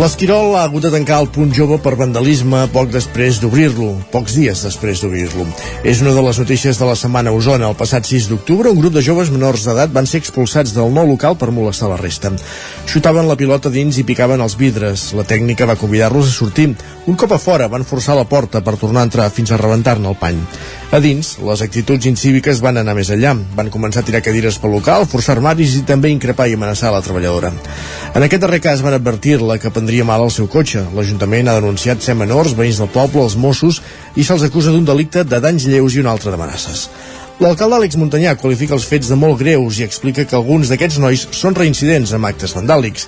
L'Esquirol ha hagut de tancar el punt jove per vandalisme poc després d'obrir-lo, pocs dies després d'obrir-lo. És una de les notícies de la setmana a Osona. El passat 6 d'octubre, un grup de joves menors d'edat van ser expulsats del nou local per molestar la resta. Xutaven la pilota dins i picaven els vidres. La tècnica va convidar-los a sortir. Un cop a fora van forçar la porta per tornar a entrar fins a rebentar-ne el pany. A dins, les actituds incíviques van anar més enllà. Van començar a tirar cadires pel local, forçar armaris i també increpar i amenaçar la treballadora. En aquest darrer cas van advertir-la que prendria mal el seu cotxe. L'Ajuntament ha denunciat ser menors, veïns del poble, els Mossos, i se'ls acusa d'un delicte de danys lleus i un altre d'amenaces. L'alcalde Àlex Montanyà qualifica els fets de molt greus i explica que alguns d'aquests nois són reincidents amb actes vandàlics.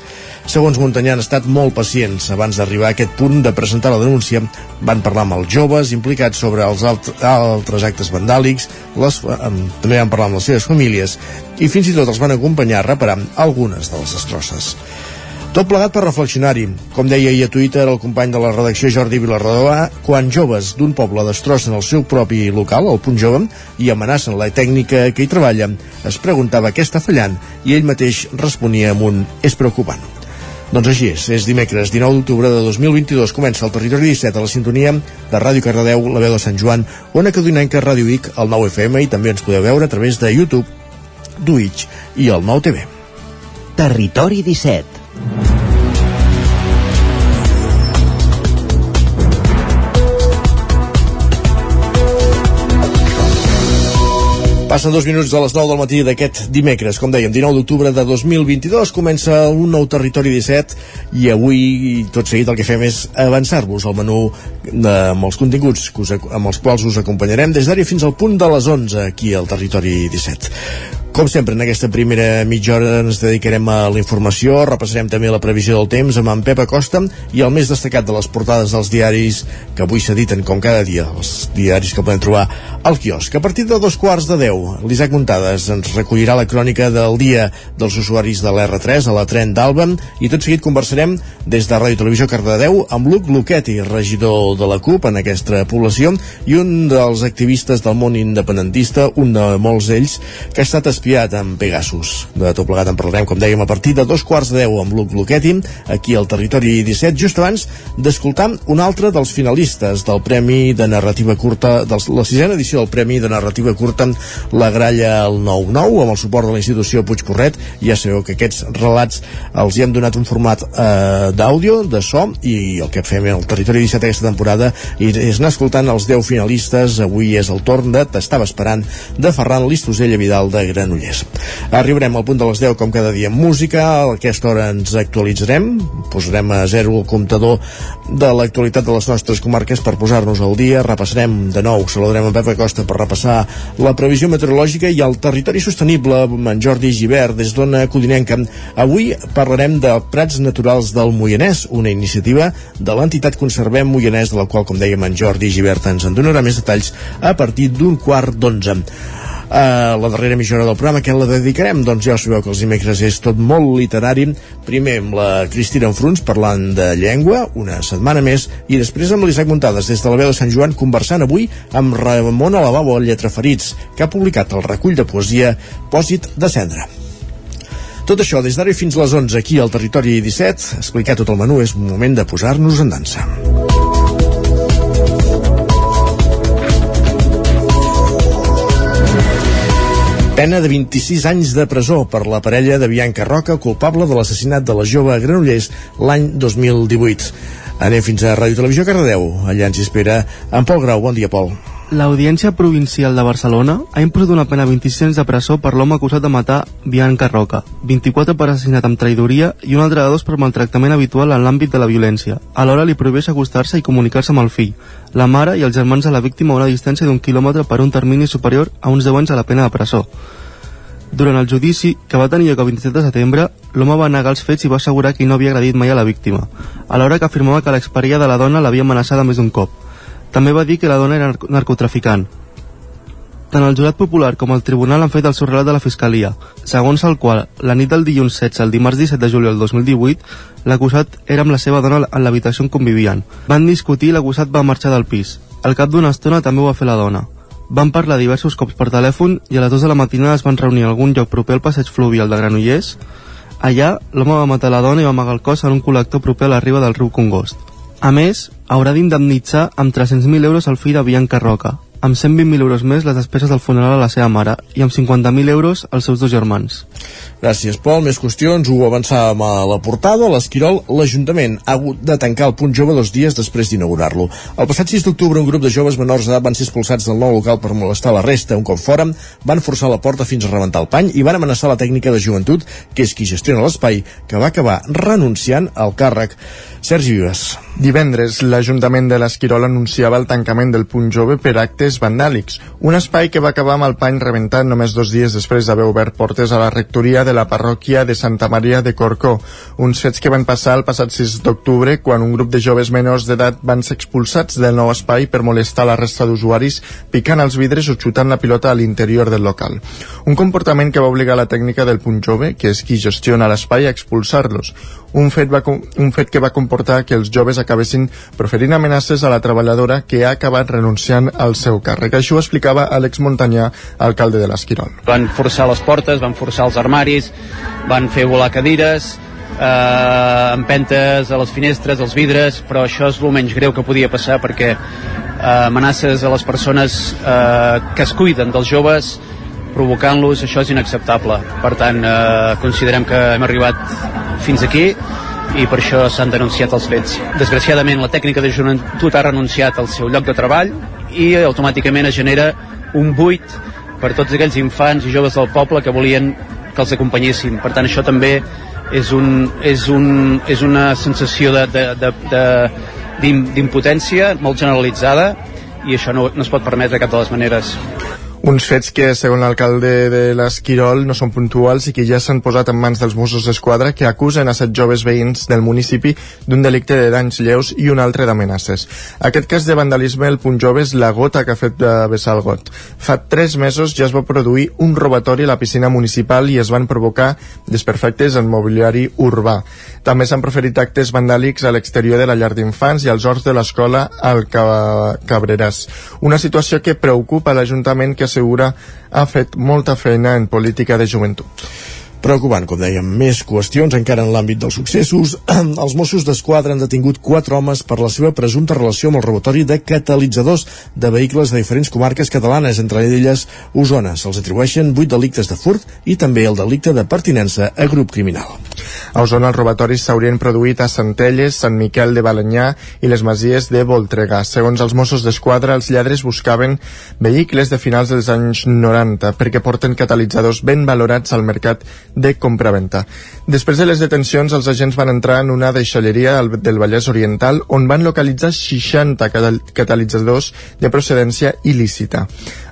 Segons Montanyà han estat molt pacients. Abans d'arribar a aquest punt de presentar la denúncia, van parlar amb els joves implicats sobre els alt altres actes vandàlics, les, també van parlar amb les seves famílies i fins i tot els van acompanyar a reparar algunes de les destrosses. Tot plegat per reflexionar-hi. Com deia ahir a Twitter el company de la redacció Jordi Vilarrodovà, quan joves d'un poble destrossen el seu propi local, el Punt Jove, i amenacen la tècnica que hi treballa, es preguntava què està fallant i ell mateix responia amb un és preocupant. Doncs així és, és dimecres 19 d'octubre de 2022 comença el Territori 17 a la sintonia de Ràdio Cardedeu, la veu de Sant Joan, Ona Codinenca, Ràdio Vic, el 9 FM i també ens podeu veure a través de YouTube, Twitch i el 9 TV. Territori 17 Passen dos minuts de les 9 del matí d'aquest dimecres, com dèiem, 19 d'octubre de 2022, comença un nou Territori 17 i avui tot seguit el que fem és avançar-vos al menú de, amb els continguts que us, amb els quals us acompanyarem des d'ara fins al punt de les 11 aquí al Territori 17. Com sempre, en aquesta primera mitja hora ens dedicarem a la informació, repassarem també la previsió del temps amb en Pep Acosta i el més destacat de les portades dels diaris que avui s'editen com cada dia, els diaris que podem trobar al quiosc. A partir de dos quarts de deu, l'Isaac Muntades ens recollirà la crònica del dia dels usuaris de l'R3 a la tren d'Alba i tot seguit conversarem des de Ràdio Televisió Cardedeu amb Luc Luquetti, regidor de la CUP en aquesta població i un dels activistes del món independentista, un de molts d'ells, que ha estat espiat amb Pegasus. De tot plegat en parlarem, com dèiem, a partir de dos quarts de deu amb Luc Luquetti, aquí al Territori 17, just abans d'escoltar un altre dels finalistes del Premi de Narrativa Curta, de la sisena edició del Premi de Narrativa Curta, La Gralla al 9-9, amb el suport de la institució Puigcorret. Ja sabeu que aquests relats els hi hem donat un format eh, d'àudio, de so, i el que fem al Territori 17 aquesta temporada és anar escoltant els 10 finalistes. Avui és el torn de T'estava esperant de Ferran Listosella Vidal de Gran Granollers. Arribarem al punt de les 10 com cada dia amb música, a aquesta hora ens actualitzarem, posarem a zero el comptador de l'actualitat de les nostres comarques per posar-nos al dia, repassarem de nou, saludarem a Pepa Costa per repassar la previsió meteorològica i el territori sostenible amb en Jordi Givert des d'Ona Codinenca. Avui parlarem de Prats Naturals del Moianès, una iniciativa de l'entitat Conservem Moianès, de la qual, com dèiem, en Jordi Givert ens en donarà més detalls a partir d'un quart d'onze eh, la darrera mitja hora del programa, que la dedicarem? Doncs ja sabeu que els dimecres és tot molt literari. Primer amb la Cristina Enfruns parlant de llengua, una setmana més, i després amb l'Isaac Muntades des de la veu de Sant Joan conversant avui amb Ramon Alababo, Lletraferits, que ha publicat el recull de poesia Pòsit de Cendra. Tot això des d'ara fins a les 11 aquí al Territori 17. Explicar tot el menú és moment de posar-nos en dansa. Pena de 26 anys de presó per la parella de Bianca Roca culpable de l'assassinat de la jove Granollers l'any 2018. Anem fins a Ràdio Televisió Cardedeu. Allà ens espera en Pol Grau. Bon dia, Pol. L'Audiència Provincial de Barcelona ha imposat una pena de 26 anys de presó per l'home acusat de matar Bianca Roca, 24 per assassinat amb traïdoria i un altre de dos per maltractament habitual en l'àmbit de la violència. Alhora li prohibeix acostar-se i comunicar-se amb el fill, la mare i els germans de la víctima a una distància d'un quilòmetre per un termini superior a uns 10 anys a la pena de presó. Durant el judici, que va tenir lloc el 27 de setembre, l'home va negar els fets i va assegurar que no havia agredit mai a la víctima, alhora que afirmava que l'exparella de la dona l'havia amenaçada més d'un cop. També va dir que la dona era narcotraficant. Tant el jurat popular com el tribunal han fet el seu relat de la Fiscalia, segons el qual, la nit del dilluns 16 al dimarts 17 de juliol del 2018, l'acusat era amb la seva dona en l'habitació on convivien. Van discutir i l'acusat va marxar del pis. Al cap d'una estona també ho va fer la dona. Van parlar diversos cops per telèfon i a les 2 de la matinada es van reunir en algun lloc proper al passeig fluvial de Granollers. Allà, l'home va matar la dona i va amagar el cos en un col·lector proper a la riba del riu Congost. A més, haurà d'indemnitzar amb 300.000 euros el fill de Bianca Roca, amb 120.000 euros més les despeses del funeral a la seva mare i amb 50.000 euros als seus dos germans. Gràcies, Pol. Més qüestions. Ho avançàvem a la portada. A l'Esquirol, l'Ajuntament ha hagut de tancar el punt jove dos dies després d'inaugurar-lo. El passat 6 d'octubre, un grup de joves menors d'edat van ser expulsats del nou local per molestar la resta. Un cop fora, van forçar la porta fins a rebentar el pany i van amenaçar la tècnica de joventut, que és qui gestiona l'espai, que va acabar renunciant al càrrec. Sergi Vives. Divendres, l'Ajuntament de l'Esquirol anunciava el tancament del punt jove per actes vandàlics, un espai que va acabar amb el pany rebentat només dos dies després d'haver obert portes a la rectoria de la parròquia de Santa Maria de Corcó, uns fets que van passar el passat 6 d'octubre quan un grup de joves menors d'edat van ser expulsats del nou espai per molestar la resta d'usuaris picant els vidres o xutant la pilota a l'interior del local. Un comportament que va obligar la tècnica del punt jove, que és qui gestiona l'espai, a expulsar-los. Un fet, va, un fet que va comportar que els joves acabessin proferint amenaces a la treballadora que ha acabat renunciant al seu càrrec. Això ho explicava Àlex Montanyà, alcalde de l'Esquirol. Van forçar les portes, van forçar els armaris, van fer volar cadires, eh, empentes a les finestres, als vidres, però això és el menys greu que podia passar perquè eh, amenaces a les persones eh, que es cuiden dels joves provocant-los, això és inacceptable. Per tant, eh, considerem que hem arribat fins aquí i per això s'han denunciat els fets. Desgraciadament, la tècnica de joventut ha renunciat al seu lloc de treball i automàticament es genera un buit per tots aquells infants i joves del poble que volien que els acompanyessin. Per tant, això també és, un, és, un, és una sensació d'impotència molt generalitzada i això no, no es pot permetre de cap de les maneres. Uns fets que, segons l'alcalde de l'Esquirol, no són puntuals i que ja s'han posat en mans dels Mossos d'Esquadra que acusen a set joves veïns del municipi d'un delicte de danys lleus i un altre d'amenaces. Aquest cas de vandalisme, el punt jove, és la gota que ha fet de vessar el got. Fa tres mesos ja es va produir un robatori a la piscina municipal i es van provocar desperfectes en mobiliari urbà. També s'han proferit actes vandàlics a l'exterior de la llar d'infants i als horts de l'escola al Cabreràs. Una situació que preocupa l'Ajuntament que assegura ha fet molta feina en política de joventut. Preocupant, com dèiem, més qüestions encara en l'àmbit dels successos. Els Mossos d'Esquadra han detingut quatre homes per la seva presumpta relació amb el robatori de catalitzadors de vehicles de diferents comarques catalanes, entre elles Osona. Se'ls atribueixen vuit delictes de furt i també el delicte de pertinença a grup criminal. A Osona els robatoris s'haurien produït a Centelles, Sant Miquel de Balanyà i les masies de Voltregà. Segons els Mossos d'Esquadra, els lladres buscaven vehicles de finals dels anys 90 perquè porten catalitzadors ben valorats al mercat de compraventa. Després de les detencions, els agents van entrar en una deixalleria del Vallès Oriental on van localitzar 60 catalitzadors de procedència il·lícita.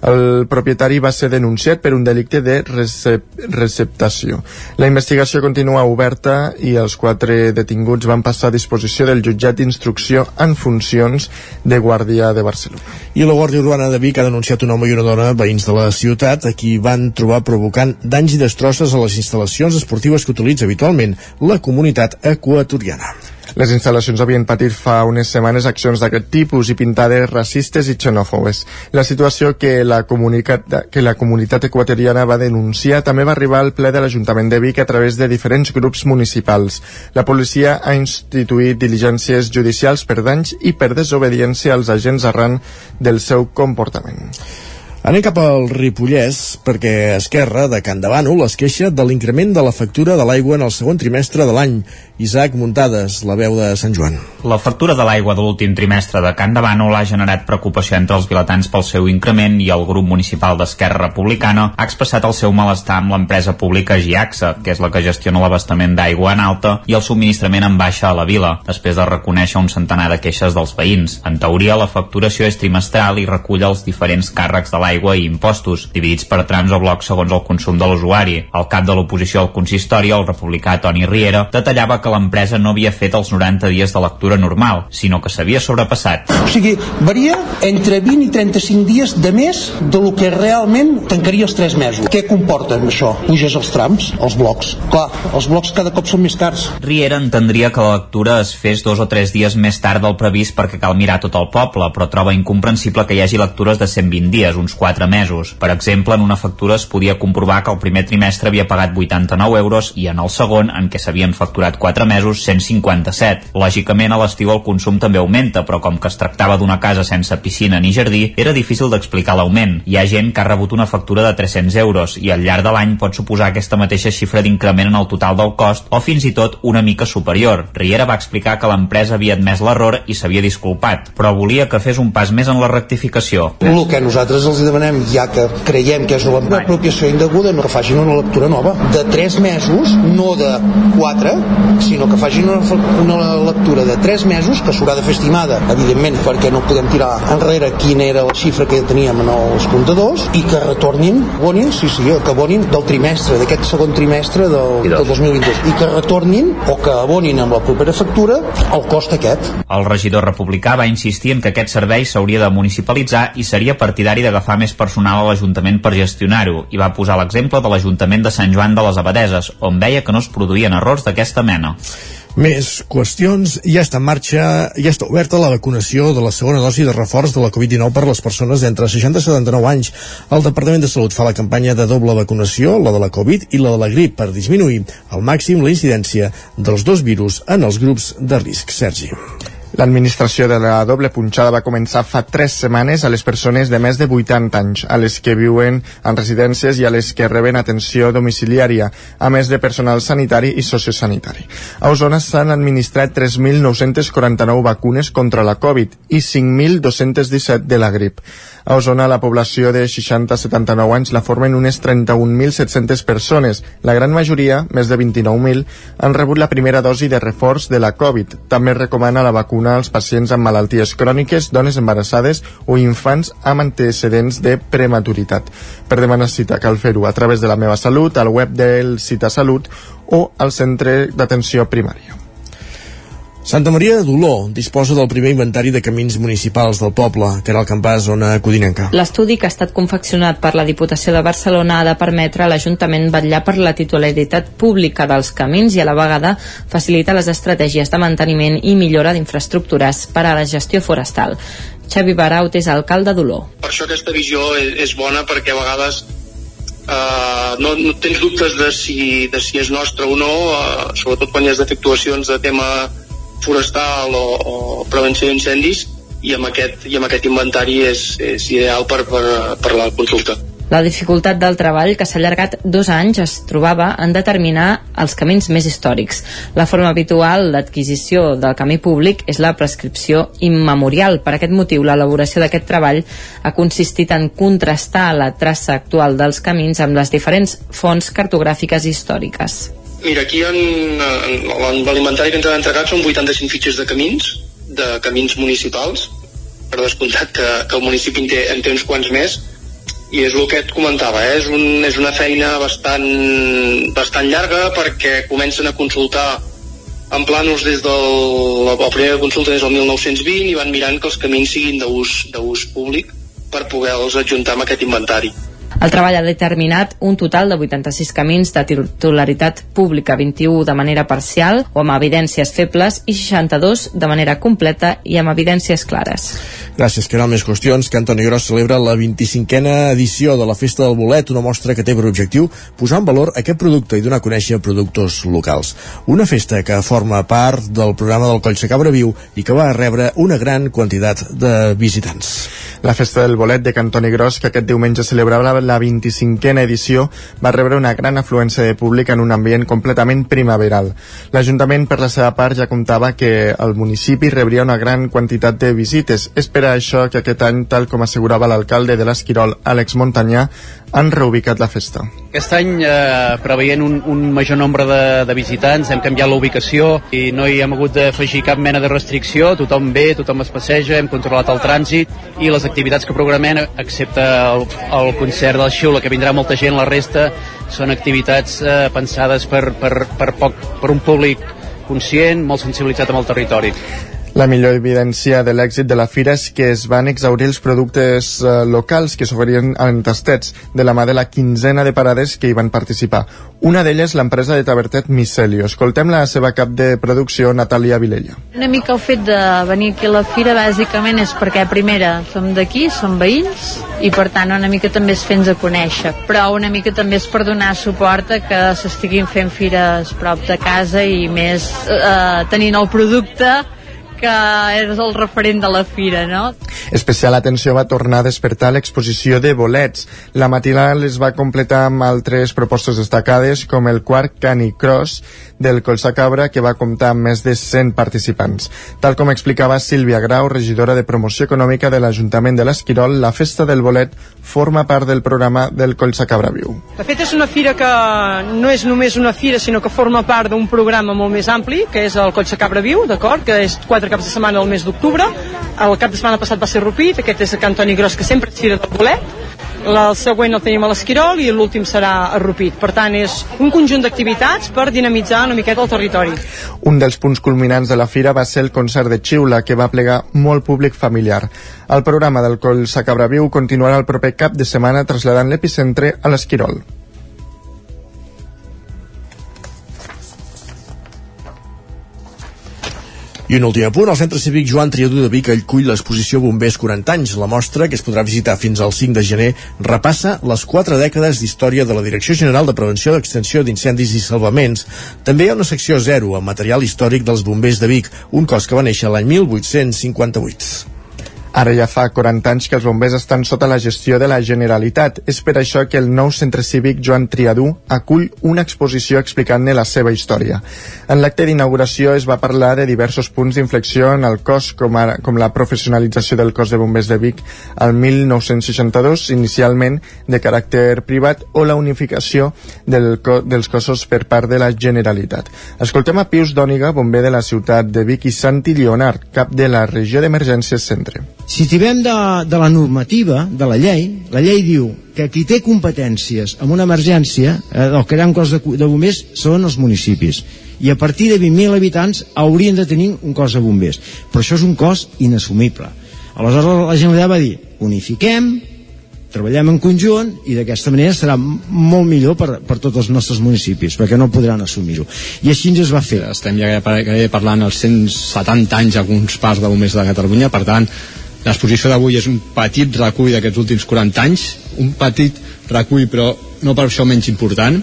El propietari va ser denunciat per un delicte de recep receptació. La investigació continua oberta i els quatre detinguts van passar a disposició del jutjat d'instrucció en funcions de Guàrdia de Barcelona. I la Guàrdia Urbana de Vic ha denunciat un home i una dona, veïns de la ciutat, a qui van trobar provocant danys i destrosses a les instal·lacions esportives que utilitza habitualment la comunitat equatoriana. Les instal·lacions havien patit fa unes setmanes accions d'aquest tipus i pintades racistes i xenòfobes. La situació que la, que la comunitat equatoriana va denunciar també va arribar al ple de l'Ajuntament de Vic a través de diferents grups municipals. La policia ha instituït diligències judicials per danys i per desobediència als agents arran del seu comportament. Anem cap al Ripollès perquè Esquerra de Can Davànol es queixa de l'increment de la factura de l'aigua en el segon trimestre de l'any. Isaac Muntades, la veu de Sant Joan. La factura de l'aigua de l'últim trimestre de Can Davànol ha generat preocupació entre els vilatans pel seu increment i el grup municipal d'Esquerra Republicana ha expressat el seu malestar amb l'empresa pública Giaxa, que és la que gestiona l'abastament d'aigua en alta i el subministrament en baixa a la vila, després de reconèixer un centenar de queixes dels veïns. En teoria, la facturació és trimestral i recull els diferents càrrecs de l'aigua i impostos, dividits per trams o blocs segons el consum de l'usuari. El cap de l'oposició al consistori, el republicà Toni Riera, detallava que l'empresa no havia fet els 90 dies de lectura normal, sinó que s'havia sobrepassat. O sigui, varia entre 20 i 35 dies de més de lo que realment tancaria els 3 mesos. Què comporta això? Puges els trams, els blocs. Clar, els blocs cada cop són més cars. Riera entendria que la lectura es fes dos o tres dies més tard del previst perquè cal mirar tot el poble, però troba incomprensible que hi hagi lectures de 120 dies, uns 4 mesos. Per exemple, en una factura es podia comprovar que el primer trimestre havia pagat 89 euros i en el segon, en què s'havien facturat 4 mesos, 157. Lògicament, a l'estiu el consum també augmenta, però com que es tractava d'una casa sense piscina ni jardí, era difícil d'explicar l'augment. Hi ha gent que ha rebut una factura de 300 euros i al llarg de l'any pot suposar aquesta mateixa xifra d'increment en el total del cost o fins i tot una mica superior. Riera va explicar que l'empresa havia admès l'error i s'havia disculpat, però volia que fes un pas més en la rectificació. El que nosaltres els demanem, ja que creiem que és una apropiació indeguda, no que facin una lectura nova de 3 mesos, no de 4, sinó que facin una, una lectura de 3 mesos que s'haurà de fer estimada, evidentment, perquè no podem tirar enrere quina era la xifra que teníem en els comptadors i que retornin, abonin, sí, sí, que abonin del trimestre, d'aquest segon trimestre del, del 2022 i que retornin o que abonin amb la propera factura el cost aquest. El regidor republicà va insistir en que aquest servei s'hauria de municipalitzar i seria partidari d'agafar més personal a l'Ajuntament per gestionar-ho i va posar l'exemple de l'Ajuntament de Sant Joan de les Abadeses, on veia que no es produïen errors d'aquesta mena. Més qüestions. Ja està en marxa, ja està oberta la vacunació de la segona dosi de reforç de la Covid-19 per a les persones d'entre 60 i 79 anys. El Departament de Salut fa la campanya de doble vacunació, la de la Covid i la de la grip, per disminuir al màxim la incidència dels dos virus en els grups de risc. Sergi. L'administració de la doble punxada va començar fa tres setmanes a les persones de més de 80 anys, a les que viuen en residències i a les que reben atenció domiciliària, a més de personal sanitari i sociosanitari. A Osona s'han administrat 3.949 vacunes contra la Covid i 5.217 de la grip. A Osona, la població de 60-79 anys la formen unes 31.700 persones. La gran majoria, més de 29.000, han rebut la primera dosi de reforç de la Covid. També recomana la vacuna als pacients amb malalties cròniques, dones embarassades o infants amb antecedents de prematuritat. Per demanar cita cal fer-ho a través de la meva salut, al web del Cita Salut o al centre d'atenció primària. Santa Maria d'Oló disposa del primer inventari de camins municipals del poble, que era el campàs zona codinenca. L'estudi que ha estat confeccionat per la Diputació de Barcelona ha de permetre a l'Ajuntament vetllar per la titularitat pública dels camins i a la vegada facilitar les estratègies de manteniment i millora d'infraestructures per a la gestió forestal. Xavi Baraut és alcalde d'Oló. Per això aquesta visió és, és bona perquè a vegades Uh, no, no tens dubtes de si, de si és nostre o no, uh, sobretot quan hi has d'efectuacions de tema forestal o, o prevenció d'incendis i amb aquest, i amb aquest inventari és, és ideal per, per, per la consulta. La dificultat del treball, que s'ha allargat dos anys, es trobava en determinar els camins més històrics. La forma habitual d'adquisició del camí públic és la prescripció immemorial. Per aquest motiu, l'elaboració d'aquest treball ha consistit en contrastar la traça actual dels camins amb les diferents fonts cartogràfiques històriques. Mira, aquí en, en, en l'alimentari que ens han entregat són 85 fitxes de camins, de camins municipals, per descomptat que, que el municipi en té, en té uns quants més, i és el que et comentava, eh? és, un, és una feina bastant, bastant llarga perquè comencen a consultar en planos des del, la, la primera consulta des del 1920 i van mirant que els camins siguin d'ús públic per poder-los adjuntar amb aquest inventari. El treball ha determinat un total de 86 camins de titularitat pública, 21 de manera parcial o amb evidències febles i 62 de manera completa i amb evidències clares. Gràcies, que eren més qüestions que Antoni Gros celebra la 25a edició de la Festa del Bolet, una mostra que té per objectiu posar en valor aquest producte i donar a conèixer productors locals. Una festa que forma part del programa del Coll Cabra Viu i que va rebre una gran quantitat de visitants. La Festa del Bolet de Cantoni Gros, que aquest diumenge celebrava la 25a edició, va rebre una gran afluència de públic en un ambient completament primaveral. L'Ajuntament, per la seva part, ja comptava que el municipi rebria una gran quantitat de visites. És per això que aquest any, tal com assegurava l'alcalde de l'Esquirol, Àlex Montanyà, han reubicat la festa. Aquest any, eh, preveient un, un major nombre de, de visitants, hem canviat la ubicació i no hi hem hagut d'afegir cap mena de restricció, tothom ve, tothom es passeja, hem controlat el trànsit i les activitats que programem, excepte el, el concert del Xiula, que vindrà molta gent, la resta són activitats eh, pensades per, per, per, poc, per un públic conscient, molt sensibilitzat amb el territori. La millor evidència de l'èxit de la fira és que es van exaurir els productes eh, locals que s'oferien en tastets de la mà de la quinzena de parades que hi van participar. Una d'elles, l'empresa de Tabertet Micelio. Escoltem la seva cap de producció, Natàlia Vilella. Una mica el fet de venir aquí a la fira bàsicament és perquè, primera, som d'aquí, som veïns, i per tant una mica també és fer-nos a conèixer, però una mica també és per donar suport a que s'estiguin fent fires prop de casa i més eh, tenint el producte que és el referent de la fira, no? Especial atenció va tornar a despertar l'exposició de bolets. La matinal es va completar amb altres propostes destacades, com el quart Canicross del Colsa Cabra, que va comptar amb més de 100 participants. Tal com explicava Sílvia Grau, regidora de Promoció Econòmica de l'Ajuntament de l'Esquirol, la Festa del Bolet forma part del programa del Colsa Cabra Viu. De fet, és una fira que no és només una fira, sinó que forma part d'un programa molt més ampli, que és el Colsa Cabra Viu, d'acord? Que és quatre caps de setmana al mes d'octubre. El cap de setmana passat va ser Rupit, aquest és a Cantoni Gros, que sempre és fira del bolet. El següent el tenim a l'Esquirol i l'últim serà a Rupit. Per tant, és un conjunt d'activitats per dinamitzar una miqueta el territori. Un dels punts culminants de la fira va ser el concert de Xiula, que va plegar molt públic familiar. El programa del Coll Sacabraviu continuarà el proper cap de setmana traslladant l'epicentre a l'Esquirol. I un últim punt, el Centre Cívic Joan Triadú de Vic acull l'exposició Bombers 40 anys. La mostra, que es podrà visitar fins al 5 de gener, repassa les quatre dècades d'història de la Direcció General de Prevenció d'Extensió d'Incendis i Salvaments. També hi ha una secció zero amb material històric dels bombers de Vic, un cos que va néixer l'any 1858. Ara ja fa 40 anys que els bombers estan sota la gestió de la Generalitat. És per això que el nou centre cívic Joan Triadú acull una exposició explicant-ne la seva història. En l'acte d'inauguració es va parlar de diversos punts d'inflexió en el cos, com, ara, com la professionalització del cos de bombers de Vic al 1962, inicialment de caràcter privat, o la unificació del co dels cossos per part de la Generalitat. Escoltem a Pius Dòniga, bomber de la ciutat de Vic, i Santi Leonard, cap de la regió d'emergències centre. Si tirem de, de la normativa, de la llei, la llei diu que qui té competències en una emergència, eh, el crear un cos de, de bombers, són els municipis. I a partir de 20.000 habitants haurien de tenir un cos de bombers. Però això és un cos inassumible. Aleshores la Generalitat va dir, unifiquem, treballem en conjunt i d'aquesta manera serà molt millor per, per tots els nostres municipis perquè no podran assumir-ho i així ens es va fer estem ja parlant els 170 anys alguns parts de bombers de Catalunya per tant L'exposició d'avui és un petit recull d'aquests últims 40 anys, un petit recull però no per això menys important.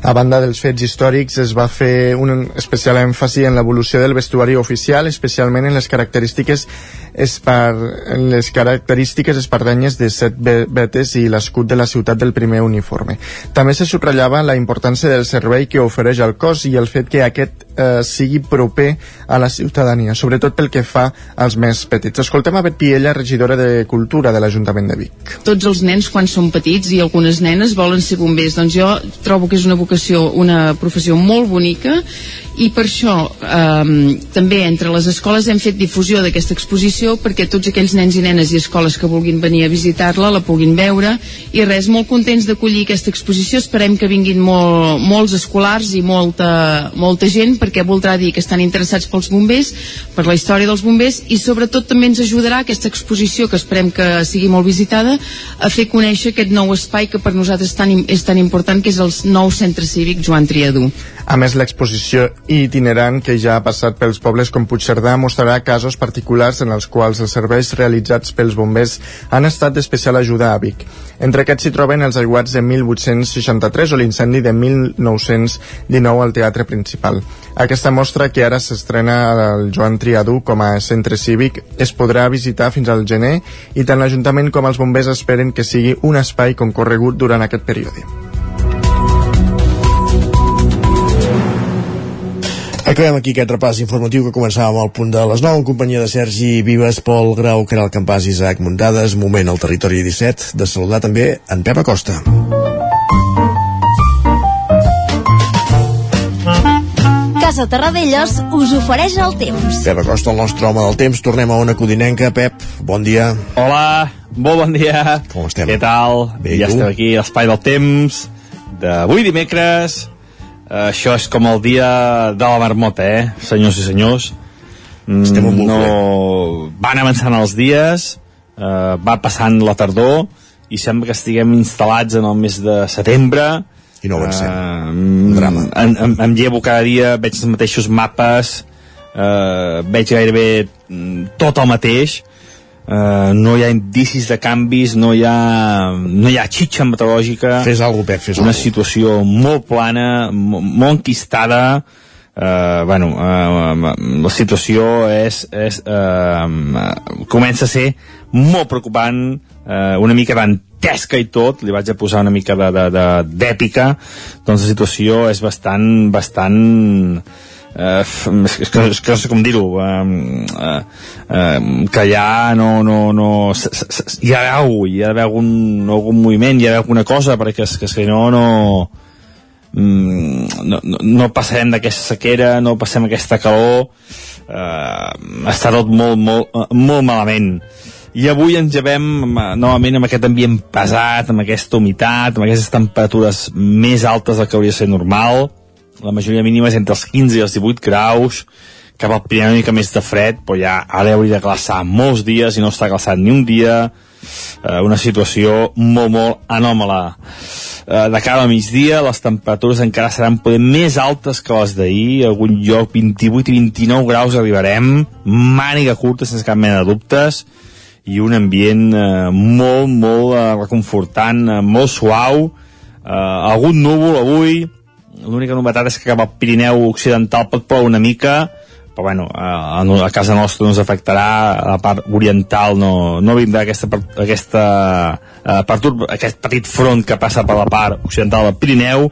A banda dels fets històrics, es va fer un especial èmfasi en l'evolució del vestuari oficial, especialment en les característiques espar, en les característiques espardenyes de set vetes i l'escut de la ciutat del primer uniforme. També se subratllava la importància del servei que ofereix el cos i el fet que aquest eh, sigui proper a la ciutadania, sobretot pel que fa als més petits. Escoltem a Bet Piella, regidora de Cultura de l'Ajuntament de Vic. Tots els nens, quan són petits, i algunes nenes volen ser bombers, doncs jo trobo que és una vocació, una professió molt bonica i per això eh, també entre les escoles hem fet difusió d'aquesta exposició perquè tots aquells nens i nenes i escoles que vulguin venir a visitar-la la puguin veure i res, molt contents d'acollir aquesta exposició esperem que vinguin molt, molts escolars i molta, molta gent perquè voldrà dir que estan interessats pels bombers per la història dels bombers i sobretot també ens ajudarà aquesta exposició que esperem que sigui molt visitada a fer conèixer aquest nou espai que per nosaltres tan, és tan important que és el nou centre cívic Joan Triadú a més, l'exposició itinerant que ja ha passat pels pobles com Puigcerdà mostrarà casos particulars en els quals els serveis realitzats pels bombers han estat d'especial ajuda a Vic. Entre aquests s'hi troben els aiguats de 1863 o l'incendi de 1919 al Teatre Principal. Aquesta mostra, que ara s'estrena al Joan Triadú com a centre cívic, es podrà visitar fins al gener i tant l'Ajuntament com els bombers esperen que sigui un espai concorregut durant aquest període. Acabem aquí aquest repàs informatiu que començàvem al punt de les 9 en companyia de Sergi Vives, Pol Grau, Caral Campàs i Isaac Muntades. Moment al territori 17 de saludar també en Pep Acosta. Casa Terradellos us ofereix el temps. Pep Acosta, el nostre home del temps. Tornem a una codinenca. Pep, bon dia. Hola, molt bon dia. Com estem? Què tal? Bé, ja tu? estem aquí a l'Espai del Temps d'avui dimecres. Uh, això és com el dia de la marmota, eh, senyors i senyors. Mm, Estem en no... Van avançant els dies, uh, va passant la tardor, i sembla que estiguem instal·lats en el mes de setembre. I no avancem. Uh, Un drama. Em, em, em llevo cada dia, veig els mateixos mapes, uh, veig gairebé mm, tot el mateix, Uh, no hi ha indicis de canvis, no hi ha, no hi ha xitxa meteorològica. Fes alguna Pep, fes Una alguna situació molt plana, mo- molt enquistada, uh, bueno, uh, la situació és, és uh, comença a ser molt preocupant, uh, una mica dantesca i tot, li vaig a posar una mica d'èpica, doncs la situació és bastant, bastant eh, f- és, que, és, que, és que no sé com dir-ho eh, eh, eh, que ja no, no, no s- s- s- hi ha d'haver hi ha d'haver algun, algun moviment hi ha d'haver alguna cosa perquè és que si no no mm, no, no, no passarem d'aquesta sequera no passem aquesta calor eh, està tot molt, molt, eh, molt malament i avui ens llevem novament amb aquest ambient pesat, amb aquesta humitat, amb aquestes temperatures més altes del que hauria de ser normal. La majoria mínima és entre els 15 i els 18 graus, cap al Pirineu una mica més de fred, però ja ara hauria de glaçar molts dies i no està glaçat ni un dia. Eh, una situació molt, molt anòmala. Eh, de cara al migdia, les temperatures encara seran poder més altes que les d'ahir, algun lloc 28 i 29 graus arribarem, màniga curta sense cap mena de dubtes, i un ambient eh, molt, molt eh, reconfortant, eh, molt suau, eh, algun núvol avui, l'única novetat és que cap al Pirineu Occidental pot ploure una mica, però bueno, a, a casa nostra no ens afectarà, a la part oriental no, no vindrà aquesta, aquesta, eh, perturb, aquest petit front que passa per la part occidental del Pirineu,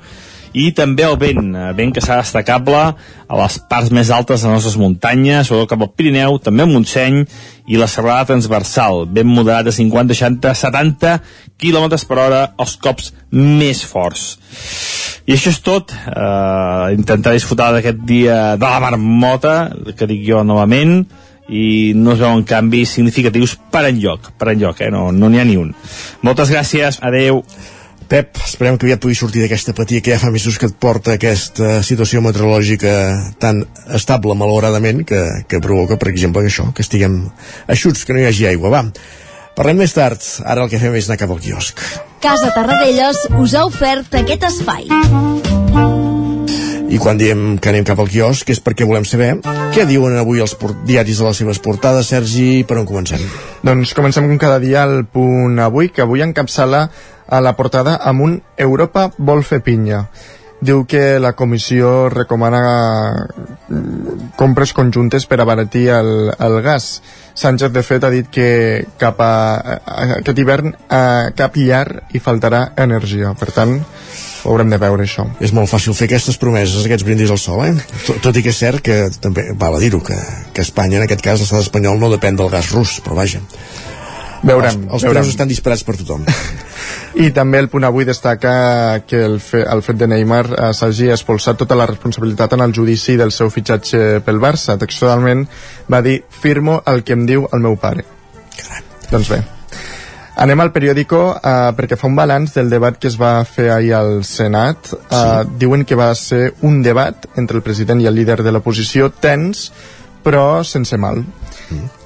i també el vent, eh, vent que serà destacable a les parts més altes de les nostres muntanyes, sobretot cap al Pirineu, també al Montseny i la serrada transversal, vent moderat de 50, 60, 70 km per hora, els cops més forts. I això és tot. Uh, intentar disfrutar d'aquest dia de la marmota, que dic jo novament, i no es veuen canvis significatius per enlloc, per enlloc, eh? no n'hi no ha ni un. Moltes gràcies, adeu. Pep, esperem que aviat puguis sortir d'aquesta patia que ja fa mesos que et porta aquesta situació meteorològica tan estable, malauradament, que, que provoca, per exemple, que això, que estiguem eixuts, que no hi hagi aigua. Va, parlem més tard. Ara el que fem és anar cap al quiosc. Casa Tarradellas us ha ofert aquest espai. I quan diem que anem cap al quiosc és perquè volem saber què diuen avui els por- diaris a les seves portades. Sergi, per on comencem? Doncs comencem com cada dia al punt avui, que avui encapçala a la portada amb un Europa vol fer pinya. Diu que la comissió recomana mm, compres conjuntes per abaratir el, el gas. Sánchez, de fet, ha dit que cap a, a aquest hivern a cap llar hi faltarà energia. Per tant, ho haurem de veure, això. És molt fàcil fer aquestes promeses, aquests brindis al sol, eh? Tot, tot i que és cert que també, val a dir-ho, que, que Espanya, en aquest cas, l'estat espanyol no depèn del gas rus, però vaja. Veurem, Els, els veurem. preus estan disparats per tothom. I també el punt avui destaca que el, fe, el fet de Neymar eh, s'hagi expulsat tota la responsabilitat en el judici del seu fitxatge pel Barça. Textualment va dir, firmo el que em diu el meu pare. Caram. Doncs bé. Anem al periòdico eh, perquè fa un balanç del debat que es va fer ahir al Senat. Eh, Diuen que va ser un debat entre el president i el líder de l'oposició tens, però sense mal.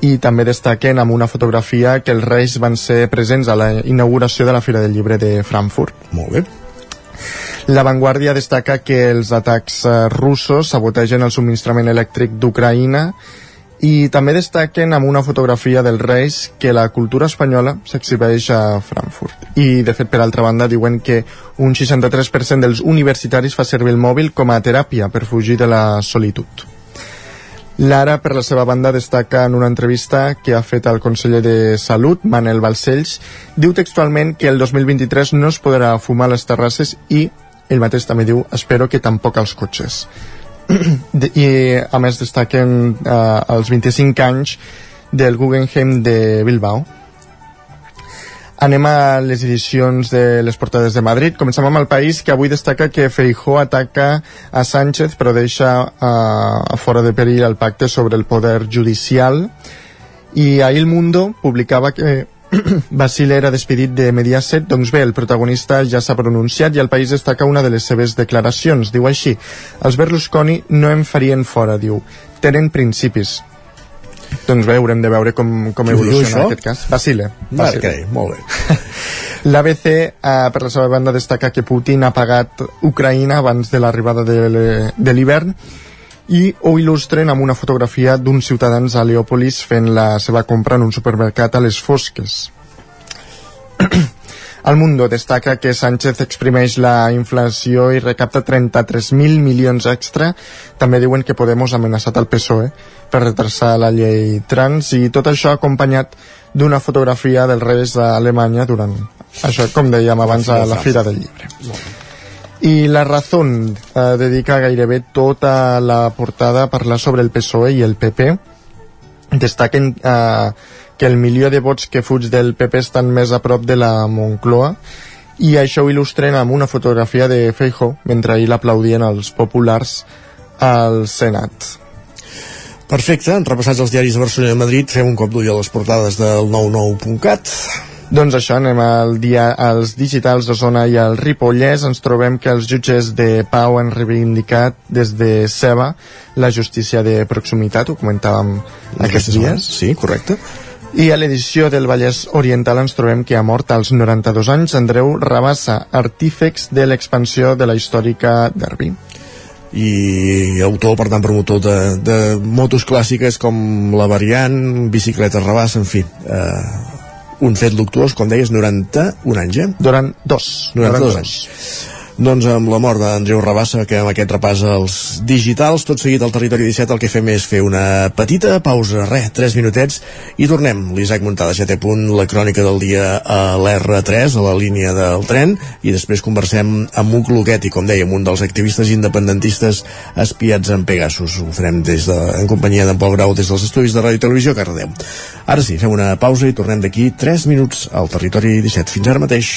I també destaquen amb una fotografia que els reis van ser presents a la inauguració de la Fira del Llibre de Frankfurt. Molt bé. La Vanguardia destaca que els atacs eh, russos sabotegen el subministrament elèctric d'Ucraïna i també destaquen amb una fotografia dels reis que la cultura espanyola s'exhibeix a Frankfurt. I, de fet, per altra banda, diuen que un 63% dels universitaris fa servir el mòbil com a teràpia per fugir de la solitud. Lara, per la seva banda, destaca en una entrevista que ha fet al conseller de Salut, Manel Balcells, diu textualment que el 2023 no es podrà fumar a les terrasses i ell mateix també diu espero que tampoc als cotxes. i a més destaquen eh, els 25 anys del Guggenheim de Bilbao Anem a les edicions de les portades de Madrid. Comencem amb el país, que avui destaca que Feijó ataca a Sánchez però deixa uh, fora de perill el pacte sobre el poder judicial. I ahir el Mundo publicava que Basile era despedit de Mediaset, doncs bé, el protagonista ja s'ha pronunciat i el país destaca una de les seves declaracions. Diu així, els Berlusconi no em farien fora, diu. Tenen principis. Doncs bé, haurem de veure com, com evoluciona aquest cas. Basile. Basile. Okay, molt bé. L'ABC, eh, per la seva banda, destaca que Putin ha pagat Ucraïna abans de l'arribada de l'hivern i ho il·lustren amb una fotografia d'uns ciutadans a Leòpolis fent la seva compra en un supermercat a les fosques. El Mundo destaca que Sánchez exprimeix la inflació i recapta 33.000 milions extra. També diuen que Podemos ha amenaçat el PSOE per retrasar la llei trans i tot això acompanyat d'una fotografia del Reis d'Alemanya durant això, com dèiem abans, a la Fira del Llibre. I la Razón eh, dedica gairebé tota la portada a parlar sobre el PSOE i el PP. Destaquen eh, que el milió de vots que fuig del PP estan més a prop de la Moncloa i això ho il·lustren amb una fotografia de Feijo mentre ahir l'aplaudien els populars al Senat. Perfecte, repassats els diaris de Barcelona i Madrid, fem un cop d'ull a les portades del 99.cat. Doncs això, anem al dia, als digitals d'Osona i al Ripollès. Ens trobem que els jutges de Pau han reivindicat des de Ceba la justícia de proximitat, ho comentàvem aquests dies. Sí, correcte. I a l'edició del Vallès Oriental ens trobem que ha mort als 92 anys Andreu Rabassa, artífex de l'expansió de la històrica Derby i autor, per tant, promotor de, de motos clàssiques com la variant, bicicleta Rabassa, en fi, eh, un fet luctuós, com deies, 91 anys, eh? Durant dos. 92 anys. Doncs amb la mort d'Andreu Rabassa, que amb aquest repàs als digitals, tot seguit al Territori 17 el que fem és fer una petita pausa, res, 3 minutets, i tornem. L'Isaac Montada, 7 punt, la crònica del dia a l'R3, a la línia del tren, i després conversem amb Muc Luqueti, com dèiem, un dels activistes independentistes espiats en Pegasus. Ho farem des de, en companyia d'en Pol Grau des dels estudis de Ràdio i Televisió Cardedeu. Ara sí, fem una pausa i tornem d'aquí 3 minuts al Territori 17. Fins ara mateix.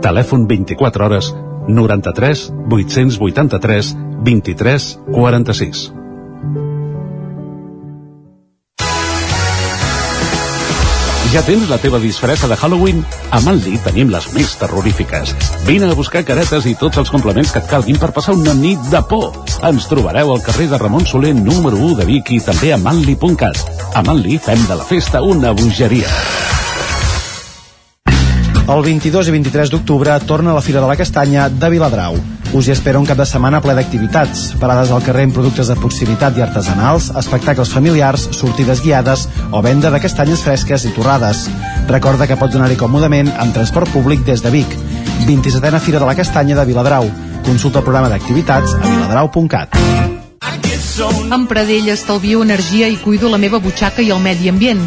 Telèfon 24 hores 93 883 23 46. Ja tens la teva disfressa de Halloween? A Manli tenim les més terrorífiques. Vine a buscar caretes i tots els complements que et calguin per passar una nit de por. Ens trobareu al carrer de Ramon Soler número 1 de Vic i també a manli.cat. A Manli fem de la festa una bogeria. El 22 i 23 d'octubre torna la Fira de la Castanya de Viladrau. Us hi espera un cap de setmana ple d'activitats, parades al carrer amb productes de proximitat i artesanals, espectacles familiars, sortides guiades o venda de castanyes fresques i torrades. Recorda que pots anar-hi còmodament amb transport públic des de Vic. 27a Fira de la Castanya de Viladrau. Consulta el programa d'activitats a viladrau.cat. Amb Pradell estalvio energia i cuido la meva butxaca i el medi ambient.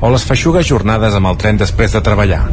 o les feixugues jornades amb el tren després de treballar.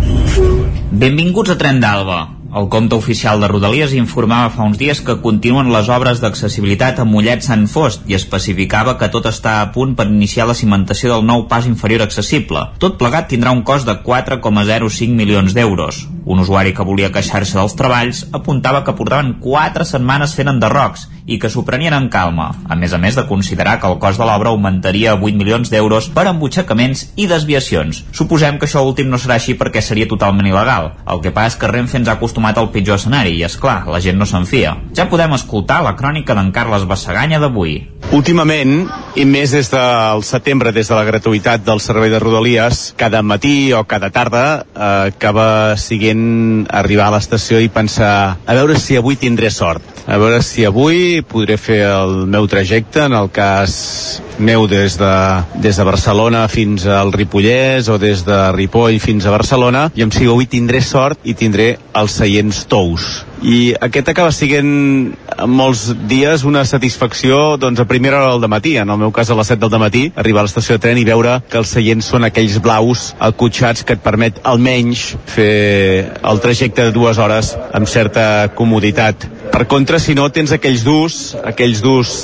Benvinguts a Tren d'Alba. El compte oficial de Rodalies informava fa uns dies que continuen les obres d'accessibilitat a Mollet Sant Fost i especificava que tot està a punt per iniciar la cimentació del nou pas inferior accessible. Tot plegat tindrà un cost de 4,05 milions d'euros. Un usuari que volia queixar-se dels treballs apuntava que portaven 4 setmanes fent enderrocs i que s'ho prenien en calma, a més a més de considerar que el cost de l'obra augmentaria a 8 milions d'euros per embutxacaments i desviacions. Suposem que això últim no serà així perquè seria totalment il·legal. El que passa és que Renfe ens ha acostumat al pitjor escenari i, és clar, la gent no se'n fia. Ja podem escoltar la crònica d'en Carles Bassaganya d'avui. Últimament, i més des del setembre, des de la gratuïtat del servei de Rodalies, cada matí o cada tarda eh, acaba siguent arribar a l'estació i pensar a veure si avui tindré sort. A veure si avui podré fer el meu trajecte, en el cas meu des de, des de Barcelona fins al Ripollès o des de Ripoll fins a Barcelona i em si avui tindré sort i tindré els seients tous i aquest acaba sent molts dies una satisfacció doncs a primera hora del matí, en el meu cas a les 7 del matí, arribar a l'estació de tren i veure que els seients són aquells blaus acotxats que et permet almenys fer el trajecte de dues hores amb certa comoditat. Per contra, si no, tens aquells durs, aquells durs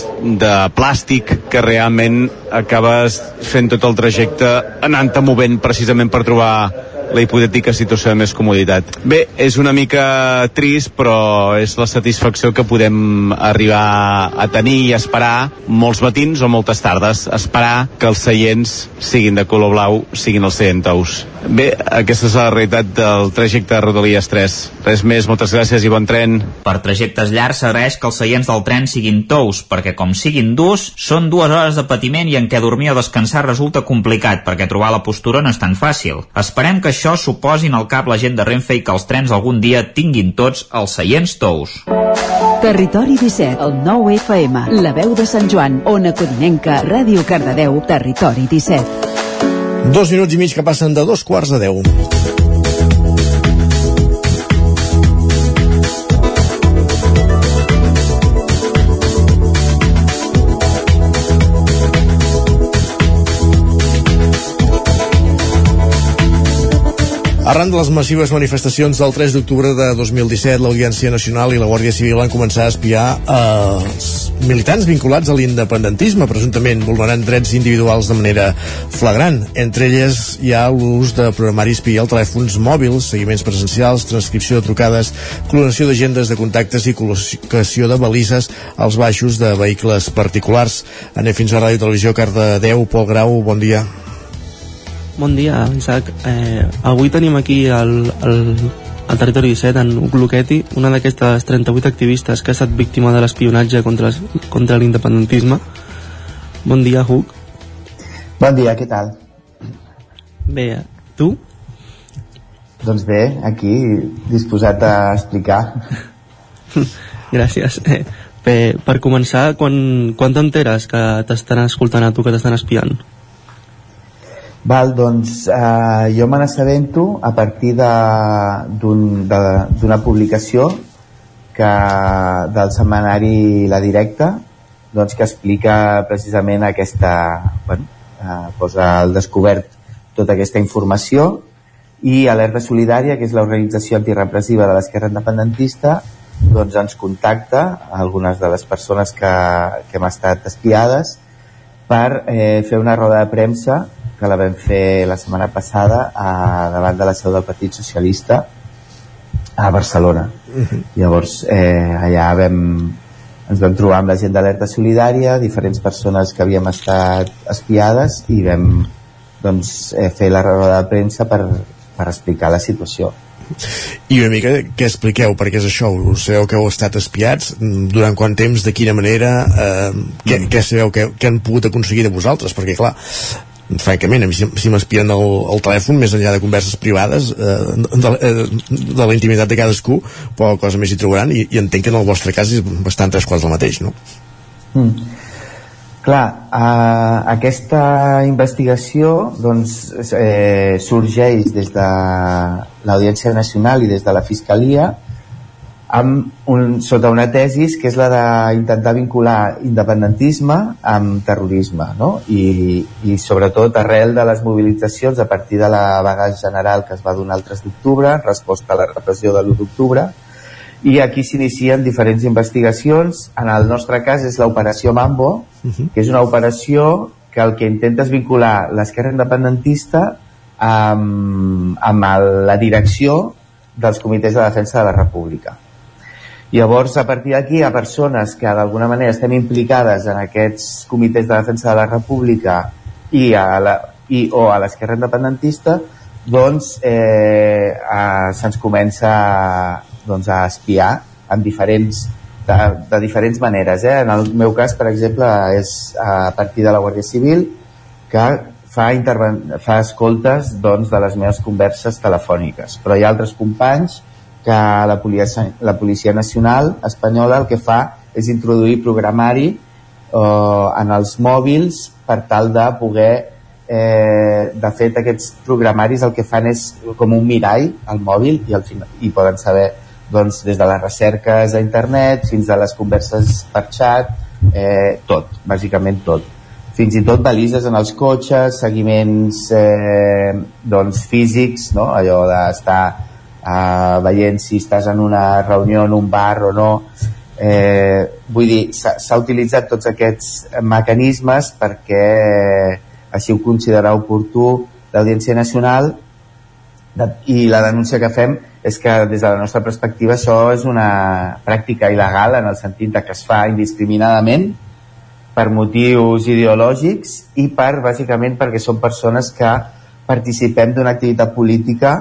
de plàstic que realment acabes fent tot el trajecte anant-te movent precisament per trobar la hipotètica situació de més comoditat. Bé, és una mica trist, però és la satisfacció que podem arribar a tenir i esperar molts matins o moltes tardes, esperar que els seients siguin de color blau, siguin els seientous. Bé, aquesta és la realitat del trajecte de Rodalies 3. Res més, moltes gràcies i bon tren. Per trajectes llargs s'agraeix que els seients del tren siguin tous, perquè com siguin durs, són dues hores de patiment i en què dormir o descansar resulta complicat, perquè trobar la postura no és tan fàcil. Esperem que això suposin al cap la gent de Renfe i que els trens algun dia tinguin tots els seients tous. Territori 17, el 9 FM, la veu de Sant Joan, Ona Codinenca, Ràdio Cardedeu, Territori 17. Dos minuts i mig que passen de dos quarts de deu. Arran de les massives manifestacions del 3 d'octubre de 2017, l'Audiència Nacional i la Guàrdia Civil van començar a espiar eh, els militants vinculats a l'independentisme, presumptament vulnerant drets individuals de manera flagrant. Entre elles hi ha l'ús de programari espia als telèfons mòbils, seguiments presencials, transcripció de trucades, clonació d'agendes de contactes i col·locació de balises als baixos de vehicles particulars. Anem fins a Ràdio Televisió Cardedeu. Pol Grau, bon dia. Bon dia, Isaac. Eh, avui tenim aquí al, al, al territori 17 en Luchetti, una d'aquestes 38 activistes que ha estat víctima de l'espionatge contra, contra l'independentisme. Bon dia, Hugo. Bon dia, què tal? Bé, tu? Doncs bé, aquí, disposat a explicar. Gràcies. Eh, bé, per començar, quan, quan t'enteres que t'estan escoltant a tu, que t'estan espiant? Val, doncs eh, jo me n'assabento a partir d'una un, publicació que, del setmanari La Directa doncs, que explica precisament aquesta bueno, eh, posa al descobert tota aquesta informació i Alerta Solidària, que és l'organització antirepressiva de l'esquerra independentista doncs ens contacta algunes de les persones que, que hem estat espiades per eh, fer una roda de premsa que la vam fer la setmana passada a, davant de la seu del Partit Socialista a Barcelona. Uh -huh. Llavors, eh, allà vam, ens vam trobar amb la gent d'Alerta Solidària, diferents persones que havíem estat espiades i vam doncs, eh, fer la roda de premsa per, per explicar la situació. I una mica què expliqueu, perquè és això, us sabeu que heu estat espiats, durant quant temps, de quina manera, eh, què, Mm. què sabeu, què, què han pogut aconseguir de vosaltres, perquè clar, francament, a mi si, m'espien el, el telèfon, més enllà de converses privades, eh, de, eh, de la intimitat de cadascú, poca cosa més hi trobaran, i, i entenc que en el vostre cas és bastant tres quarts del mateix, no? Mm. Clar, eh, aquesta investigació doncs, eh, sorgeix des de l'Audiència Nacional i des de la Fiscalia amb un, sota una tesis que és la d'intentar vincular independentisme amb terrorisme no? I, i sobretot arrel de les mobilitzacions a partir de la vaga general que es va donar el 3 d'octubre en resposta a la repressió de l'1 d'octubre i aquí s'inicien diferents investigacions. En el nostre cas és l'operació Mambo que és una operació que el que intenta és vincular l'esquerra independentista amb, amb la direcció dels comitès de defensa de la república Llavors, a partir d'aquí, ha persones que d'alguna manera estem implicades en aquests comitès de defensa de la república i a la, i, o a l'esquerra independentista, doncs eh, a, se'ns comença doncs, a espiar en diferents, de, de diferents maneres. Eh? En el meu cas, per exemple, és a partir de la Guàrdia Civil que fa, fa escoltes doncs, de les meves converses telefòniques. Però hi ha altres companys que la policia, la policia Nacional espanyola el que fa és introduir programari eh, en els mòbils per tal de poder eh, de fet aquests programaris el que fan és com un mirall al mòbil i, al final, i poden saber doncs, des de les recerques a internet fins a les converses per xat eh, tot, bàsicament tot fins i tot balises en els cotxes seguiments eh, doncs físics no? allò d'estar uh, veient si estàs en una reunió en un bar o no. Eh, vull dir, s'ha utilitzat tots aquests mecanismes perquè eh, així ho considerarà oportú l'Audiència Nacional de, i la denúncia que fem és que des de la nostra perspectiva això és una pràctica il·legal en el sentit de que es fa indiscriminadament per motius ideològics i per, bàsicament, perquè són persones que participem d'una activitat política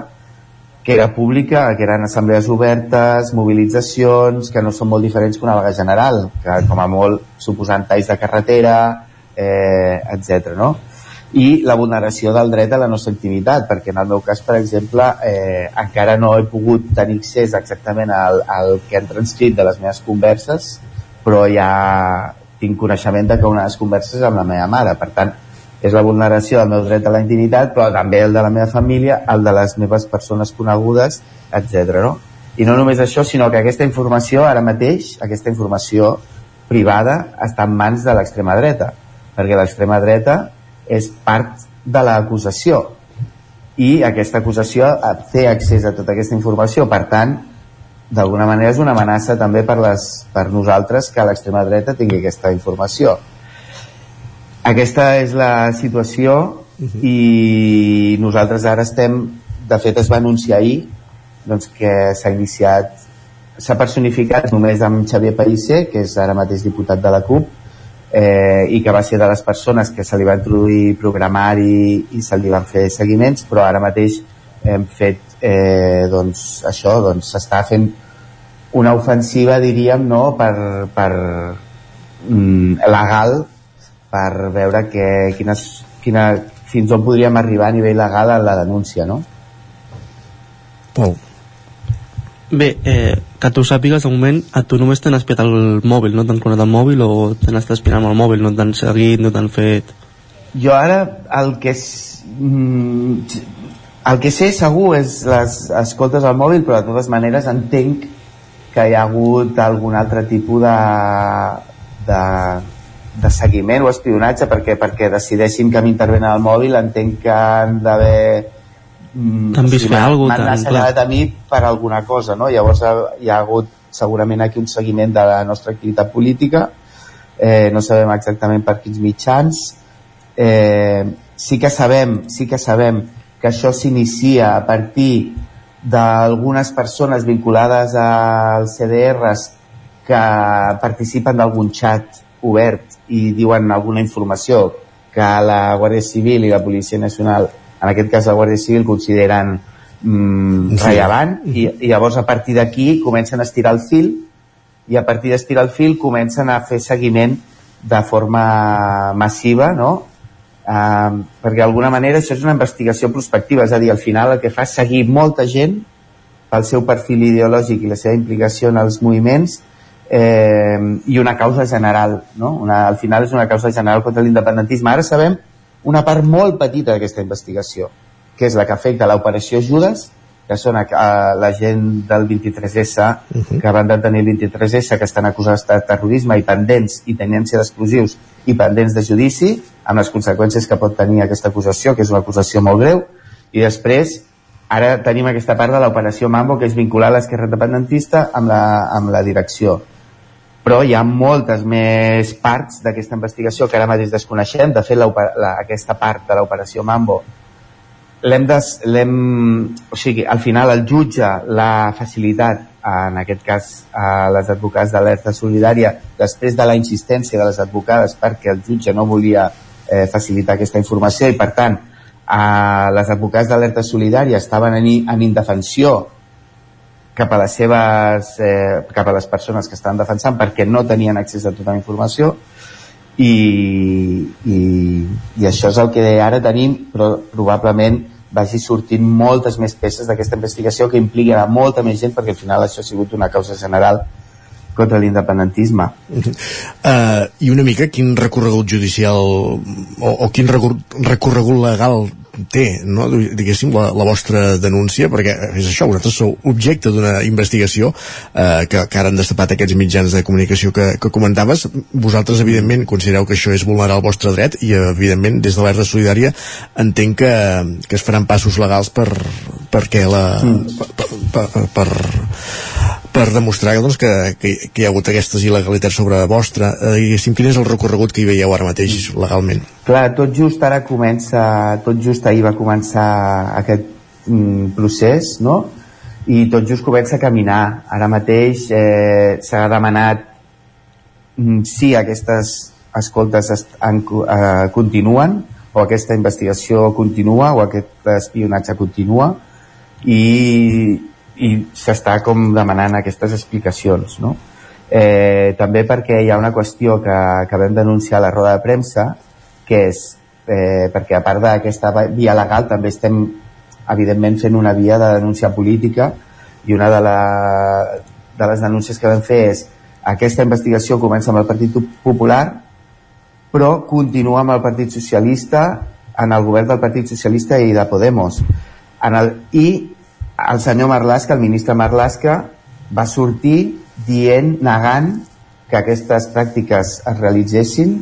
que era pública, que eren assemblees obertes, mobilitzacions, que no són molt diferents que una vaga general, que com a molt suposant talls de carretera, eh, etc. no? I la vulneració del dret a la nostra intimitat, perquè en el meu cas, per exemple, eh, encara no he pogut tenir accés exactament al, al que han transcrit de les meves converses, però ja tinc coneixement de que una de les converses amb la meva mare, per tant, és la vulneració del meu dret a la intimitat, però també el de la meva família, el de les meves persones conegudes, etc. No? I no només això, sinó que aquesta informació, ara mateix, aquesta informació privada, està en mans de l'extrema dreta, perquè l'extrema dreta és part de l'acusació i aquesta acusació té accés a tota aquesta informació, per tant, d'alguna manera és una amenaça també per, les, per nosaltres que l'extrema dreta tingui aquesta informació aquesta és la situació uh -huh. i nosaltres ara estem de fet es va anunciar ahir doncs, que s'ha iniciat s'ha personificat només amb Xavier Pellicer que és ara mateix diputat de la CUP eh, i que va ser de les persones que se li va introduir programari i se li van fer seguiments però ara mateix hem fet eh, doncs això doncs s'està fent una ofensiva diríem no per, per mm, legal per veure que, quines, quina, fins on podríem arribar a nivell legal a la denúncia, no? Pau. Bé, eh, que tu sàpigues, de moment, a tu només t'han espiat el mòbil, no t'han clonat el mòbil o t'han estat espiant amb el mòbil, no t'han seguit, no t'han fet... Jo ara el que és, mm, el que sé segur és les escoltes al mòbil, però de totes maneres entenc que hi ha hagut algun altre tipus de, de, de seguiment o espionatge perquè perquè decideixin que m'intervenen al mòbil entenc que han d'haver mm, T'han vist fer alguna m'han cosa, assenyalat a mi per alguna cosa no? llavors hi ha hagut segurament aquí un seguiment de la nostra activitat política. Eh, no sabem exactament per quins mitjans. Eh, sí que sabem sí que sabem que això s'inicia a partir d'algunes persones vinculades als CDRs que participen d'algun xat obert i diuen alguna informació que la Guàrdia Civil i la Policia Nacional, en aquest cas la Guàrdia Civil, consideren mm, Sí. rellevant i, i llavors a partir d'aquí comencen a estirar el fil i a partir d'estirar el fil comencen a fer seguiment de forma massiva, no? Um, perquè d'alguna manera això és una investigació prospectiva, és a dir, al final el que fa és seguir molta gent pel seu perfil ideològic i la seva implicació en els moviments eh, i una causa general, no? Una, al final és una causa general contra l'independentisme. Ara sabem una part molt petita d'aquesta investigació, que és la que afecta l'operació Judes, que són a, a la gent del 23S que van detenir el 23S que estan acusats de terrorisme i pendents i tenència d'explosius i pendents de judici amb les conseqüències que pot tenir aquesta acusació que és una acusació molt greu i després ara tenim aquesta part de l'operació Mambo que és vincular l'esquerra independentista amb la, amb la direcció però hi ha moltes més parts d'aquesta investigació que ara mateix desconeixem. De fet la, la, aquesta part de l'operació Mambo l'hem des- o sigui, al final el jutge l'ha facilitat en aquest cas a les advocats d'alerta solidària després de la insistència de les advocades perquè el jutge no volia eh, facilitar aquesta informació i per tant a les advocats d'alerta solidària estaven en, en indefensió cap a les seves eh, cap a les persones que estaven defensant perquè no tenien accés a tota la informació. I, i, i això és el que ara tenim però probablement vagi sortint moltes més peces d'aquesta investigació que impliquen a molta més gent perquè al final això ha sigut una causa general contra l'independentisme. Uh, I una mica quin recorregut judicial o, o quin recor recorregut legal té, no? diguéssim, la, la vostra denúncia, perquè és això, vosaltres sou objecte d'una investigació eh, que, que ara han destapat aquests mitjans de comunicació que, que comentaves. Vosaltres, evidentment, considereu que això és vulnerar el vostre dret i, evidentment, des de l'Erda Solidària entenc que, que es faran passos legals per, perquè la, per, per, per, per demostrar doncs, que, que, que hi ha hagut aquestes il·legalitats sobre vostra. Eh, diguéssim, quin és el recorregut que hi veieu ara mateix legalment? Clar, tot just ara comença, tot just ahir va començar aquest mm, procés, no? I tot just comença a caminar. Ara mateix eh, s'ha demanat mm, si aquestes escoltes est, en, eh, continuen o aquesta investigació continua o aquest espionatge continua i, i s'està com demanant aquestes explicacions, no? Eh, també perquè hi ha una qüestió que, que vam denunciar a la roda de premsa que és eh, perquè a part d'aquesta via legal també estem evidentment fent una via de denúncia política i una de, la, de les denúncies que vam fer és aquesta investigació comença amb el Partit Popular però continua amb el Partit Socialista en el govern del Partit Socialista i de Podemos en el, i el senyor Marlaska, el ministre Marlaska va sortir dient, negant que aquestes pràctiques es realitzessin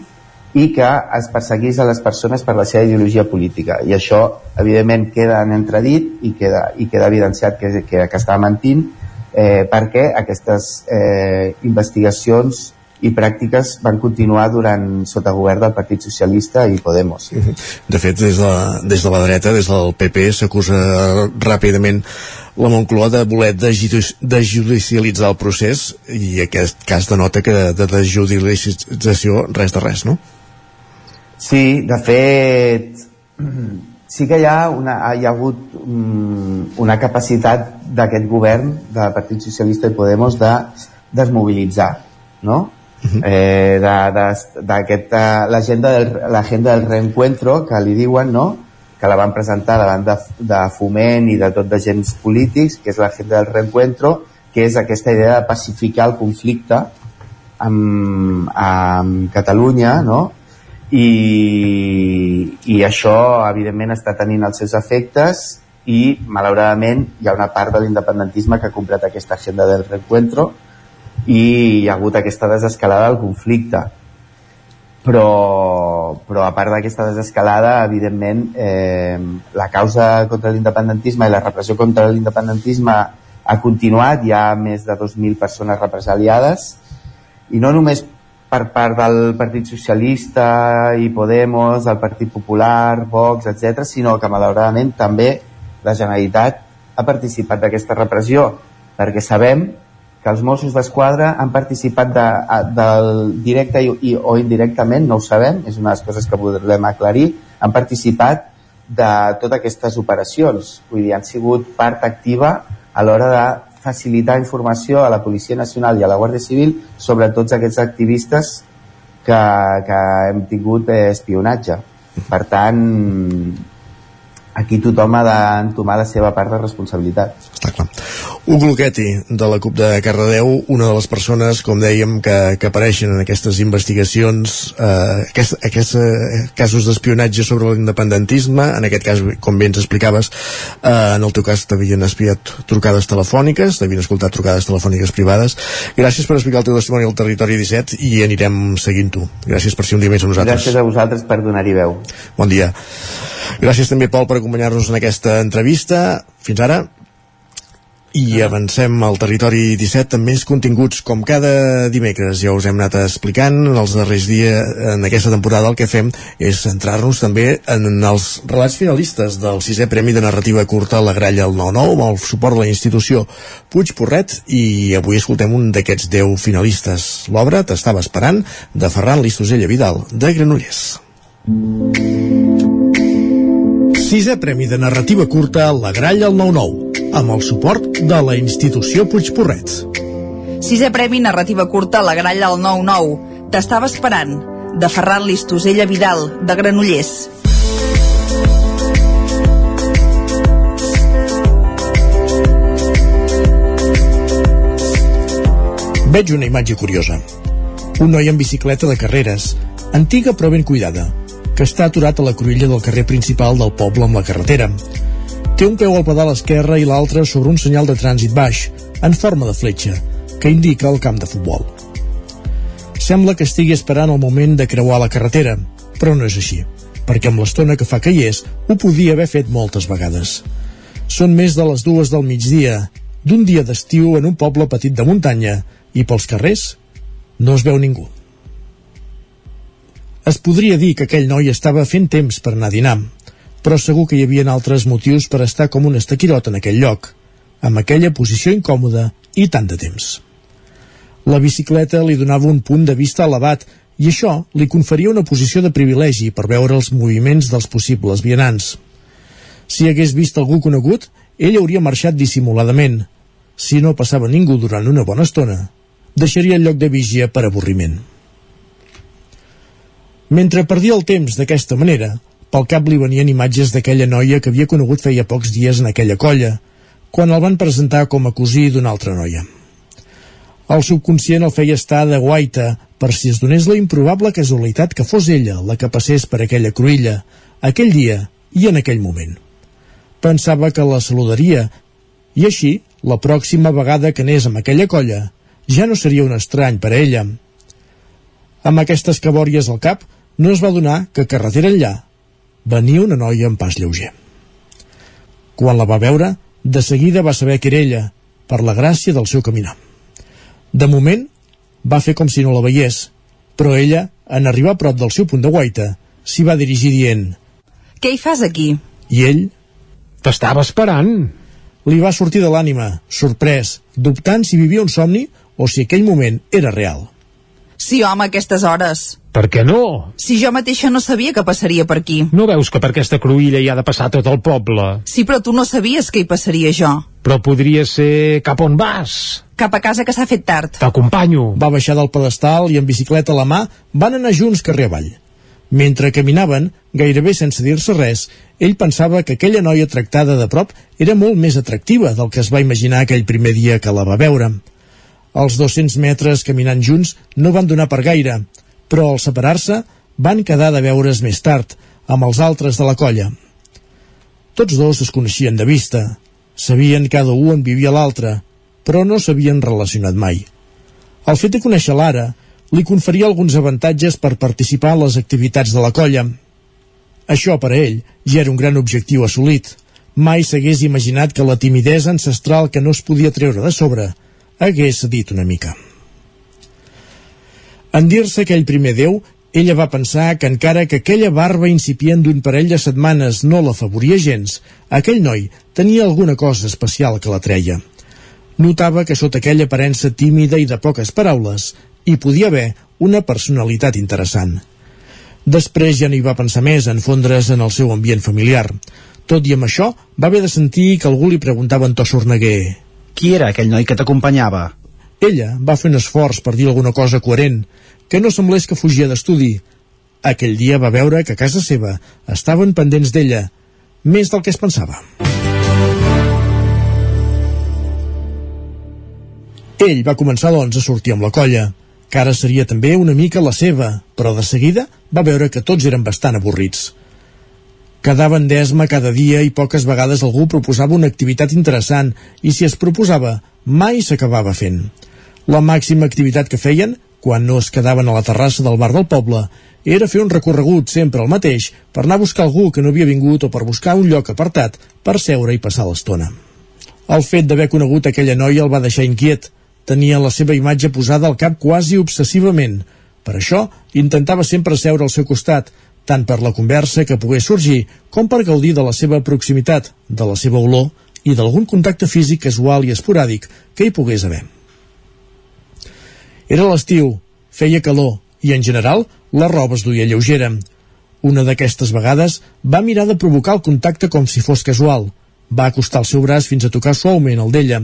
i que es perseguís a les persones per la seva ideologia política. I això evidentment queda en entredit i queda, i queda evidenciat que, que, que està mentint eh, perquè aquestes eh, investigacions i pràctiques van continuar durant sota govern del Partit Socialista i Podemos. De fet, des de, des de la dreta, des del PP, s'acusa ràpidament la Moncloa de voler desjudici- desjudicialitzar el procés i aquest cas denota que de desjudicialització res de res, no? Sí, de fet, sí que hi ha, una, hi ha hagut um, una capacitat d'aquest govern, del Partit Socialista i Podemos, de desmobilitzar, no? Eh, d'aquesta l'agenda del, l'agenda del reencuentro que li diuen no? que la van presentar davant de, de foment i de tot d'agents polítics que és l'agenda del reencuentro que és aquesta idea de pacificar el conflicte amb, amb Catalunya no? I, i això evidentment està tenint els seus efectes i malauradament hi ha una part de l'independentisme que ha comprat aquesta agenda del reencuentro i hi ha hagut aquesta desescalada del conflicte. Però, però a part d'aquesta desescalada evidentment eh, la causa contra l'independentisme i la repressió contra l'independentisme ha continuat, hi ha més de 2.000 persones represaliades i no només per part del Partit Socialista i Podemos, del Partit Popular, Vox, etc, sinó que malauradament també la Generalitat ha participat d'aquesta repressió, perquè sabem que els Mossos d'Esquadra han participat de, del directe i, i, o indirectament, no ho sabem, és una de les coses que volem aclarir, han participat de totes aquestes operacions, vull dir, han sigut part activa a l'hora de facilitar informació a la Policia Nacional i a la Guàrdia Civil sobre tots aquests activistes que, que hem tingut espionatge. Per tant, aquí tothom ha d'entomar la seva part de responsabilitat. Està clar. Hugo Luquetti, de la CUP de Cardedeu, una de les persones, com dèiem, que, que apareixen en aquestes investigacions, eh, aquest, aquests eh, casos d'espionatge sobre l'independentisme, en aquest cas, com bé ens explicaves, eh, en el teu cas t'havien espiat trucades telefòniques, t'havien escoltat trucades telefòniques privades. Gràcies per explicar el teu testimoni al Territori 17 i anirem seguint-ho. Gràcies per ser un dia més amb nosaltres. Gràcies a vosaltres per donar-hi veu. Bon dia. Gràcies també, Pol, per acompanyar-nos en aquesta entrevista. Fins ara. I avancem al territori 17 amb més continguts com cada dimecres. Ja us hem anat explicant en els darrers dies en aquesta temporada el que fem és centrar-nos també en els relats finalistes del sisè Premi de Narrativa Curta a la Gralla al 9-9 amb el suport de la institució Puig Porret i avui escoltem un d'aquests 10 finalistes. L'obra T'estava esperant de Ferran Listosella Vidal de Granollers. Sisè Premi de Narrativa Curta la Gralla al 9-9, amb el suport de la institució Puigporret. Sisè Premi Narrativa Curta a la Gralla al 9-9. T'estava esperant, de Ferran Listosella Vidal, de Granollers. Veig una imatge curiosa. Un noi en bicicleta de carreres, antiga però ben cuidada, que està aturat a la cruïlla del carrer principal del poble amb la carretera. Té un peu al pedal esquerre i l'altre sobre un senyal de trànsit baix, en forma de fletxa, que indica el camp de futbol. Sembla que estigui esperant el moment de creuar la carretera, però no és així, perquè amb l'estona que fa que hi és, ho podia haver fet moltes vegades. Són més de les dues del migdia, d'un dia d'estiu en un poble petit de muntanya, i pels carrers no es veu ningú. Es podria dir que aquell noi estava fent temps per anar a dinar, però segur que hi havia altres motius per estar com un estaquirot en aquell lloc, amb aquella posició incòmoda i tant de temps. La bicicleta li donava un punt de vista elevat i això li conferia una posició de privilegi per veure els moviments dels possibles vianants. Si hagués vist algú conegut, ell hauria marxat dissimuladament. Si no passava ningú durant una bona estona, deixaria el lloc de vigia per avorriment. Mentre perdia el temps d'aquesta manera, pel cap li venien imatges d'aquella noia que havia conegut feia pocs dies en aquella colla, quan el van presentar com a cosí d'una altra noia. El subconscient el feia estar de guaita per si es donés la improbable casualitat que fos ella la que passés per aquella cruïlla, aquell dia i en aquell moment. Pensava que la saludaria i així, la pròxima vegada que anés amb aquella colla, ja no seria un estrany per a ella. Amb aquestes cabòries al cap, no es va donar que carretera enllà venia una noia en pas lleuger. Quan la va veure, de seguida va saber que era ella, per la gràcia del seu caminar. De moment, va fer com si no la veiés, però ella, en arribar a prop del seu punt de guaita, s'hi va dirigir dient Què hi fas aquí? I ell... T'estava esperant. Li va sortir de l'ànima, sorprès, dubtant si vivia un somni o si aquell moment era real. Sí, home, a aquestes hores. Per què no? Si jo mateixa no sabia que passaria per aquí. No veus que per aquesta cruïlla hi ha de passar tot el poble? Sí, però tu no sabies que hi passaria jo. Però podria ser cap on vas. Cap a casa que s'ha fet tard. T'acompanyo. Va baixar del pedestal i amb bicicleta a la mà van anar junts carrer avall. Mentre caminaven, gairebé sense dir-se res, ell pensava que aquella noia tractada de prop era molt més atractiva del que es va imaginar aquell primer dia que la va veure. Els 200 metres caminant junts no van donar per gaire, però al separar-se van quedar de veure's més tard, amb els altres de la colla. Tots dos es coneixien de vista, sabien cada un on vivia l'altre, però no s'havien relacionat mai. El fet de conèixer l'ara li conferia alguns avantatges per participar en les activitats de la colla. Això, per a ell, ja era un gran objectiu assolit. Mai s'hagués imaginat que la timidesa ancestral que no es podia treure de sobre hagués dit una mica. En dir-se aquell primer Déu, ella va pensar que encara que aquella barba incipient d'un parell de setmanes no l'afavoria gens, aquell noi tenia alguna cosa especial que la treia. Notava que sota aquella aparença tímida i de poques paraules hi podia haver una personalitat interessant. Després ja no hi va pensar més en fondre's en el seu ambient familiar. Tot i amb això, va haver de sentir que algú li preguntava en to sorneguer. Qui era aquell noi que t'acompanyava? Ella va fer un esforç per dir alguna cosa coherent, que no semblés que fugia d'estudi. Aquell dia va veure que a casa seva estaven pendents d'ella, més del que es pensava. Ell va començar, doncs, a sortir amb la colla, que ara seria també una mica la seva, però de seguida va veure que tots eren bastant avorrits. Quedaven d'esma cada dia i poques vegades algú proposava una activitat interessant i si es proposava, mai s'acabava fent. La màxima activitat que feien, quan no es quedaven a la terrassa del bar del poble, era fer un recorregut sempre el mateix per anar a buscar algú que no havia vingut o per buscar un lloc apartat per seure i passar l'estona. El fet d'haver conegut aquella noia el va deixar inquiet, tenia la seva imatge posada al cap quasi obsessivament. Per això, intentava sempre seure al seu costat, tant per la conversa que pogués sorgir com per gaudir de la seva proximitat, de la seva olor i d'algun contacte físic casual i esporàdic que hi pogués haver. Era l'estiu, feia calor i, en general, la roba es duia lleugera. Una d'aquestes vegades va mirar de provocar el contacte com si fos casual. Va acostar el seu braç fins a tocar suaument el d'ella.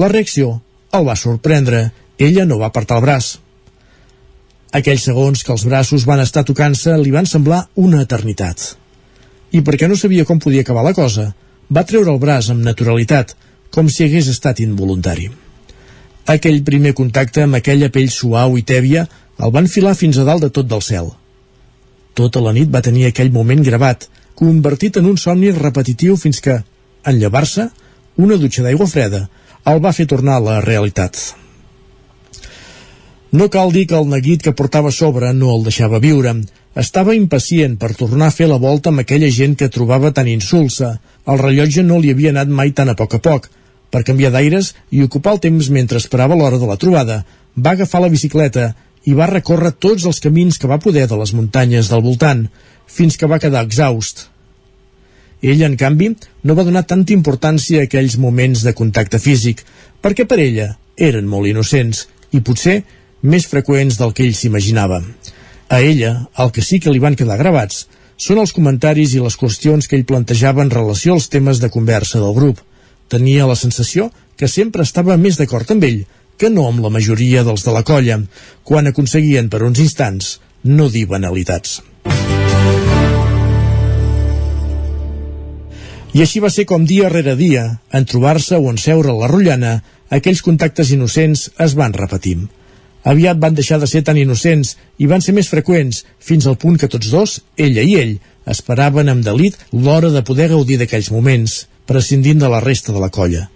La reacció el va sorprendre. Ella no va apartar el braç. Aquells segons que els braços van estar tocant-se li van semblar una eternitat. I perquè no sabia com podia acabar la cosa, va treure el braç amb naturalitat, com si hagués estat involuntari. Aquell primer contacte amb aquella pell suau i tèbia el van filar fins a dalt de tot del cel. Tota la nit va tenir aquell moment gravat, convertit en un somni repetitiu fins que, en llevar-se, una dutxa d'aigua freda el va fer tornar a la realitat. No cal dir que el neguit que portava sobre no el deixava viure. Estava impacient per tornar a fer la volta amb aquella gent que trobava tan insulsa. El rellotge no li havia anat mai tan a poc a poc. Per canviar d'aires i ocupar el temps mentre esperava l'hora de la trobada, va agafar la bicicleta i va recórrer tots els camins que va poder de les muntanyes del voltant, fins que va quedar exhaust. Ella, en canvi, no va donar tanta importància a aquells moments de contacte físic, perquè per ella eren molt innocents i potser més freqüents del que ell s'imaginava. A ella, el que sí que li van quedar gravats són els comentaris i les qüestions que ell plantejava en relació als temes de conversa del grup. Tenia la sensació que sempre estava més d'acord amb ell que no amb la majoria dels de la colla, quan aconseguien per uns instants no dir banalitats. I així va ser com dia rere dia, en trobar-se o en seure a la rotllana, aquells contactes innocents es van repetir. Aviat van deixar de ser tan innocents i van ser més freqüents, fins al punt que tots dos, ella i ell, esperaven amb delit l'hora de poder gaudir d'aquells moments, prescindint de la resta de la colla.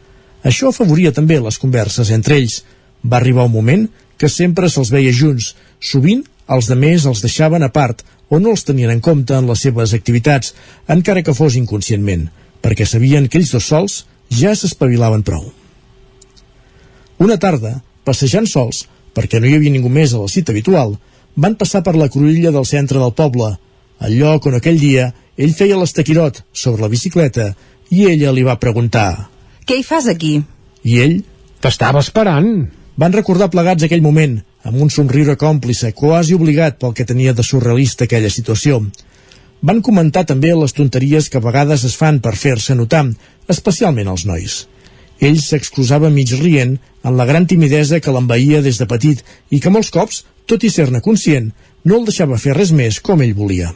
Això afavoria també les converses entre ells. Va arribar un moment que sempre se'ls veia junts. Sovint, els de més els deixaven a part o no els tenien en compte en les seves activitats, encara que fos inconscientment perquè sabien que ells dos sols ja s'espavilaven prou. Una tarda, passejant sols, perquè no hi havia ningú més a la cita habitual, van passar per la cruïlla del centre del poble, el lloc on aquell dia ell feia l'estaquirot sobre la bicicleta i ella li va preguntar Què hi fas aquí? I ell T'estava esperant. Van recordar plegats aquell moment, amb un somriure còmplice, quasi obligat pel que tenia de surrealista aquella situació. Van comentar també les tonteries que a vegades es fan per fer-se notar, especialment els nois. Ell s'excusava mig rient en la gran timidesa que l'envaïa des de petit i que molts cops, tot i ser-ne conscient, no el deixava fer res més com ell volia.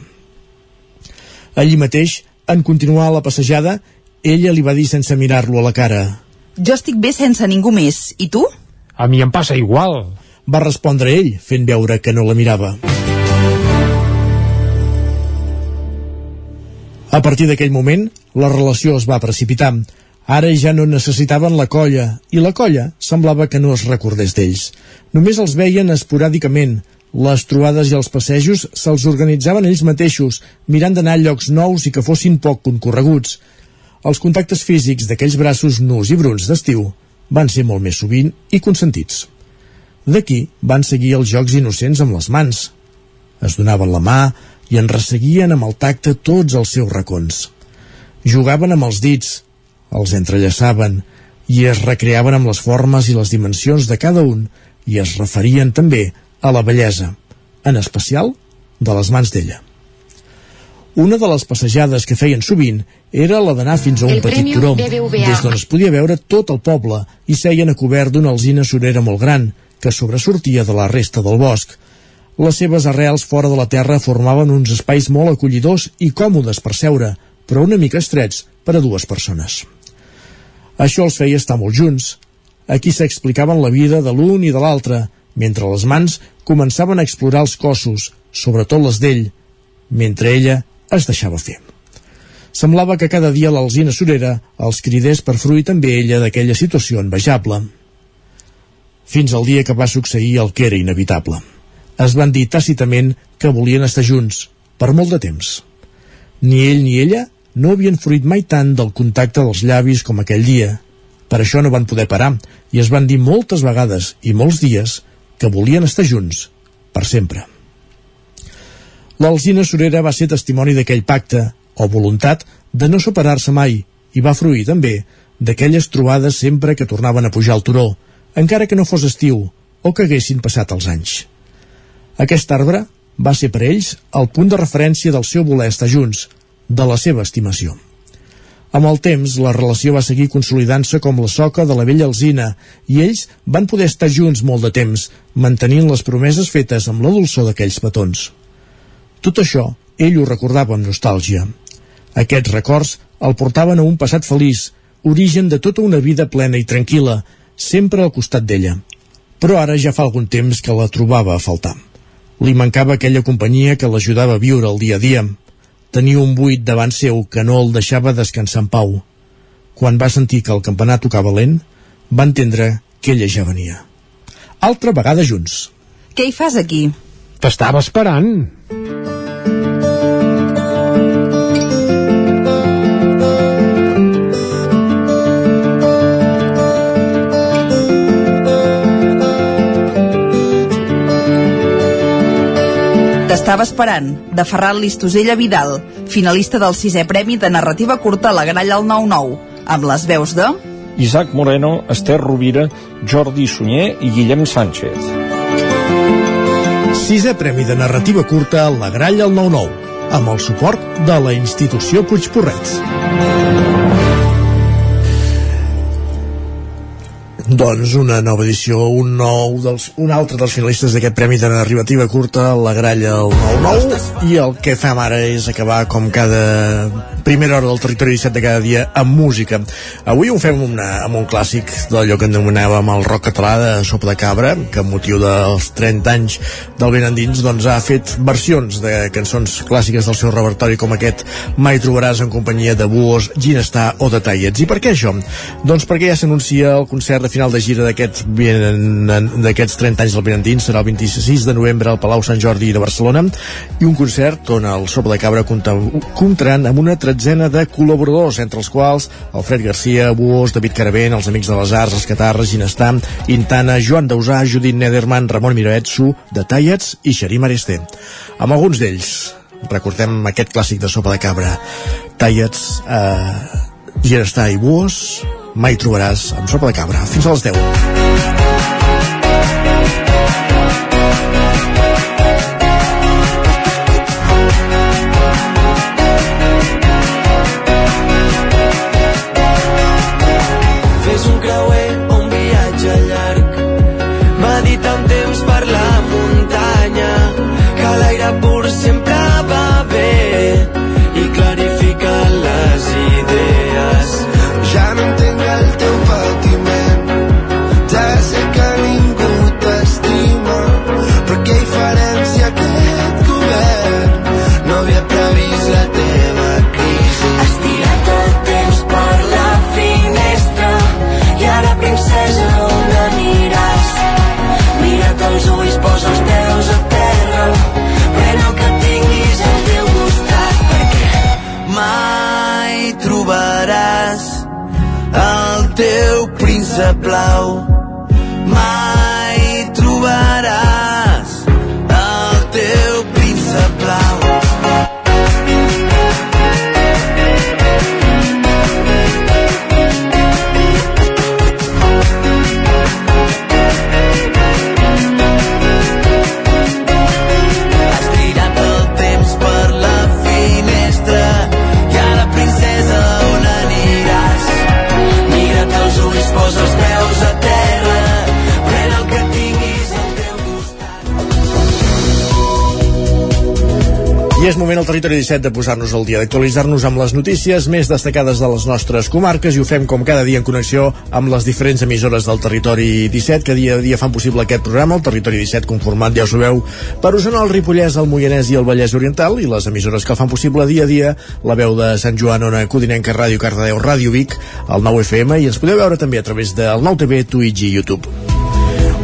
Allí mateix, en continuar la passejada, ella li va dir sense mirar-lo a la cara. Jo estic bé sense ningú més. I tu? A mi em passa igual. Va respondre ell, fent veure que no la mirava. A partir d'aquell moment, la relació es va precipitar. Ara ja no necessitaven la colla, i la colla semblava que no es recordés d'ells. Només els veien esporàdicament. Les trobades i els passejos se'ls organitzaven ells mateixos, mirant d'anar a llocs nous i que fossin poc concorreguts. Els contactes físics d'aquells braços nus i bruns d'estiu van ser molt més sovint i consentits. D'aquí van seguir els jocs innocents amb les mans. Es donaven la mà i en resseguien amb el tacte tots els seus racons. Jugaven amb els dits, els entrellaçaven i es recreaven amb les formes i les dimensions de cada un i es referien també a la bellesa, en especial de les mans d'ella. Una de les passejades que feien sovint era la d'anar fins a un El petit turó, des d'on es podia veure tot el poble i seien a cobert d'una alzina surera molt gran, que sobresortia de la resta del bosc. Les seves arrels fora de la terra formaven uns espais molt acollidors i còmodes per seure, però una mica estrets per a dues persones. Això els feia estar molt junts. Aquí s'explicaven la vida de l'un i de l'altre, mentre les mans començaven a explorar els cossos, sobretot les d'ell, mentre ella es deixava fer. Semblava que cada dia l'alzina sorera els cridés per fruir també ella d'aquella situació envejable. Fins al dia que va succeir el que era inevitable. Es van dir tàcitament que volien estar junts, per molt de temps. Ni ell ni ella no havien fruit mai tant del contacte dels llavis com aquell dia. Per això no van poder parar i es van dir moltes vegades i molts dies que volien estar junts, per sempre. L'Alzina Sorera va ser testimoni d'aquell pacte, o voluntat, de no separar-se mai, i va fruir també d'aquelles trobades sempre que tornaven a pujar al turó, encara que no fos estiu o que haguessin passat els anys. Aquest arbre va ser per ells el punt de referència del seu voler estar junts, de la seva estimació. Amb el temps, la relació va seguir consolidant-se com la soca de la vella alzina i ells van poder estar junts molt de temps, mantenint les promeses fetes amb la dolçor d'aquells petons. Tot això, ell ho recordava amb nostàlgia. Aquests records el portaven a un passat feliç, origen de tota una vida plena i tranquil·la, sempre al costat d'ella. Però ara ja fa algun temps que la trobava a faltar. Li mancava aquella companyia que l'ajudava a viure el dia a dia. Tenia un buit davant seu que no el deixava descansar en pau. Quan va sentir que el campanar tocava lent, va entendre que ella ja venia. Altra vegada junts. Què hi fas aquí? T'estava esperant. T'estava esperant, de Ferran Listosella Vidal, finalista del sisè premi de narrativa curta a la gralla al 9-9, amb les veus de... Isaac Moreno, Esther Rovira, Jordi Sunyer i Guillem Sánchez. Sisè Premi de Narrativa Curta la Gralla al 9-9, amb el suport de la institució Puigporrets. Doncs una nova edició, un nou dels, un altre dels finalistes d'aquest Premi de Narrativa Curta, la Gralla al 9-9, i el que fem ara és acabar com cada primera hora del territori 17 de cada dia amb música. Avui ho fem una, amb un clàssic d'allò que anomenàvem el rock català de Sopa de Cabra, que amb motiu dels 30 anys del ben endins doncs, ha fet versions de cançons clàssiques del seu repertori com aquest Mai trobaràs en companyia de Buos, Ginestar o de Tallets. I per què això? Doncs perquè ja s'anuncia el concert de final de gira d'aquests d'aquests 30 anys del Benendins serà el 26 de novembre al Palau Sant Jordi de Barcelona i un concert on el Sopa de Cabra compta- comptaran amb una tretzena de col·laboradors entre els quals Alfred Garcia, Buós, David Caravent, els Amics de les Arts, els Catarres, Ginestar, Intana, Joan Dausà, Judit Nederman, Ramon Miraetsu, de Tallets i Xerim Aresté. Amb alguns d'ells recordem aquest clàssic de Sopa de Cabra Tallets, eh, Ginestar i Buós mai trobaràs amb sopa de cabra. Fins a les 10. El teu és moment al territori 17 de posar-nos al dia, d'actualitzar-nos amb les notícies més destacades de les nostres comarques i ho fem com cada dia en connexió amb les diferents emissores del territori 17 que dia a dia fan possible aquest programa, el territori 17 conformat, ja ho sabeu, per Osona, el Ripollès, el Moianès i el Vallès Oriental i les emissores que el fan possible dia a dia, la veu de Sant Joan, Ona Codinenca, Ràdio Cardedeu, Ràdio Vic, el 9 FM i ens podeu veure també a través del 9 TV, Twitch i YouTube.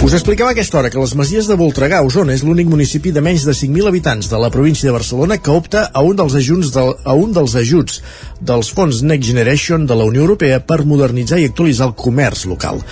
Us explicava a aquesta hora que les Masies de Voltregà, Osona, és l'únic municipi de menys de 5.000 habitants de la província de Barcelona que opta a un dels ajuts, de, a un dels ajuts dels fons Next Generation de la Unió Europea per modernitzar i actualitzar el comerç local.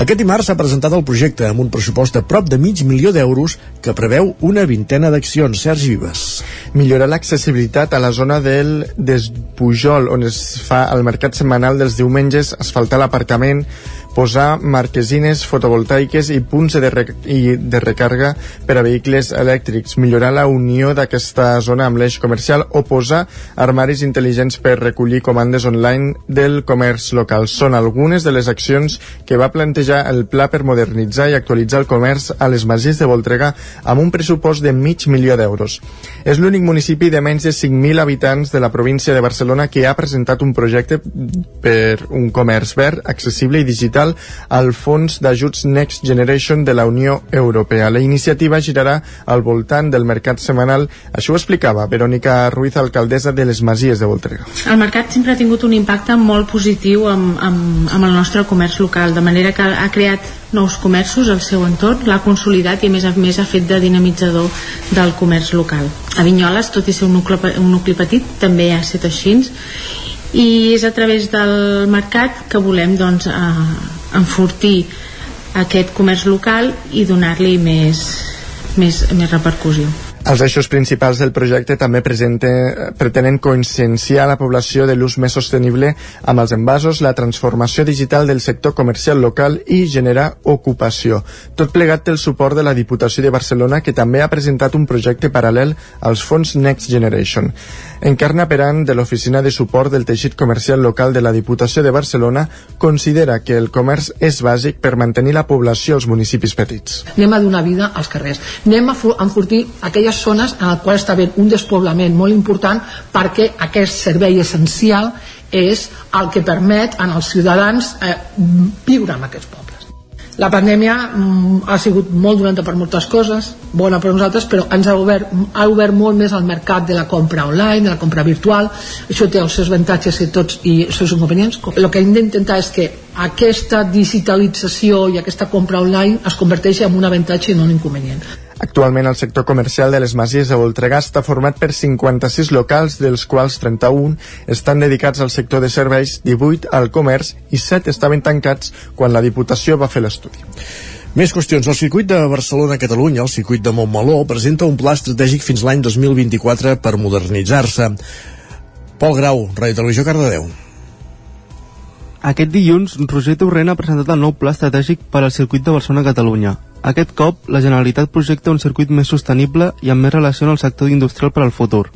Aquest dimarts s'ha presentat el projecte amb un pressupost de prop de mig milió d'euros que preveu una vintena d'accions. Sergi Vives. Millorar l'accessibilitat a la zona del Despujol, on es fa el mercat setmanal dels diumenges, asfaltar l'aparcament, posar marquesines fotovoltaiques i punts de, rec i de recàrrega per a vehicles elèctrics, millorar la unió d'aquesta zona amb l'eix comercial o posar armaris intel·ligents per recollir comandes online del comerç local. Són algunes de les accions que va plantejar el pla per modernitzar i actualitzar el comerç a les Masies de Voltregà amb un pressupost de mig milió d'euros. És l'únic municipi de menys de 5.000 habitants de la província de Barcelona que ha presentat un projecte per un comerç verd, accessible i digital digital al Fons d'Ajuts Next Generation de la Unió Europea. La iniciativa girarà al voltant del mercat setmanal. Això ho explicava Verònica Ruiz, alcaldessa de les Masies de Voltrega. El mercat sempre ha tingut un impacte molt positiu amb, amb, amb el nostre comerç local, de manera que ha creat nous comerços al seu entorn, l'ha consolidat i a més a més ha fet de dinamitzador del comerç local. A Vinyoles, tot i ser un nucli, un nucli petit, també ha estat així i és a través del mercat que volem doncs, eh, enfortir aquest comerç local i donar-li més, més, més repercussió. Els eixos principals del projecte també pretenen conscienciar la població de l'ús més sostenible amb els envasos, la transformació digital del sector comercial local i generar ocupació. Tot plegat té el suport de la Diputació de Barcelona, que també ha presentat un projecte paral·lel als fons Next Generation. Encarna Peran, de l'Oficina de Suport del Teixit Comercial Local de la Diputació de Barcelona, considera que el comerç és bàsic per mantenir la població als municipis petits. Anem a donar vida als carrers. Anem a enfortir aquelles aquelles zones en les quals està havent un despoblament molt important perquè aquest servei essencial és el que permet als ciutadans eh, viure en aquests pobles. La pandèmia mm, ha sigut molt dolenta per moltes coses, bona per nosaltres, però ens ha obert, ha obert molt més el mercat de la compra online, de la compra virtual. Això té els seus avantatges i tots i els seus inconvenients. El que hem d'intentar és que aquesta digitalització i aquesta compra online es converteixi en un avantatge i no un inconvenient. Actualment el sector comercial de les Masies de Voltregà està format per 56 locals, dels quals 31 estan dedicats al sector de serveis, 18 al comerç i 7 estaven tancats quan la Diputació va fer l'estudi. Més qüestions. El circuit de Barcelona-Catalunya, el circuit de Montmeló, presenta un pla estratègic fins l'any 2024 per modernitzar-se. Pol Grau, Ràdio Televisió Cardedeu. Aquest dilluns, Roger Torrent ha presentat el nou pla estratègic per al circuit de Barcelona-Catalunya. Aquest cop, la Generalitat projecta un circuit més sostenible i amb més relació al sector industrial per al futur.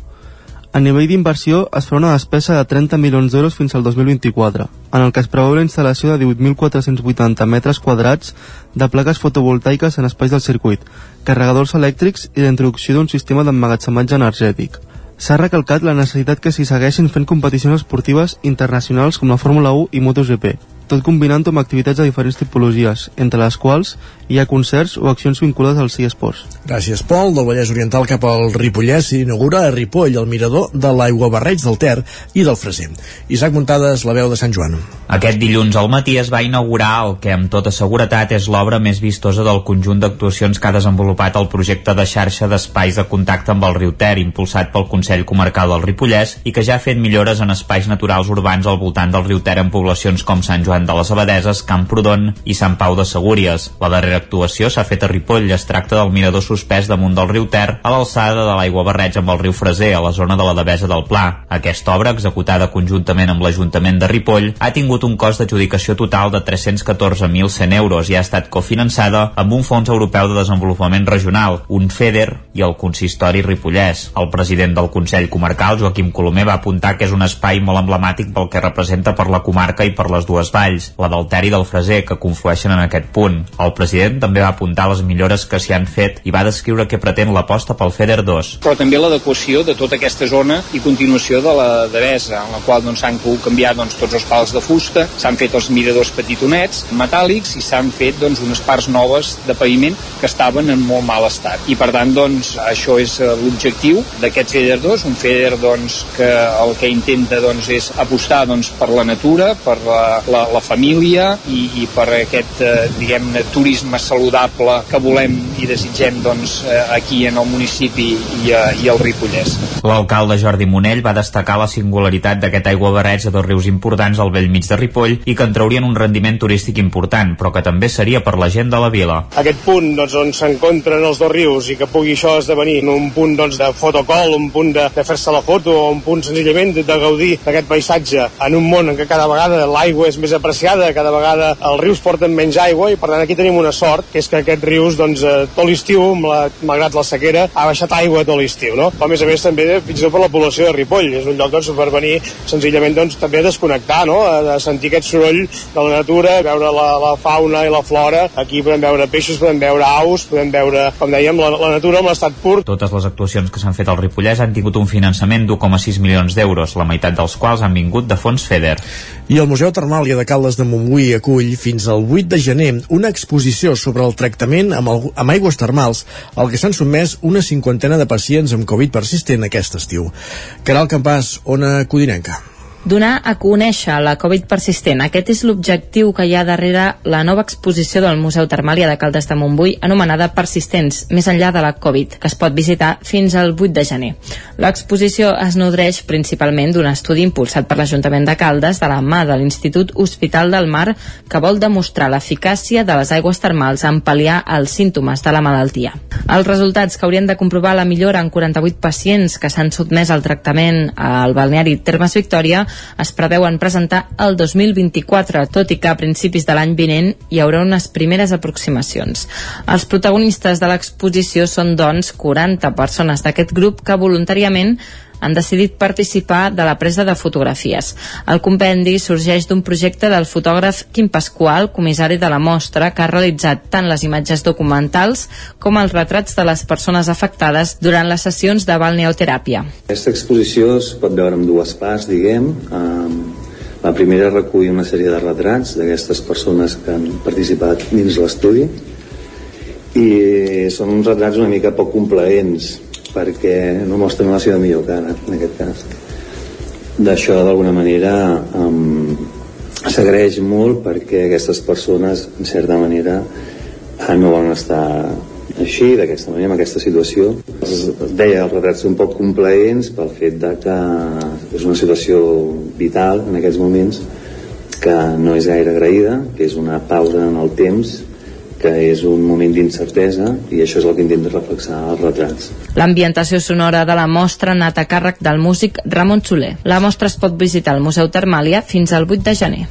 A nivell d'inversió es farà una despesa de 30 milions d'euros fins al 2024, en el que es preveu la instal·lació de 18.480 metres quadrats de plaques fotovoltaiques en espais del circuit, carregadors elèctrics i la introducció d'un sistema d'emmagatzematge energètic. S'ha recalcat la necessitat que s'hi segueixin fent competicions esportives internacionals com la Fórmula 1 i MotoGP, tot combinant-ho amb activitats de diferents tipologies, entre les quals hi ha concerts o accions vinculades als eSports. Gràcies, Pol. Del Vallès Oriental cap al Ripollès s'inaugura a Ripoll el mirador de l'aigua barreig del Ter i del Freser. Isaac Muntades, la veu de Sant Joan. Aquest dilluns al matí es va inaugurar el que amb tota seguretat és l'obra més vistosa del conjunt d'actuacions que ha desenvolupat el projecte de xarxa d'espais de contacte amb el riu Ter, impulsat pel Consell Comarcal del Ripollès i que ja ha fet millores en espais naturals urbans al voltant del riu Ter en poblacions com Sant Joan de les Abadeses, Camprodon i Sant Pau de Segúries. La darrera actuació s'ha fet a Ripoll. Es tracta del mirador suspès damunt del riu Ter, a l'alçada de l'aigua barreig amb el riu Freser, a la zona de la Devesa del Pla. Aquesta obra, executada conjuntament amb l'Ajuntament de Ripoll, ha tingut un cost d'adjudicació total de 314.100 euros i ha estat cofinançada amb un Fons Europeu de Desenvolupament Regional, un FEDER i el Consistori Ripollès. El president del Consell Comarcal, Joaquim Colomer, va apuntar que és un espai molt emblemàtic pel que representa per la comarca i per les dues Valls, la del Ter i del Freser, que conflueixen en aquest punt. El president també va apuntar les millores que s'hi han fet i va descriure què pretén l'aposta pel FEDER 2. però també l'adequació de tota aquesta zona i continuació de la devesa, en la qual doncs, s'han pogut canviar doncs, tots els pals de fusta, s'han fet els miradors petitonets, metàl·lics, i s'han fet doncs, unes parts noves de paviment que estaven en molt mal estat. I per tant, doncs, això és eh, l'objectiu d'aquest FEDER 2, un FEDER doncs, que el que intenta doncs, és apostar doncs, per la natura, per la, la, la família i, i per aquest, eh, diguem-ne, turisme saludable que volem i desitgem doncs, eh, aquí en el municipi i, eh, i al Ripollès. L'alcalde Jordi Monell va destacar la singularitat d'aquest aiguabarreig de dos rius importants al vell mig de Ripoll i que en traurien un rendiment turístic important, però que també seria per la gent de la vila. aquest punt doncs, on s'encontren els dos rius i que pugui això esdevenir un punt doncs, de fotocol, un punt de, de fer-se la foto o un punt senzillament de, de gaudir d'aquest paisatge en un món en què cada vegada l'aigua és més apreciada, cada vegada els rius porten menys aigua i per tant aquí tenim una sort que és que aquests rius doncs, eh, tot l'estiu, amb la, malgrat la sequera, ha baixat aigua tot l'estiu. No? Però a més a més també fins i tot per la població de Ripoll, és un lloc doncs, per venir senzillament doncs, també a desconnectar, no? a, a sentir aquest soroll de la natura, veure la, la fauna i la flora. Aquí podem veure peixos, podem veure aus, podem veure, com dèiem, la, la natura en l'estat pur. Totes les actuacions que s'han fet al Ripollès han tingut un finançament d'1,6 milions d'euros, la meitat dels quals han vingut de fons FEDER. I el Museu Termàlia de Caldes de Montbui acull fins al 8 de gener una exposició sobre el tractament amb, el, amb aigües termals al que s'han sotmès una cinquantena de pacients amb Covid persistent aquest estiu. Caral Campàs, Ona Codinenca. Donar a conèixer la Covid persistent. Aquest és l'objectiu que hi ha darrere la nova exposició del Museu Termàlia de Caldes de Montbui anomenada Persistents, més enllà de la Covid, que es pot visitar fins al 8 de gener. L'exposició es nodreix principalment d'un estudi impulsat per l'Ajuntament de Caldes de la mà de l'Institut Hospital del Mar que vol demostrar l'eficàcia de les aigües termals en pal·liar els símptomes de la malaltia. Els resultats que haurien de comprovar la millora en 48 pacients que s'han sotmès al tractament al balneari Termes Victòria es preveuen presentar el 2024, tot i que a principis de l'any vinent hi haurà unes primeres aproximacions. Els protagonistes de l'exposició són, doncs, 40 persones d'aquest grup que voluntàriament han decidit participar de la presa de fotografies. El compendi sorgeix d'un projecte del fotògraf Quim Pasqual, comissari de la mostra, que ha realitzat tant les imatges documentals com els retrats de les persones afectades durant les sessions de balneoteràpia. Aquesta exposició es pot veure en dues parts, diguem. La primera recull una sèrie de retrats d'aquestes persones que han participat dins l'estudi i són uns retrats una mica poc complaents perquè no mostren la seva millor cara en aquest cas d'això d'alguna manera um, s'agraeix molt perquè aquestes persones en certa manera eh, no volen estar així, d'aquesta manera, en aquesta situació. Es, es deia, els retrats són poc complaents pel fet de que és una situació vital en aquests moments que no és gaire agraïda, que és una pausa en el temps que és un moment d'incertesa i això és el que intenta reflexar els retrats. L'ambientació sonora de la mostra ha anat a càrrec del músic Ramon Soler. La mostra es pot visitar al Museu Termàlia fins al 8 de gener.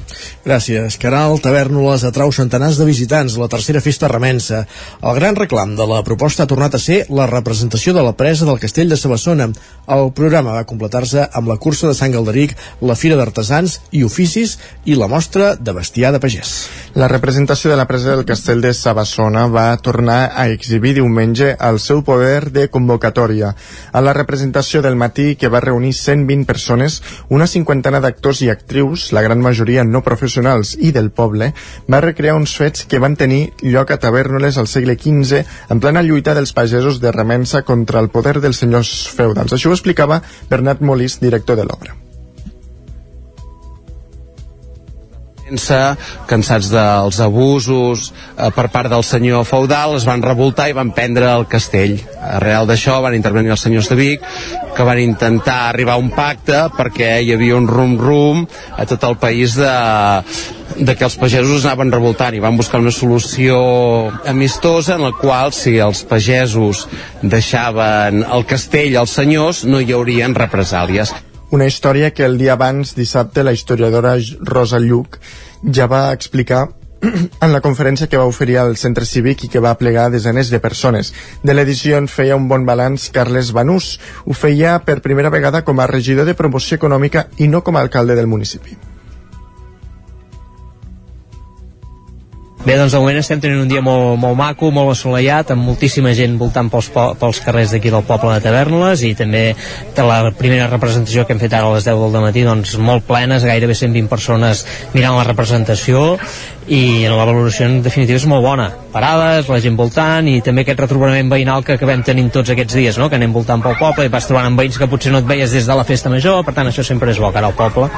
Gràcies. Caral Tavernoles atrau centenars de visitants la tercera festa remensa. El gran reclam de la proposta ha tornat a ser la representació de la presa del castell de Sabassona. El programa va completar-se amb la cursa de Sant Galderic, la Fira d'Artesans i Oficis i la mostra de bestiar de pagès. La representació de la presa del castell de Sabassona va tornar a exhibir diumenge el seu poder de convocatòria. A la representació del matí, que va reunir 120 persones, una cinquantena d'actors i actrius, la gran majoria no professionals i del poble, va recrear uns fets que van tenir lloc a Tavernoles al segle XV en plena lluita dels pagesos de Remensa contra el poder dels senyors feudals. Això ho explicava Bernat Molís, director de l'obra. Premsa, cansats dels abusos eh, per part del senyor feudal, es van revoltar i van prendre el castell. Arrel d'això van intervenir els senyors de Vic, que van intentar arribar a un pacte perquè hi havia un rum-rum a tot el país de, de que els pagesos es anaven revoltant i van buscar una solució amistosa en la qual si els pagesos deixaven el castell als senyors no hi haurien represàlies. Una història que el dia abans, dissabte, la historiadora Rosa Lluc ja va explicar en la conferència que va oferir al centre cívic i que va plegar desenes de persones. De l'edició en feia un bon balanç Carles Banús. Ho feia per primera vegada com a regidor de promoció econòmica i no com a alcalde del municipi. Bé, doncs de moment estem tenint un dia molt, molt maco, molt assolellat, amb moltíssima gent voltant pels, pels carrers d'aquí del poble de Tavernes i també de la primera representació que hem fet ara a les 10 del matí, doncs molt plenes, gairebé 120 persones mirant la representació i la valoració en definitiva és molt bona parades, la gent voltant i també aquest retrobament veïnal que acabem tenint tots aquests dies no? que anem voltant pel poble i vas trobant amb veïns que potser no et veies des de la festa major per tant això sempre és bo cara al poble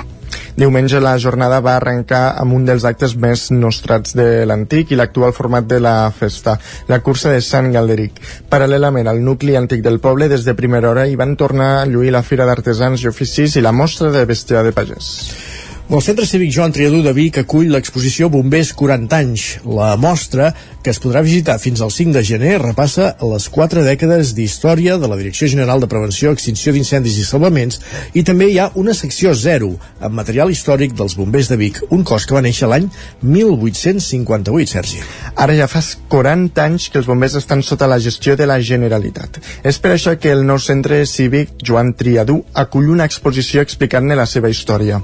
Diumenge la jornada va arrencar amb un dels actes més nostrats de l'antic i l'actual format de la festa, la cursa de Sant Galderic. Paral·lelament al nucli antic del poble, des de primera hora hi van tornar a lluir la Fira d'Artesans i Oficis i la mostra de bestiar de pagès. El Centre Cívic Joan Triadú de Vic acull l'exposició Bombers 40 anys. La mostra, que es podrà visitar fins al 5 de gener, repassa les quatre dècades d'història de la Direcció General de Prevenció, Extinció d'Incendis i Salvaments i també hi ha una secció zero amb material històric dels bombers de Vic, un cos que va néixer l'any 1858, Sergi. Ara ja fa 40 anys que els bombers estan sota la gestió de la Generalitat. És per això que el nou centre cívic Joan Triadú acull una exposició explicant-ne la seva història.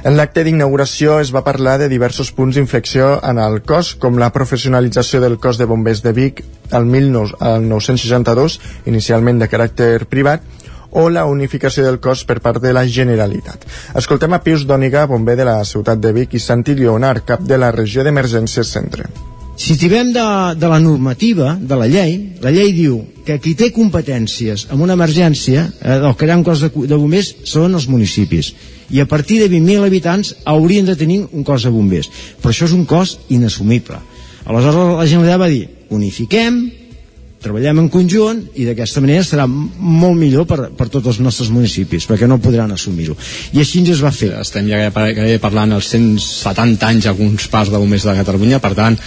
En l'acte d'inauguració es va parlar de diversos punts d'inflexió en el cos, com la professionalització del cos de bombers de Vic al 1962, inicialment de caràcter privat, o la unificació del cos per part de la Generalitat. Escoltem a Pius Dòniga, bomber de la ciutat de Vic, i Santi Lleonard, cap de la regió d'emergències centre. Si tirem de, de la normativa, de la llei, la llei diu que qui té competències en una emergència, eh, el crear un cos de, de bombers, són els municipis. I a partir de 20.000 habitants haurien de tenir un cos de bombers. Però això és un cost inassumible. Aleshores la Generalitat va dir, unifiquem, treballem en conjunt i d'aquesta manera serà molt millor per, per tots els nostres municipis perquè no podran assumir-ho i així es va fer estem ja parlant els 170 anys alguns parts de bombers de Catalunya per tant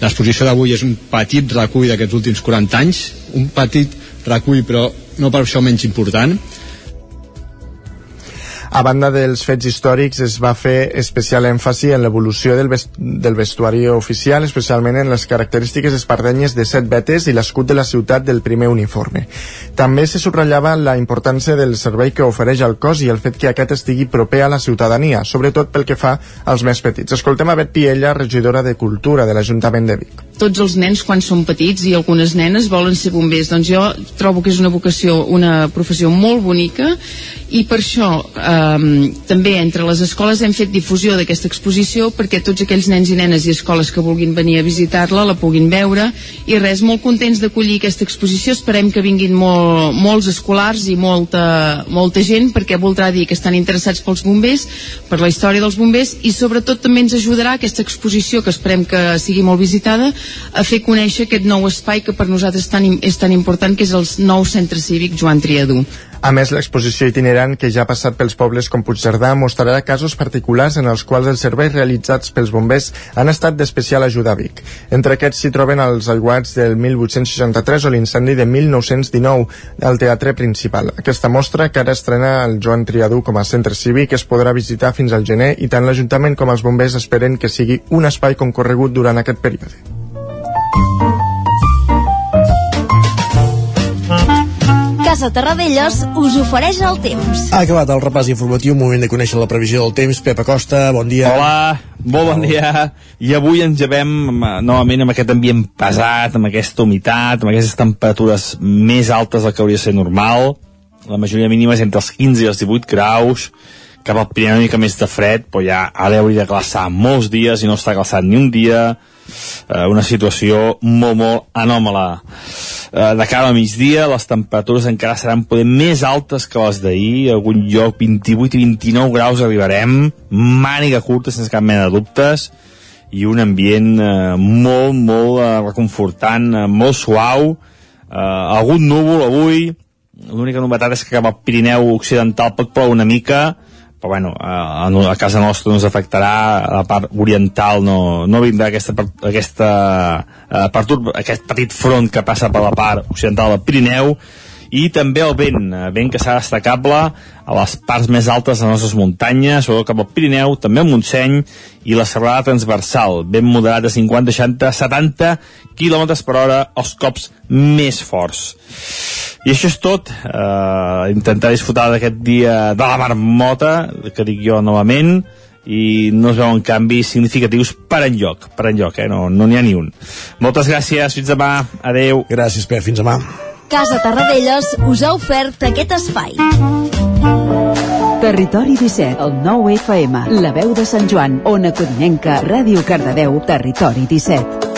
l'exposició d'avui és un petit recull d'aquests últims 40 anys un petit recull però no per això menys important a banda dels fets històrics, es va fer especial èmfasi en l'evolució del, vest del vestuari oficial, especialment en les característiques espardenyes de set vetes i l'escut de la ciutat del primer uniforme. També se subratllava la importància del servei que ofereix el cos i el fet que aquest estigui proper a la ciutadania, sobretot pel que fa als més petits. Escoltem a Bet Piella, regidora de Cultura de l'Ajuntament de Vic. Tots els nens, quan són petits, i algunes nenes volen ser bombers, doncs jo trobo que és una vocació, una professió molt bonica i per això eh, també entre les escoles hem fet difusió d'aquesta exposició perquè tots aquells nens i nenes i escoles que vulguin venir a visitar-la la puguin veure i res, molt contents d'acollir aquesta exposició, esperem que vinguin molt, molts escolars i molta, molta gent perquè voldrà dir que estan interessats pels bombers, per la història dels bombers i sobretot també ens ajudarà aquesta exposició que esperem que sigui molt visitada a fer conèixer aquest nou espai que per nosaltres tan, és tan important que és el nou centre cívic Joan Triadú. A més, l'exposició itinerant que ja ha passat pels pobles com Puigcerdà mostrarà casos particulars en els quals els serveis realitzats pels bombers han estat d'especial ajuda a Vic. Entre aquests s'hi troben els aiguats del 1863 o l'incendi de 1919 al Teatre Principal. Aquesta mostra, que ara estrena el Joan Triadú com a centre cívic, es podrà visitar fins al gener i tant l'Ajuntament com els bombers esperen que sigui un espai concorregut durant aquest període. Casa Terradellos us ofereix el temps. Ha acabat el repàs informatiu, moment de conèixer la previsió del temps. Pep Acosta, bon dia. Hola, molt bon dia. I avui ens llevem novament amb aquest ambient pesat, amb aquesta humitat, amb aquestes temperatures més altes del que hauria de ser normal. La majoria mínima és entre els 15 i els 18 graus cap al Pirineu una mica més de fred, però ja ara hauria de glaçar molts dies i no està glaçat ni un dia, eh, una situació molt, molt anòmala. Eh, de cara migdia, les temperatures encara seran poder més altes que les d'ahir, algun lloc 28 i 29 graus arribarem, màniga curta sense cap mena de dubtes, i un ambient eh, molt, molt eh, reconfortant, eh, molt suau, eh, algun núvol avui, l'única novetat és que cap al Pirineu Occidental pot ploure una mica, però bueno, a, a casa nostra no ens afectarà, a la part oriental no, no vindrà aquesta, aquesta, uh, perturb, aquest petit front que passa per la part occidental del Pirineu, i també el vent, eh, vent que serà destacable a les parts més altes de les nostres muntanyes, sobretot cap al Pirineu, també al Montseny i la serrada transversal, vent moderat de 50, 60, 70 km per hora, els cops més forts. I això és tot. Uh, intentar disfrutar d'aquest dia de la marmota, que dic jo novament, i no es veuen canvis significatius per enlloc, per enlloc, eh? no n'hi no ha ni un. Moltes gràcies, fins demà, adeu. Gràcies, Pep, fins demà. Casa Tarradellas us ha ofert aquest espai. Territori 17, el 9 FM, la veu de Sant Joan, Ona Codinenca, Ràdio Cardedeu, Territori 17.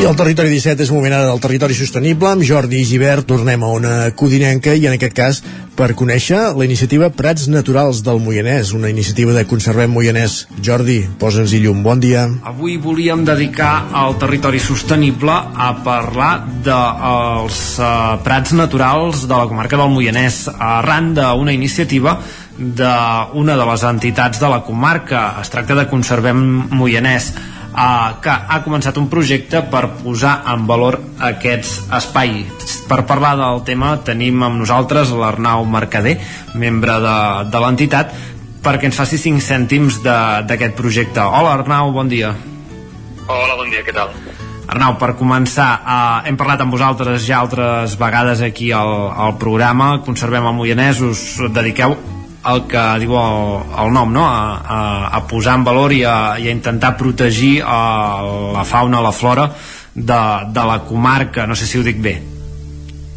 I el Territori 17 és moment ara del Territori Sostenible. Amb Jordi Givert tornem a una codinenca i en aquest cas per conèixer la iniciativa Prats Naturals del Moianès, una iniciativa de Conservem Moianès. Jordi, posa'ns-hi llum. Bon dia. Avui volíem dedicar al territori sostenible a parlar dels uh, prats naturals de la comarca del Moianès arran d'una iniciativa d'una de les entitats de la comarca. Es tracta de Conservem Moianès eh, que ha començat un projecte per posar en valor aquests espais. Per parlar del tema tenim amb nosaltres l'Arnau Mercader, membre de, de l'entitat, perquè ens faci 5 cèntims d'aquest projecte. Hola Arnau, bon dia. Hola, bon dia, què tal? Arnau, per començar, eh, hem parlat amb vosaltres ja altres vegades aquí al, al programa, Conservem el Moianès, us dediqueu el que diu el, el nom, no? A, a, a posar en valor i a, i a intentar protegir a, la fauna, la flora de, de la comarca, no sé si ho dic bé.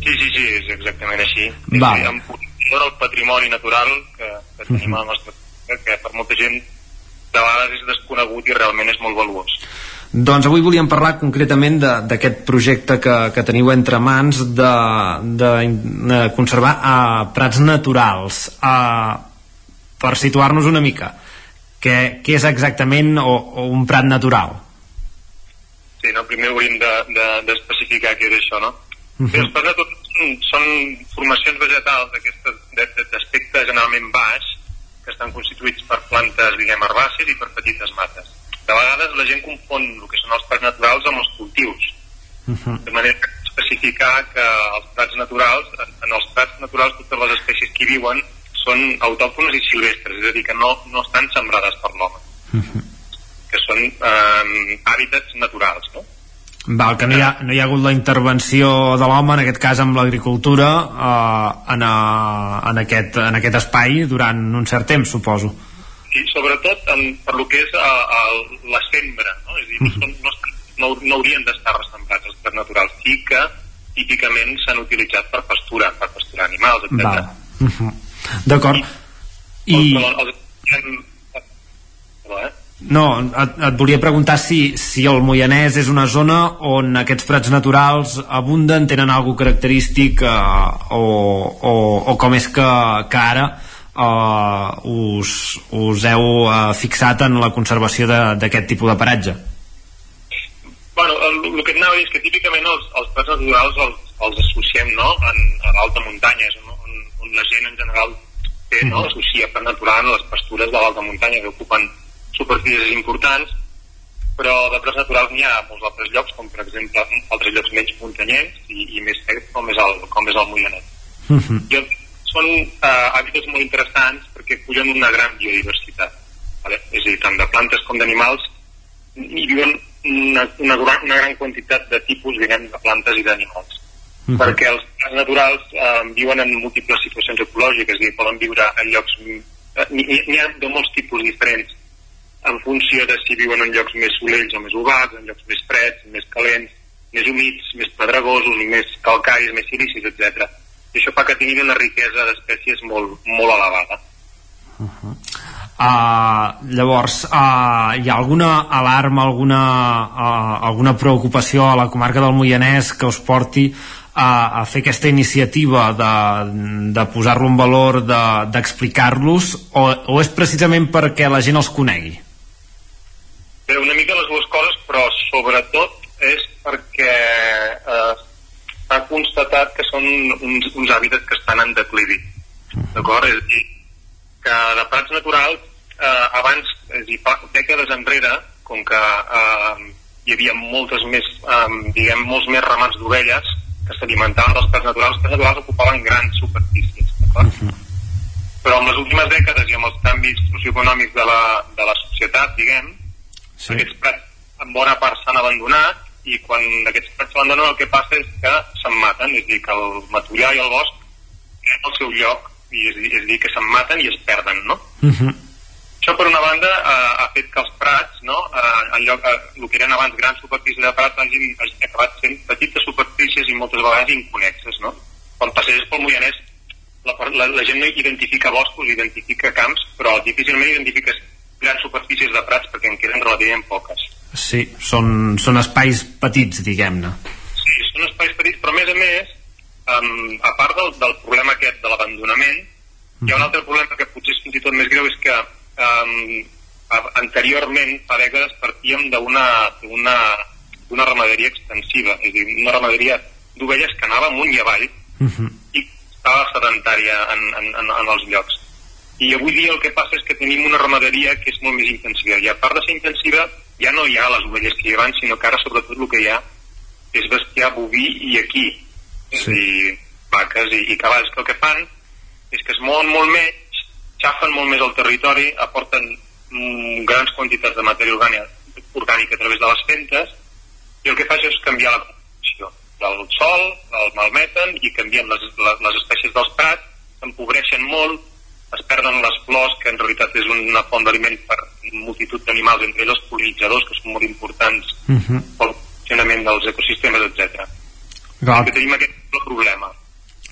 Sí, sí, sí, és exactament així. Va. És, amb el patrimoni natural que, que tenim Mhm. a la nostra comarca, que per molta gent de vegades és desconegut i realment és molt valuós. Doncs avui volíem parlar concretament de- d'aquest projecte que, que teniu entre mans de, de, de conservar uh, prats naturals. Uh, per situar-nos una mica, què, què és exactament o, o un prat natural? Sí, no? primer hauríem d'especificar de, d'especificar què és això, no? Mhm. Bé, els naturals són, formacions vegetals de- de- d'aspecte generalment baix que estan constituïts per plantes, diguem, herbàcies i per petites mates. De vegades la gent confon el que són els parcs naturals amb els cultius. De manera que especificar que els prats naturals, en, els prats naturals totes les espècies que hi viuen són autòctones i silvestres, és a dir, que no, no estan sembrades per l'home, que són eh, hàbitats naturals, no? Val, que no hi, ha, no hi ha hagut la intervenció de l'home, en aquest cas amb l'agricultura, eh, en, a, en, aquest, en aquest espai durant un cert temps, suposo. I sobretot en, per lo que és a, a la sembra, no? És a dir, no, són, no, estan, no, no haurien d'estar ressemblats els prats naturals, sí que típicament s'han utilitzat per pastura, per pasturar animals, etc. Val. Mhm. D'acord. I... Els, els, els, Perdó, eh? No, et, et volia preguntar si, si el Moianès és una zona on aquests prats naturals abunden, tenen alguna característic eh, o, o, o com és que, que ara eh, us, us heu eh, fixat en la conservació d'aquest tipus de paratge. Bueno, el, el que anava a dir és que típicament els, els prats naturals els, els associem no? en, a l'alta muntanya, és on, on, on la gent en general té, no? associa per natural a les pastures de l'alta muntanya que ocupen superfícies importants, però de prats naturals n'hi ha a molts altres llocs, com per exemple altres llocs menys muntanyencs i, i més secs, com és el, com és el Moianès. I el, són eh, hàbitats molt interessants perquè acullen una gran biodiversitat. Vale? És a dir, tant de plantes com d'animals hi viuen una, una, gran, una gran quantitat de tipus, diguem, de plantes i d'animals. Perquè els parcs naturals eh, viuen en múltiples situacions ecològiques, és a dir, poden viure en llocs... eh, N'hi n'hi ha de molts tipus diferents en funció de si viuen en llocs més solells o més ovats, en llocs més freds, més calents, més humits, més pedregosos, més calcaris, més silicis, etc. I això fa que tinguin una riquesa d'espècies molt, molt elevada. Uh, llavors, uh, hi ha alguna alarma, alguna, uh, alguna preocupació a la comarca del Moianès que us porti a, a fer aquesta iniciativa de, de posar-lo en valor, de- d'explicar-los, o, o és precisament perquè la gent els conegui? Bé, una mica les dues coses, però sobretot és perquè eh, s'ha constatat que són uns, uns hàbitats que estan en declivi. D'acord? És a dir, que de prats naturals, eh, abans, és a dir, dècades enrere, com que eh, hi havia moltes més, eh, diguem, molts més ramats d'ovelles que s'alimentaven dels prats naturals, els prats naturals ocupaven grans superfícies, d'acord? Però en les últimes dècades i amb els canvis socioeconòmics de la, de la societat, diguem, sí. aquests prats en bona part s'han abandonat i quan aquests prats s'abandonen el que passa és que se'n maten, és dir, que el matollar i el bosc tenen el seu lloc i és, és dir, que se'n maten i es perden, no? Això, per una banda, eh, ha fet que els prats, no, eh, en lloc, eh, el que eren abans grans superfícies de prats, hagin, hagin acabat sent petites superfícies i moltes vegades inconexes. No? Quan passeges pel Moianès, la, la, la gent no identifica boscos, identifica camps, però difícilment identifiques grans superfícies de prats perquè en queden relativament poques. Sí, són, són espais petits, diguem-ne. Sí, són espais petits, però a més a més, um, a part del, del problema aquest de l'abandonament, hi ha un altre problema que potser és fins i tot més greu, és que um, anteriorment, fa dècades, partíem d'una d'una ramaderia extensiva, és a dir, una ramaderia d'ovelles que anava amunt i avall uh -huh. i estava sedentària en, en, en, en els llocs. I avui dia el que passa és que tenim una ramaderia que és molt més intensiva, i a part de ser intensiva, ja no hi ha les ovelles que hi abans, sinó que ara sobretot el que hi ha és bestiar boví i aquí, sí. dir, vaques i, i cavalls, que el que fan és que es mouen molt més xafen molt més el territori, aporten mm, grans quantitats de matèria orgànica, orgànica a través de les fentes, i el que fa és canviar la composició del sol, el malmeten i canvien les, les, les espècies dels prats, s'empobreixen molt, es perden les flors, que en realitat és una font d'aliment per multitud d'animals, entre ells els polinitzadors, que són molt importants uh mhm. -huh. pel funcionament dels ecosistemes, etc. Que tenim aquest problema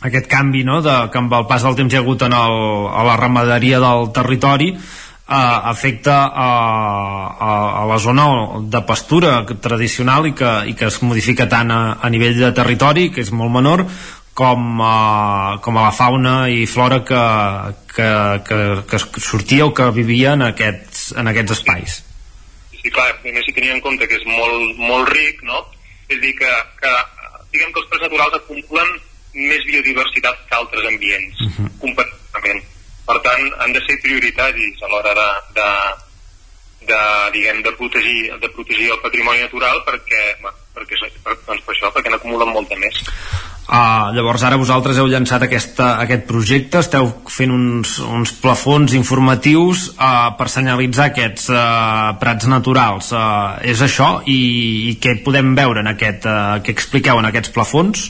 aquest canvi no, de, que amb el pas del temps hi ha hagut en el, a la ramaderia del territori eh, afecta a, a, a la zona de pastura tradicional i que, i que es modifica tant a, a nivell de territori, que és molt menor, com a, com a la fauna i flora que, que, que, que sortia o que vivia en aquests, en aquests espais. Sí, clar, primer si tenia en compte que és molt, molt ric, no? És dir, que, que diguem que els parcs naturals acumulen més biodiversitat que altres ambients, uh -huh. completament. Per tant, han de ser prioritaris a l'hora de, de, de, diguem, de, protegir, de protegir el patrimoni natural perquè, perquè, per, doncs per això, perquè n'acumulen molta més. Uh, llavors ara vosaltres heu llançat aquesta, aquest projecte, esteu fent uns, uns plafons informatius uh, per senyalitzar aquests uh, prats naturals. Uh, és això? I, I què podem veure en aquest, uh, què expliqueu en aquests plafons?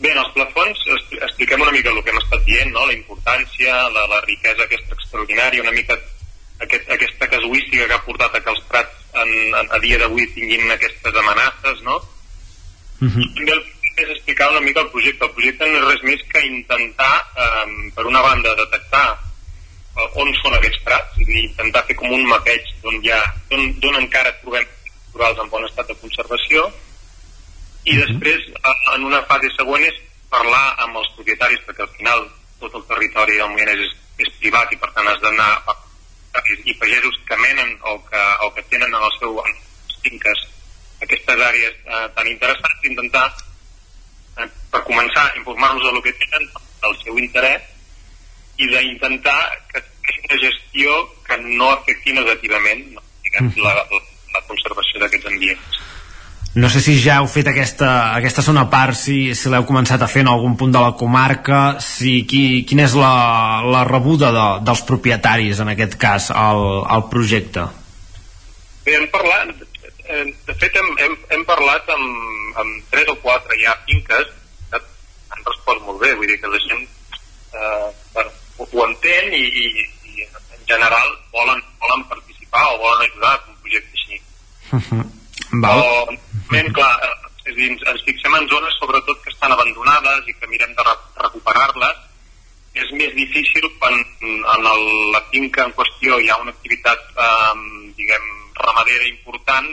Bé, en els plafons expliquem una mica el que hem estat dient, no? la importància, la, la riquesa aquesta extraordinària, una mica aquest, aquesta casuística que ha portat a que els prats en, en, a dia d'avui tinguin aquestes amenaces, no? Uh -huh. I també el és explicar una mica el projecte. El projecte no és res més que intentar, eh, per una banda, detectar eh, on són aquests prats, i intentar fer com un mapeig d'on ja, d'on encara trobem naturals en bon estat de conservació, i després en una fase següent és parlar amb els propietaris perquè al final tot el territori del Moianès és, és privat i per tant has d'anar i pagesos que menen o que, o que tenen en el seu en finques aquestes àrees eh, tan interessants intentar eh, per començar informar-los del que tenen del seu interès i d'intentar que és una gestió que no afecti negativament no, diguem, mm. la, la, la conservació d'aquests ambients no sé si ja heu fet aquesta, aquesta segona part, si, si l'heu començat a fer en algun punt de la comarca, si, qui, quina és la, la rebuda de, dels propietaris, en aquest cas, al, al projecte? Bé, hem parlat, eh, de fet hem, hem, hem parlat amb, amb tres o quatre ja finques que han respost molt bé, vull dir que la gent eh, bueno, ho, ho entén i, i, i en general volen, volen participar o volen ajudar a un projecte així. Uh -huh. Val. Però, Evidentment, clar, eh, és dir, ens fixem en zones sobretot que estan abandonades i que mirem de recuperar-les. És més difícil quan en el, la finca en qüestió hi ha una activitat, eh, diguem, ramadera important,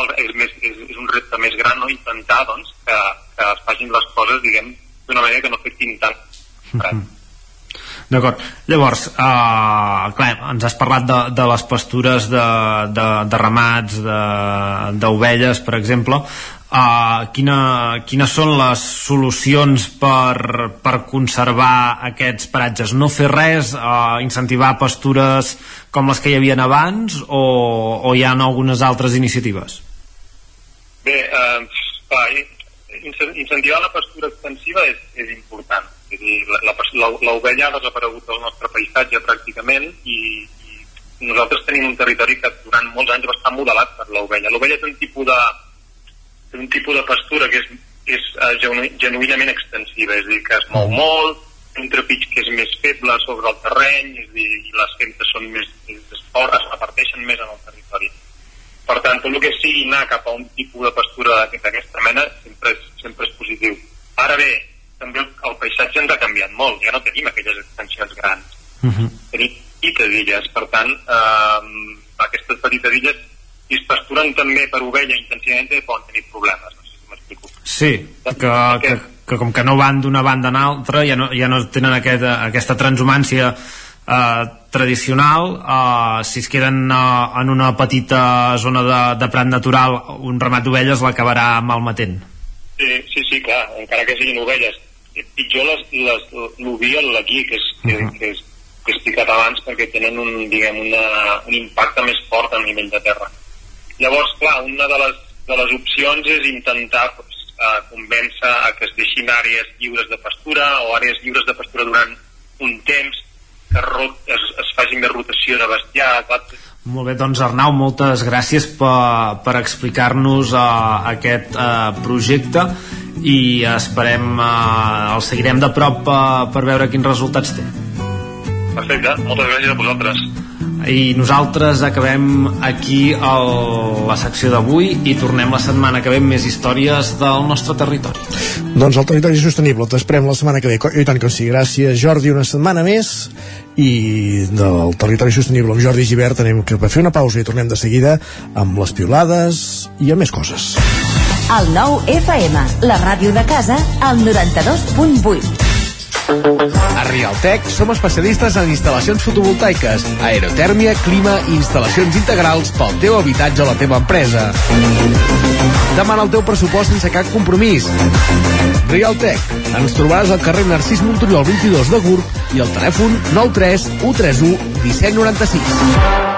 el, és, més, és, és un repte més gran no? intentar doncs, que, que es facin les coses diguem d'una manera que no afectin tant. Mm -hmm. D'acord. Llavors, uh, clar, ens has parlat de, de les pastures de, de, de ramats, d'ovelles, per exemple. Uh, quina, quines són les solucions per, per conservar aquests paratges? No fer res, uh, incentivar pastures com les que hi havia abans o, o hi ha algunes altres iniciatives? Bé, va, incentivar la pastura extensiva és, és important dir, l'ovella ha desaparegut del nostre paisatge pràcticament i, i nosaltres tenim un territori que durant molts anys va estar modelat per l'ovella. L'ovella té un tipus de un tipus de pastura que és, és uh, genuïnament extensiva, és a dir, que es mou molt, un trepig que és més feble sobre el terreny, és dir, i les femtes són més, més fortes, es reparteixen més en el territori. Per tant, tot el que sigui anar cap a un tipus de pastura d'aquesta mena sempre és, sempre és positiu. Ara bé, també el, el paisatge ens ha canviat molt, ja no tenim aquelles extensions grans. Uh -huh. Tenim petites illes, per tant, eh, aquestes petites illes, si es pasturen també per ovella intensivament, poden tenir problemes. No sé si m'explico. Sí, que, que, que com que no van d'una banda a l'altra, ja, no, ja no tenen aquest, aquesta transhumància eh, tradicional, eh, si es queden eh, en una petita zona de, de prat natural, un ramat d'ovelles l'acabarà malmetent. Sí, sí, sí, clar, encara que siguin ovelles. Pitjor les, les, i l'aquí, que, és, que, uh -huh. que, és, que he explicat abans, perquè tenen un, diguem, una, un impacte més fort a nivell de terra. Llavors, clar, una de les, de les opcions és intentar pues, eh, convèncer a que es deixin àrees lliures de pastura o àrees lliures de pastura durant un temps que es, es faci més rotació de bestiar. Clar. Molt bé, doncs Arnau, moltes gràcies per, per explicar-nos uh, aquest uh, projecte i esperem, uh, el seguirem de prop uh, per veure quins resultats té. Perfecte, moltes gràcies a vosaltres i nosaltres acabem aquí el, la secció d'avui i tornem la setmana que ve amb més històries del nostre territori. Doncs el territori sostenible t'esperem la setmana que ve i tant que sí, gràcies Jordi una setmana més i del territori sostenible amb Jordi Givert anem que per fer una pausa i tornem de seguida amb les piolades i amb més coses. El nou FM, la ràdio de casa, al 92.8. A Rialtec som especialistes en instal·lacions fotovoltaiques, aerotèrmia, clima i instal·lacions integrals pel teu habitatge o la teva empresa. Demana el teu pressupost sense cap compromís. Rialtec. Ens trobaràs al carrer Narcís Monturiol 22 de Gurb i al telèfon 93 131 1796.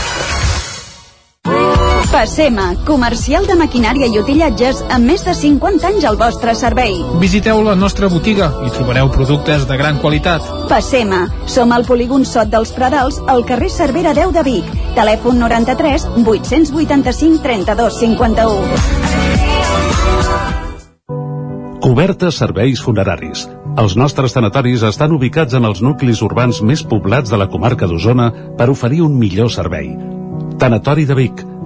Passema, comercial de maquinària i utillatges amb més de 50 anys al vostre servei. Visiteu la nostra botiga i trobareu productes de gran qualitat. Passema, som al polígon Sot dels Pradals, al carrer Cervera 10 de Vic. Telèfon 93 885 32 51. Cobertes serveis funeraris. Els nostres tanatoris estan ubicats en els nuclis urbans més poblats de la comarca d'Osona per oferir un millor servei. Tanatori de Vic,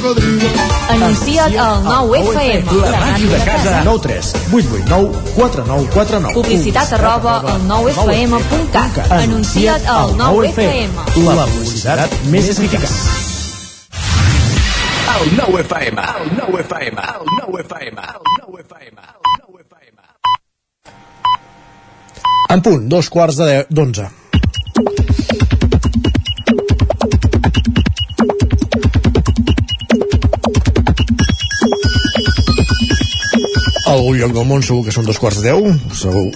cocodrilo. Anuncia't al 9FM. La màquina de casa. 9 3 8 8 9 4 9 4 9. Publicitat arroba al 9FM.cat. Anuncia't al 9FM. La publicitat més eficaç. El 9 FM, el 9 FM, el 9 FM, el 9 FM. En punt, dos quarts de d'onze. A algun lloc del món segur que són dos quarts de deu, segur,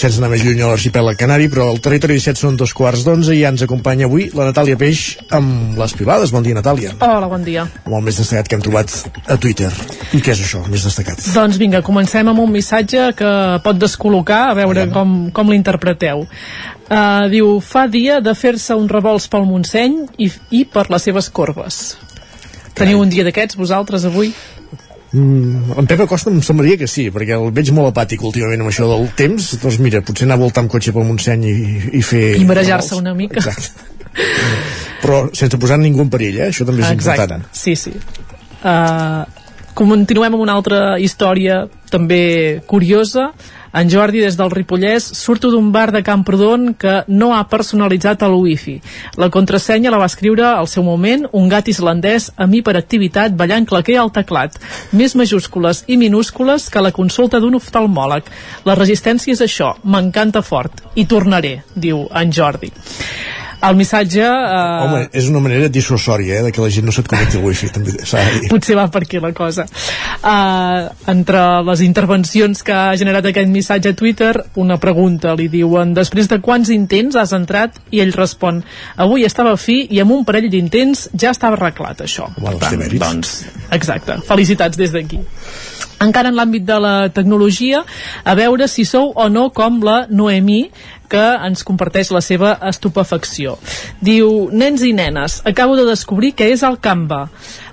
sense anar més lluny a l'arxipèlag Canari, però al territori 17 són dos quarts d'onze i ja ens acompanya avui la Natàlia Peix amb les pilades. Bon dia, Natàlia. Hola, bon dia. Amb el més destacat que hem trobat a Twitter. I què és això, el més destacat? Doncs vinga, comencem amb un missatge que pot descol·locar, a veure com, com l'interpreteu. Uh, diu, fa dia de fer-se un revolts pel Montseny i, i per les seves corbes. Teniu un dia d'aquests, vosaltres, avui? Mm, en Pep Acosta em semblaria que sí, perquè el veig molt apàtic últimament amb això del temps, doncs mira, potser anar a voltar amb cotxe pel Montseny i, i fer... I marejar-se una mica. Exacte. Però sense posar ningú en perill, eh? Això també és Exacte. important. Sí, sí. Uh, continuem amb una altra història també curiosa en Jordi des del Ripollès surto d'un bar de Camprodon que no ha personalitzat el wifi. La contrasenya la va escriure al seu moment un gat islandès a mi per activitat ballant claquer al teclat. Més majúscules i minúscules que la consulta d'un oftalmòleg. La resistència és això, m'encanta fort. I tornaré, diu en Jordi el missatge... Eh... Home, és una manera dissuasòria, eh, de que la gent no se't connecti al wifi, també s'ha de dir. Potser va per aquí la cosa. Uh, entre les intervencions que ha generat aquest missatge a Twitter, una pregunta, li diuen després de quants intents has entrat? I ell respon, avui estava fi i amb un parell d'intents ja estava arreglat això. Home, per tant, doncs, exacte, felicitats des d'aquí encara en l'àmbit de la tecnologia, a veure si sou o no com la Noemí, que ens comparteix la seva estupefacció. Diu, nens i nenes, acabo de descobrir què és el Canva.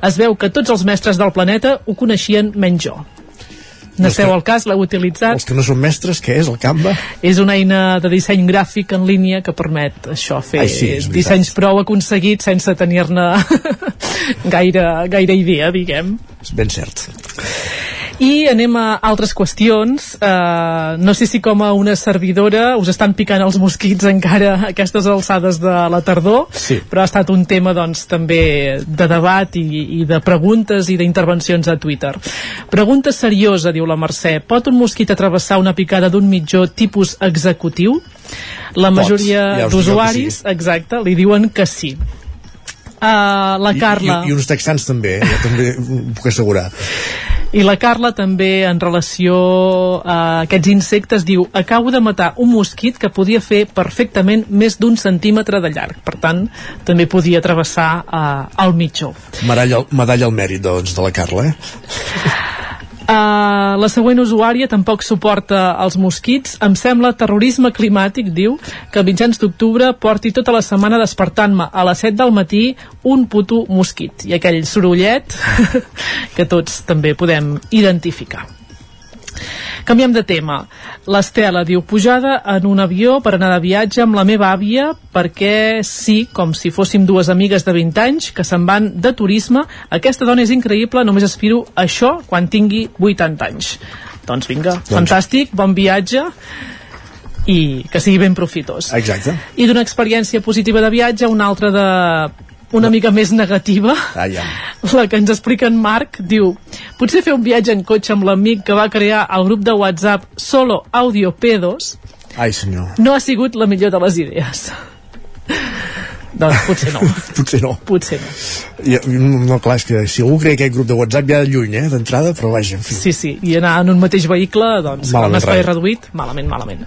Es veu que tots els mestres del planeta ho coneixien menys jo. N'esteu al cas, l'heu utilitzat. Els que no són mestres, què és el Canva? És una eina de disseny gràfic en línia que permet això, fer Ai, sí, dissenys prou aconseguits sense tenir-ne gaire, gaire idea, diguem. És ben cert. I anem a altres qüestions. Uh, no sé si com a una servidora us estan picant els mosquits encara a aquestes alçades de la tardor, sí. però ha estat un tema doncs, també de debat i, i de preguntes i d'intervencions a Twitter. Pregunta seriosa, diu la Mercè. Pot un mosquit atravessar una picada d'un mitjó tipus executiu? La majoria ja d'usuaris, sí. exacte, li diuen que sí. Uh, la Carla... I, i, I uns texans també, eh? jo també puc assegurar. I la Carla també en relació a aquests insectes diu acabo de matar un mosquit que podia fer perfectament més d'un centímetre de llarg. Per tant, també podia travessar uh, el mitjó. Medalla, medalla al mèrit, doncs, de la Carla, eh? Uh, la següent usuària tampoc suporta els mosquits. Em sembla terrorisme climàtic, diu, que a mitjans d'octubre porti tota la setmana despertant-me a les 7 del matí un puto mosquit. I aquell sorollet que tots també podem identificar. Canviem de tema. L'Estela diu pujada en un avió per anar de viatge amb la meva àvia perquè sí, com si fóssim dues amigues de 20 anys que se'n van de turisme. Aquesta dona és increïble, només aspiro a això quan tingui 80 anys. Doncs vinga, doncs... fantàstic, bon viatge i que sigui ben profitós. Exacte. I d'una experiència positiva de viatge, una altra de una mica més negativa. Ah, ja. la que ens explica en Marc diu, potser fer un viatge en cotxe amb l'amic que va crear el grup de WhatsApp Solo Audio Pedos Ai senyor. no ha sigut la millor de les idees doncs potser no potser no potser no I, no, clar, és que si algú crea aquest grup de WhatsApp ja de lluny, eh, d'entrada, però vaja, en fi. Sí, sí, i anar en un mateix vehicle, doncs, malament, un espai rai. reduït, malament, malament.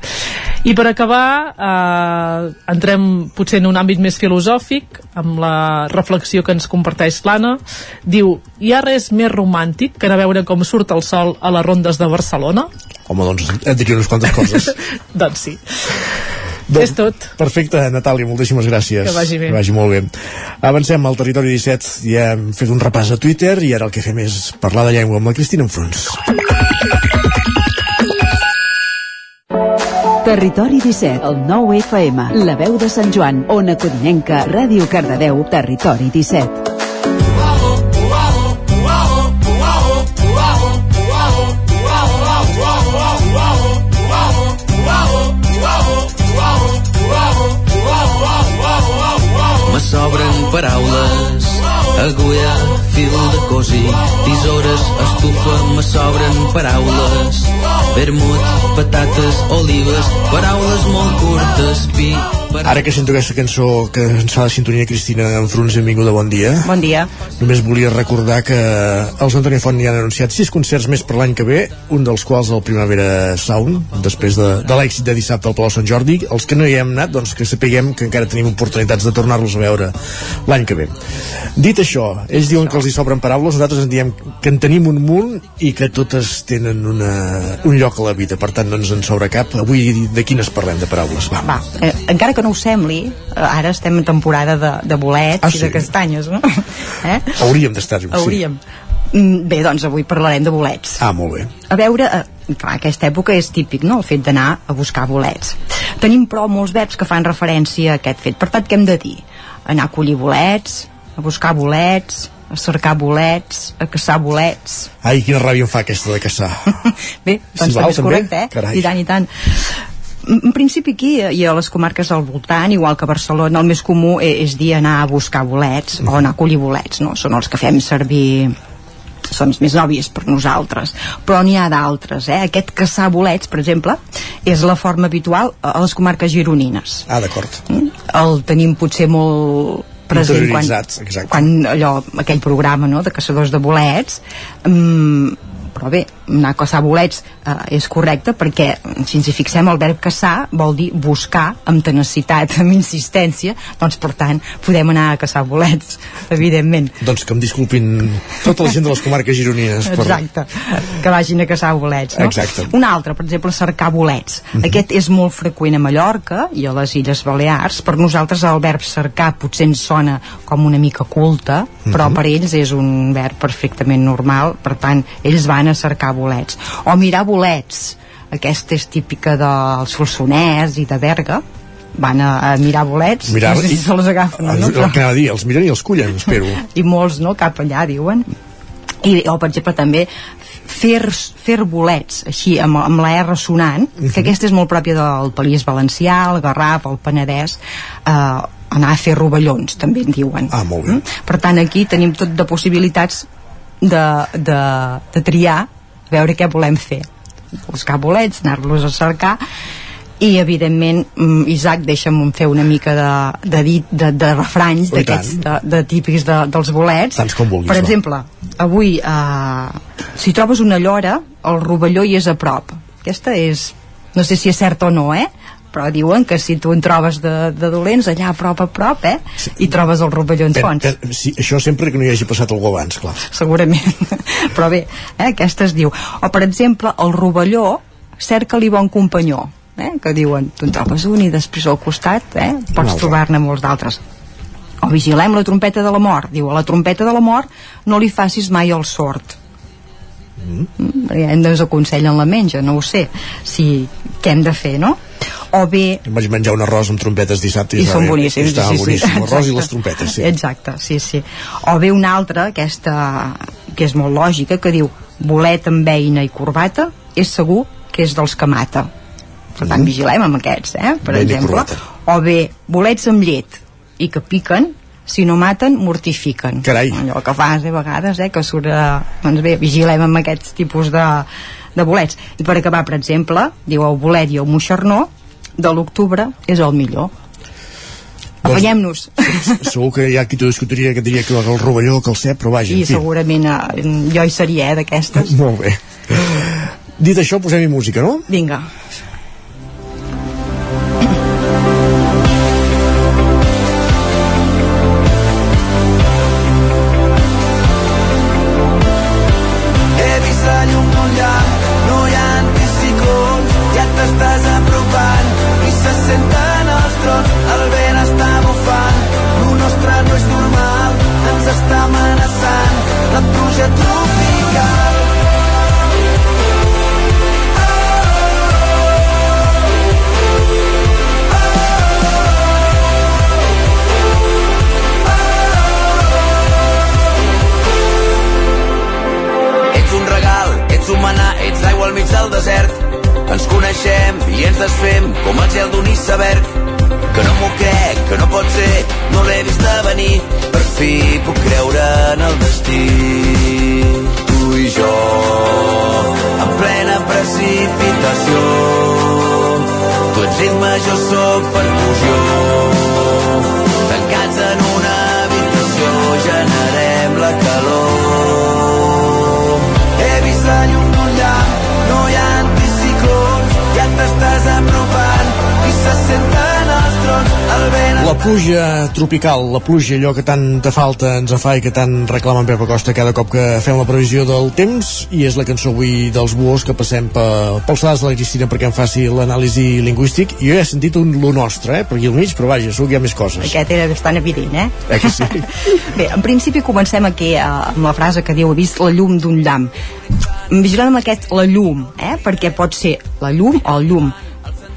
I per acabar, eh, entrem potser en un àmbit més filosòfic, amb la reflexió que ens comparteix l'Anna. Diu, hi ha res més romàntic que anar a veure com surt el sol a les rondes de Barcelona? Home, doncs et diria unes quantes coses. doncs sí. Doncs, és tot. Perfecte, Natàlia, moltíssimes gràcies. Que vagi bé. Que vagi molt bé. Avancem al territori 17, ja hem fet un repàs a Twitter i ara el que fem és parlar de llengua amb la Cristina Enfrons. Territori 17, el 9 FM, la veu de Sant Joan, Ona Codinenca, Ràdio Cardedeu, Territori 17. Paraules, agulla, fil de cosir, tisores, estufa, me sobren paraules, vermut, patates, olives, paraules molt curtes, pi, Ara que sento aquesta cançó que ens fa la sintonia Cristina en Fruns, benvinguda, bon dia. Bon dia. Només volia recordar que els Antoni Font ja han anunciat sis concerts més per l'any que ve, un dels quals el Primavera Sound, després de, de l'èxit de dissabte al Palau Sant Jordi. Els que no hi hem anat, doncs que sapiguem que encara tenim oportunitats de tornar-los a veure l'any que ve. Dit això, ells diuen que els hi sobren paraules, nosaltres en diem que en tenim un munt i que totes tenen una, un lloc a la vida, per tant no ens en sobra cap. Avui de quines parlem de paraules? Va. Va, eh, encara que no ho sembli, eh, ara estem en temporada de, de bolets Ah, i sí? de castanyes, no? eh? Hauríem d'estar-hi. Hauríem. Mm, Bé, doncs avui parlarem de bolets. Ah, molt bé. A veure, eh, clar, aquesta època és típic, no?, el fet d'anar a buscar bolets. Tenim, però, molts verbs que fan referència a aquest fet. Per tant, què hem de dir? Anar a collir bolets, a buscar bolets, a cercar bolets, a caçar bolets... Ai, quina ràbia em fa aquesta de caçar. Bé, doncs Sí, val, també és correcte, eh? Carai. I tant, i tant. En principi aquí i a les comarques del voltant, igual que a Barcelona, el més comú e- és dir anar a buscar bolets o anar a collir bolets, no? Són els que fem servir són els més òbvies per nosaltres però n'hi ha d'altres, eh? aquest caçar bolets per exemple, és la forma habitual a les comarques gironines Ah, d'acord. el tenim potser molt present quan, exacte. quan allò, aquell programa no, de caçadors de bolets mm, però bé, anar a caçar bolets eh, és correcte perquè si ens hi fixem el verb caçar vol dir buscar amb tenacitat, amb insistència doncs per tant podem anar a caçar bolets evidentment Doncs que em disculpin tota la gent de les comarques gironines. Per... Exacte, que vagin a caçar bolets no? Exacte. un altre, per exemple, cercar bolets Mhm. aquest és molt freqüent a Mallorca i a les Illes Balears per nosaltres el verb cercar potser ens sona com una mica culte però Mhm. per ells és un verb perfectament normal per tant, ells van a cercar bolets. O mirar bolets. Aquesta és típica dels solsonès i de Berga. Van a, a mirar bolets Mirar si i- se les agafen no, el que anava a dir, els miren i els cullen, espero. i molts no, cap allà diuen. I, o per exemple també fer, fer bolets així amb, amb la R sonant que aquesta és molt pròpia del País Valencià el Garraf, el Penedès eh, anar a fer rovellons també en diuen. Ah, molt bé. per tant aquí tenim tot de possibilitats de, de, de triar a veure què volem fer. Buscar bolets, anar-los a cercar i evidentment mm, Isaac deixa'm fer una mica de, de dit de, de refranys Oh, d'aquests de, de típics de, dels bolets. Tants com vulguis, per exemple avui eh, si trobes una llora el rovelló hi és a prop. Aquesta és, no sé si és cert o no eh però diuen que si tu en trobes de, de dolents allà a prop a prop eh, i trobes el rovelló en Per, fons per, sí, això sempre que no hi hagi passat algú abans, clar. segurament. Però bé, eh, aquesta es diu. O per exemple, el rovelló cerca-li bon companyó eh, que diuen, tu en trobes un i després al costat eh, pots trobar-ne molts d'altres. O vigilem la trompeta de la mort diu, a la trompeta de la mort no li facis mai el sort mm. perquè ens desaconsellen la menja no ho sé, si què hem de fer, no? o bé vaig menjar un arròs amb trompetes dissabte i estava són bé. boníssims sí, sí, boníssim, l'arròs i exacte. les trompetes, sí. exacte, sí, sí o bé una altra, aquesta que és molt lògica, que diu bolet amb beina i corbata és segur que és dels que mata per tant vigilem amb aquests eh? per i exemple o bé bolets amb llet i que piquen si no maten, mortifiquen Carai. allò que fas eh, a vegades eh, que surt a... doncs bé, vigilem amb aquests tipus de, de bolets i per acabar, per exemple, diu el bolet i el moixernó de l'octubre és el millor apanyem-nos Segur que hi ha qui t'ho discutiria que diria que el rovelló, que el cep, però vaja, i fi. segurament eh, jo hi seria eh, d'aquestes Molt bé. Dit això, posem-hi música, no? vinga He pluja tropical, la pluja, allò que tant te falta ens fa i que tant reclama en Pep Acosta cada cop que fem la previsió del temps i és la cançó avui dels buos que passem pe, pels sedars de la Cristina perquè em faci l'anàlisi lingüístic jo he sentit un lo nostre, eh, per aquí al mig, però vaja, segur que hi ha més coses. Aquest era bastant evident, eh? Eh que sí? Bé, en principi comencem aquí eh, amb la frase que diu he vist la llum d'un llamp. Vigilem amb aquest la llum, eh? perquè pot ser la llum o el llum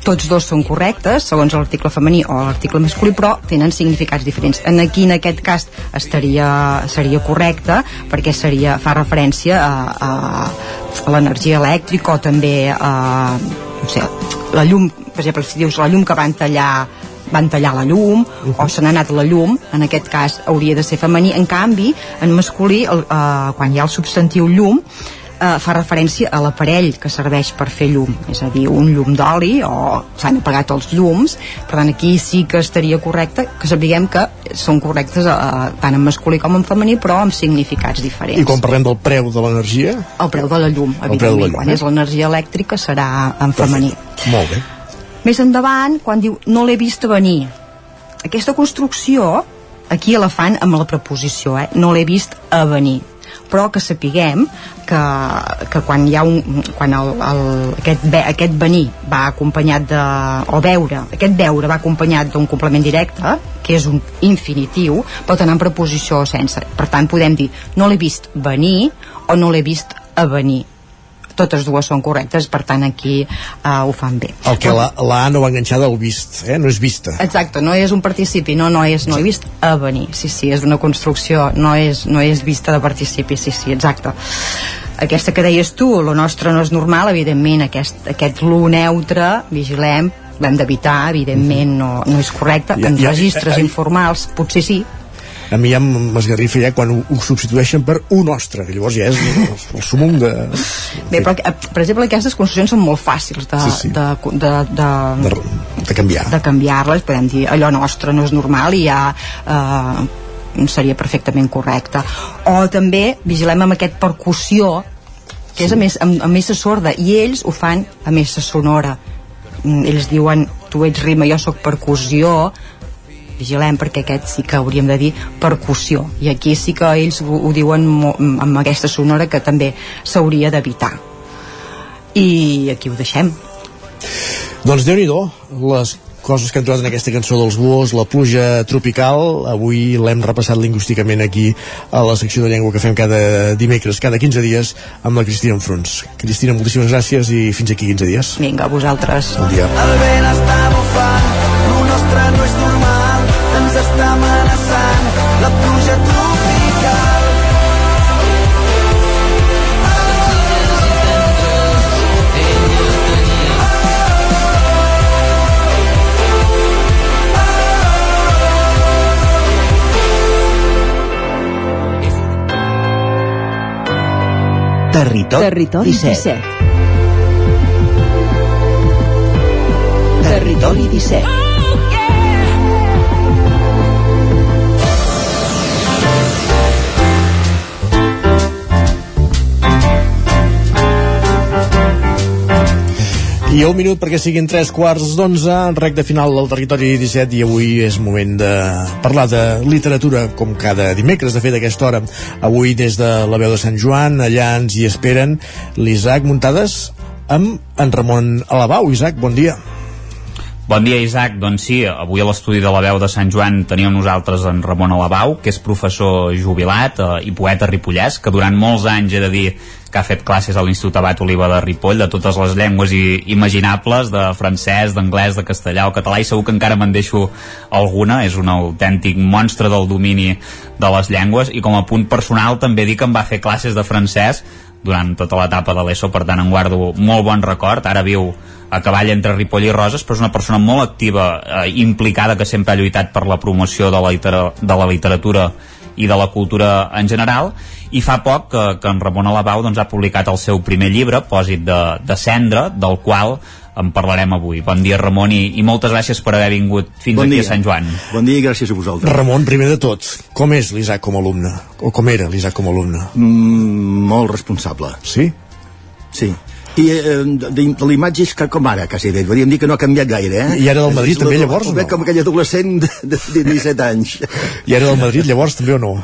tots dos són correctes, segons l'article femení o l'article masculí, però tenen significats diferents. En aquí, en aquest cas, estaria, seria correcte, perquè seria, fa referència a, a, a l'energia elèctrica o també a, no sé, la llum, per exemple, si dius la llum que van tallar van tallar la llum uh -huh. o se n'ha anat la llum en aquest cas hauria de ser femení en canvi en masculí el, eh, quan hi ha el substantiu llum eh, fa referència a l'aparell que serveix per fer llum, és a dir, un llum d'oli o s'han apagat els llums, per tant aquí sí que estaria correcte que sapiguem que són correctes eh, tant en masculí com en femení, però amb significats diferents. I quan parlem del preu de l'energia? El preu de la llum, de la evidentment, llum, quan eh? és l'energia elèctrica serà en femení. Molt bé. Més endavant, quan diu no l'he vist venir. Aquesta construcció, aquí la fan amb la preposició, eh? no l'he vist a venir però que sapiguem que, que quan hi ha un, quan el, el, aquest, ve, aquest venir va acompanyat de, o veure, aquest veure va acompanyat d'un complement directe, que és un infinitiu, pot anar en preposició sense. Per tant, podem dir no l'he vist venir o no l'he vist a venir totes dues són correctes, per tant aquí uh, ho fan bé. El que la, la A no va enganxar del vist, eh? no és vista. Exacte, no és un participi, no, no és, no he vist a venir, sí, sí, és una construcció, no és, no és vista de participi, sí, sí, exacte. Aquesta que deies tu, lo nostre no és normal, evidentment, aquest, aquest lo neutre, vigilem, l'hem d'evitar, evidentment no, no és correcte, Ja- en ja- registres eh, eh, informals potser sí, A mi ja m'esgarrifa ja quan ho, ho substitueixen per un nostre, que llavors ja és el, el sumum de... Bé, però, eh, per exemple, aquestes construccions són molt fàcils de, Sí, sí. de, de, de, de, de canviar. de canviar-les, podem dir allò nostre no és normal i ja eh, seria perfectament correcte. O també vigilem amb aquest percussió que és a més, amb missa sorda i ells ho fan a missa sonora Mm, ells diuen tu ets rima, jo sóc percussió vigilem perquè aquest sí que hauríem de dir percussió i aquí sí que ells ho, ho diuen amb aquesta sonora que també s'hauria d'evitar i aquí ho deixem Doncs déu nhi les coses que han trobat en aquesta cançó dels Buos, la pluja tropical, avui l'hem repassat lingüísticament aquí a la secció de llengua que fem cada dimecres, cada 15 dies, amb la Cristina Enfrons. Cristina, moltíssimes gràcies i fins aquí 15 dies. vinga, a vosaltres Bon dia. El vent està bufant, lo nostre no és normal, la pluja tropical. Territori, Territori 17. 17. Territori 17. I un minut perquè siguin tres quarts d'onze, recte final del territori 17 i avui és moment de parlar de literatura com cada dimecres, de fet a aquesta hora avui des de la veu de Sant Joan allà ens hi esperen l'Isaac Muntades amb en Ramon Alabau. Isaac, bon dia. Bon dia, Isaac. Doncs sí, avui a l'estudi de la veu de Sant Joan teníem nosaltres en Ramon Alabau, que és professor jubilat eh, i poeta ripollès, que durant molts anys he de dir que ha fet classes a l'Institut Abat Oliva de Ripoll de totes les llengües i, imaginables, de francès, d'anglès, de castellà o català, i segur que encara me'n deixo alguna. És un autèntic monstre del domini de les llengües, i com a punt personal també dic que em va fer classes de francès durant tota l'etapa de l'ESO, per tant en guardo molt bon record, ara viu a cavall entre Ripoll i Roses, però és una persona molt activa, eh, implicada, que sempre ha lluitat per la promoció de la, litera, de la literatura i de la cultura en general, i fa poc que, que en Ramon Alabau doncs, ha publicat el seu primer llibre, Pòsit de, de Cendra, del qual en parlarem avui. Bon dia, Ramon, i, i moltes gràcies per haver vingut fins Bon aquí dia. a Sant Joan. Bon dia i gràcies a vosaltres. Ramon, primer de tot, com és l'Isaac com a alumne? O com era l'Isaac com a alumne? Mm, molt responsable. Sí? Sí. I eh, de, de l'imatge és que com ara, quasi bé. Podríem dir que no ha canviat gaire, eh? I era del Madrid, també, llavors, o no? Com aquell adolescent de, de, de 17 anys. I era del Madrid, llavors, també o no?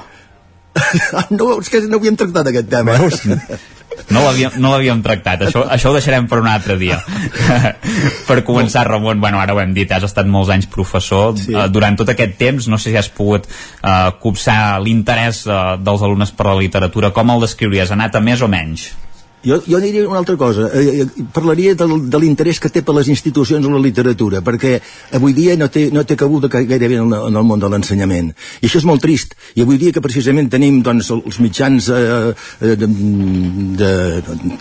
no, és que no havíem tractat aquest tema. Veus? No l'havíem no tractat, això, això ho deixarem per un altre dia. per començar, Ramon, bueno, ara ho hem dit, has estat molts anys professor. Sí. Uh, durant tot aquest temps, no sé si has pogut uh, copsar l'interès uh, dels alumnes per la literatura. Com el descriuries? Ha anat a més o menys? Jo, jo diria una altra cosa. Eh, eh, parlaria del, de l'interès que té per les institucions la literatura, perquè avui dia no té, no té cabuda gairebé en, en el món de l'ensenyament. I això és molt trist. I avui dia que precisament tenim doncs, els mitjans eh, eh de, de,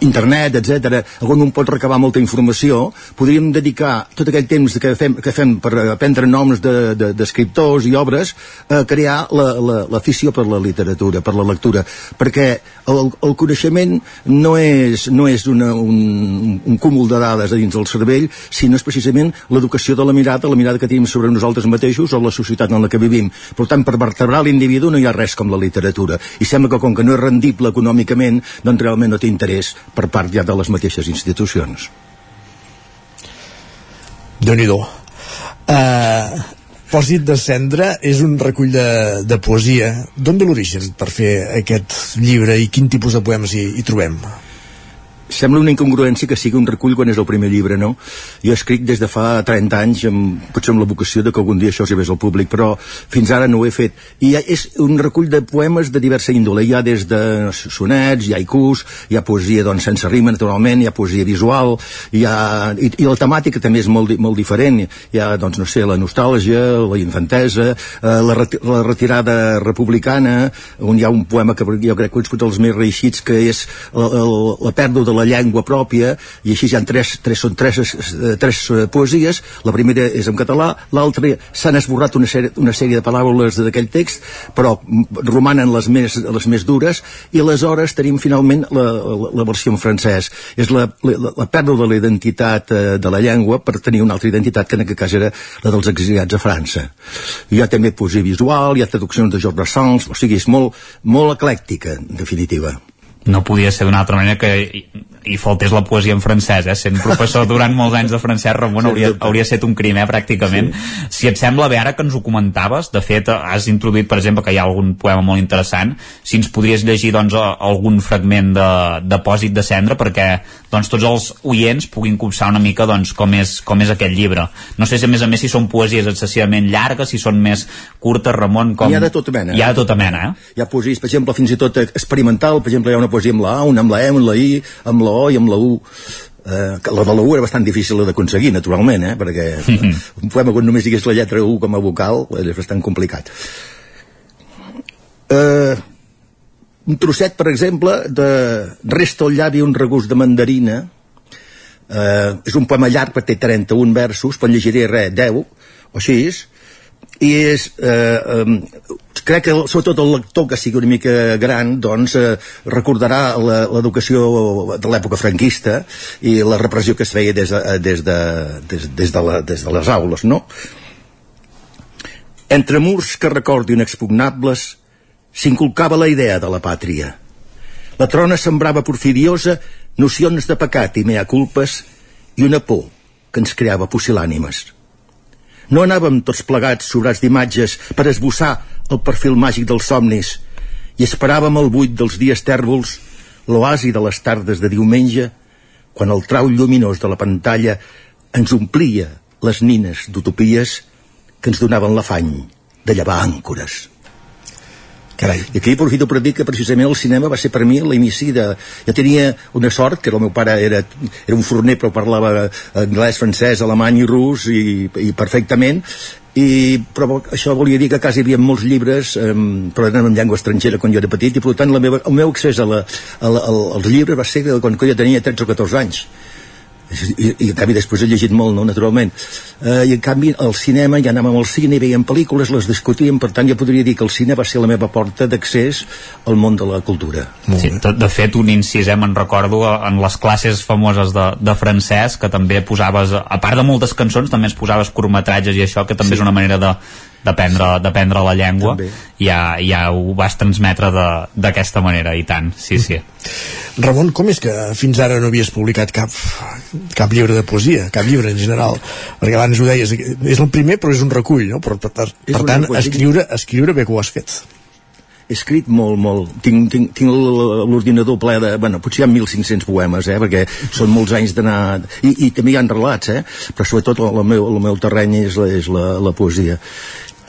internet, etc, on un pot recabar molta informació, podríem dedicar tot aquell temps que fem, que fem per aprendre noms d'escriptors de, de, i obres a crear l'afició la, la, per la literatura, per la lectura, perquè el, el coneixement no és és, no és una, un, un cúmul de dades a dins del cervell, sinó és precisament l'educació de la mirada, la mirada que tenim sobre nosaltres mateixos o la societat en la que vivim. Per tant, per vertebrar l'individu no hi ha res com la literatura. I sembla que com que no és rendible econòmicament, doncs realment no té interès per part ja de les mateixes institucions. déu nhi uh, Pòsit de cendra és un recull de, de poesia. D'on ve l'origen per fer aquest llibre i quin tipus de poemes hi, hi trobem? Sembla una incongruència que sigui un recull quan és el primer llibre, no? Jo escric des de fa 30 anys, amb, potser amb la vocació de que algun dia això arribés al públic, però fins ara no ho he fet. I és un recull de poemes de diversa índole. Hi ha des de sonets, hi ha haikus, hi ha poesia doncs, sense rima, naturalment, hi ha poesia visual, hi ha, i, i la temàtica també és molt, molt diferent. Hi ha, doncs, no sé, la nostàlgia, la infantesa, eh, la, reti la retirada republicana, on hi ha un poema que jo crec que és un dels més reeixits, que és la, la, la pèrdua de la llengua pròpia i així hi ha tres, tres, són tres, eh, tres eh, poesies. La primera és en català, l'altra s'han esborrat una sèrie, una sèrie de paraules d'aquell text però romanen les més, les més dures i aleshores tenim finalment la, la, la versió en francès. És la, la, la pèrdua de la identitat eh, de la llengua per tenir una altra identitat que en aquest cas era la dels exiliats a França. Hi ha també poesia visual, hi ha traduccions de Georges Brassens o sigui, és molt, molt eclèctica en definitiva no podia ser d'una altra manera que i faltés la poesia en francès, eh? sent professor durant molts anys de francès, Ramon, hauria, hauria estat un crim, eh, pràcticament. Sí. Si et sembla bé, ara que ens ho comentaves, de fet, has introduït, per exemple, que hi ha algun poema molt interessant, si ens podries llegir, doncs, algun fragment de, de Pòsit de Cendra, perquè, doncs, tots els oients puguin copsar una mica, doncs, com és, com és aquest llibre. No sé si, a més a més, si són poesies excessivament llargues, si són més curtes, Ramon, com... Hi ha de tota mena. Hi ha de tota mena, eh? Hi ha poesies, per exemple, fins i tot experimental, per exemple, hi ha una poesia amb la A, una amb la E, amb la I, amb la O i amb la U eh, la de la U era bastant difícil d'aconseguir, naturalment, eh, perquè un poema quan només digués la lletra U com a vocal és bastant complicat. Eh, un trosset, per exemple, de Resta al llavi un regust de mandarina, eh, és un poema llarg, perquè té 31 versos, però en llegiré res, 10 o així, i és, eh, eh, crec que sobretot el lector que sigui una mica gran doncs eh, recordarà l'educació de l'època franquista i la repressió que es feia des de, des de, des, des de, la, des de les aules no? entre murs que recordo inexpugnables s'inculcava la idea de la pàtria la trona sembrava porfidiosa nocions de pecat i mea culpes i una por que ens creava pusil·lànimes no anàvem tots plegats sobrats d'imatges per esbossar el perfil màgic dels somnis i esperàvem el buit dels dies tèrbols, l'oasi de les tardes de diumenge, quan el trau lluminós de la pantalla ens omplia les nines d'utopies que ens donaven l'afany de llevar àncores. Carai. I aquí aprofito per dir que precisament el cinema va ser per mi l'inici de... Jo tenia una sort, que el meu pare era, era un forner però parlava anglès, francès, alemany i rus i, i perfectament i, però això volia dir que quasi hi havia molts llibres eh, però eren en llengua estrangera quan jo era petit i per tant la meva, el meu accés a la, a la, als llibres va ser quan jo tenia 13 o 14 anys i, i en canvi després he llegit molt, no, naturalment. Eh, i en canvi al cinema ja anàvem al cine i veiem pel·lícules, les discutíem per tant ja podria dir que el cine va ser la meva porta d'accés al món de la cultura. Sí, de, de fet un incís, eh, me'n recordo en les classes famoses de, de francès que també posaves, a part de moltes cançons també es posaves curtmetratges i això que també sí. és una manera de d'aprendre d'aprendre la llengua ja, ja ho vas transmetre de- d'aquesta manera i tant, sí, sí Ramon, com és que fins ara no havies publicat cap, cap llibre de poesia, cap llibre en general? Perquè abans ho deies, és el primer però és un recull, no? Per, per, per, per tant, recull. escriure, escriure bé que ho has fet. he escrit molt, molt. Tinc, tinc, tinc l'ordinador ple de... Bueno, potser hi ha 1.500 poemes, eh? Perquè són molts anys d'anar... I, I també hi ha relats, eh? Però sobretot el, el, meu, el meu terreny és la, és la, la poesia.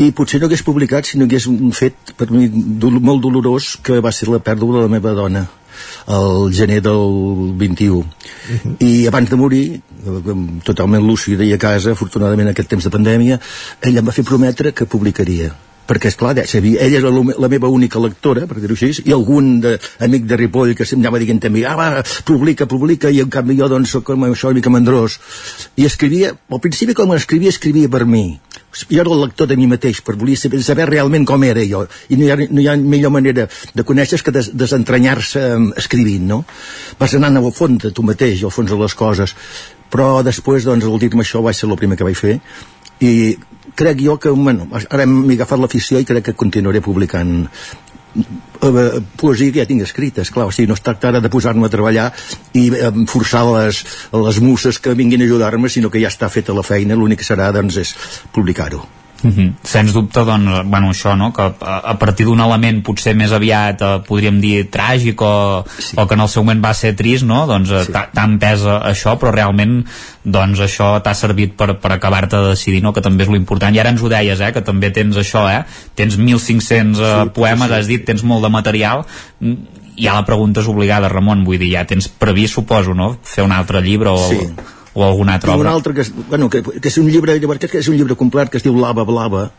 I potser no hagués publicat si no hagués un fet per mi dol molt dolorós que va ser la pèrdua de la meva dona el gener del 21 i abans de morir totalment lúcida i a casa afortunadament en aquest temps de pandèmia ella em va fer prometre que publicaria perquè és clar, sabia, ella era la, la meva única lectora, per dir-ho així, i algun de, amic de Ripoll que se'm anava dient també, ah, va, publica, publica, i en canvi jo doncs soc com això una mica mandrós. I escrivia, al principi com escrivia, escrivia per mi. Jo era el lector de mi mateix, per volia saber, saber realment com era jo. I no hi ha, no hi ha millor manera de conèixer que des, desentranyar-se eh, escrivint, no? Vas anant al fons de tu mateix, al fons de les coses. Però després, doncs, al dir-me això va ser el primer que vaig fer i crec jo que, bueno, ara m'he agafat l'afició i crec que continuaré publicant eh, poesia que ja tinc escrita, esclar, o sigui, no es tracta ara de posar-me a treballar i eh, forçar les, les muses que vinguin a ajudar-me, sinó que ja està feta la feina, l'únic que serà, doncs, és publicar-ho. Mm -hmm. Sens dubte, doncs, bueno, això, no? que a, a partir d'un element potser més aviat, eh, podríem dir, tràgic o, sí. o que en el seu moment va ser trist, no? doncs sí. tant pesa això, però realment doncs això t'ha servit per, per acabar-te de decidir, no? que també és lo important. I ara ens ho deies, eh? que també tens això, eh? tens 1.500 eh, poemes, has dit, tens molt de material, Mm, ja la pregunta és obligada, Ramon, vull dir, ja tens previst, suposo, no? fer un altre llibre o... Sí o alguna altra Tinc un obra. altre que, bueno, que, que és un llibre llavors que és un llibre complet que es diu Lava Blava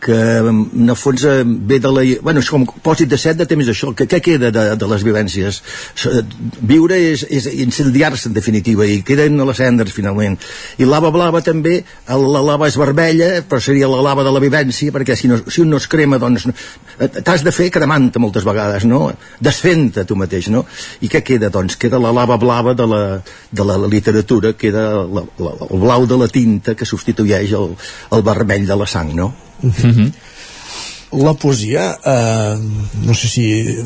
que en el fons eh, ve de la... Bueno, és com pòsit de set de temps això. Què, què queda de, de les vivències? S- Viure és, és incendiar-se, en definitiva, i queden a les cendres, finalment. I lava blava també, la lava és vermella, però seria la lava de la vivència, perquè si, no, si un no es crema, doncs eh, t'has de fer cremant-te moltes vegades, no? Desfent-te tu mateix, no? I què queda, doncs? Queda la lava blava de la, de la literatura, queda la, la, el blau de la tinta que substitueix el, el vermell de la sang, no? La poesia, eh, no sé si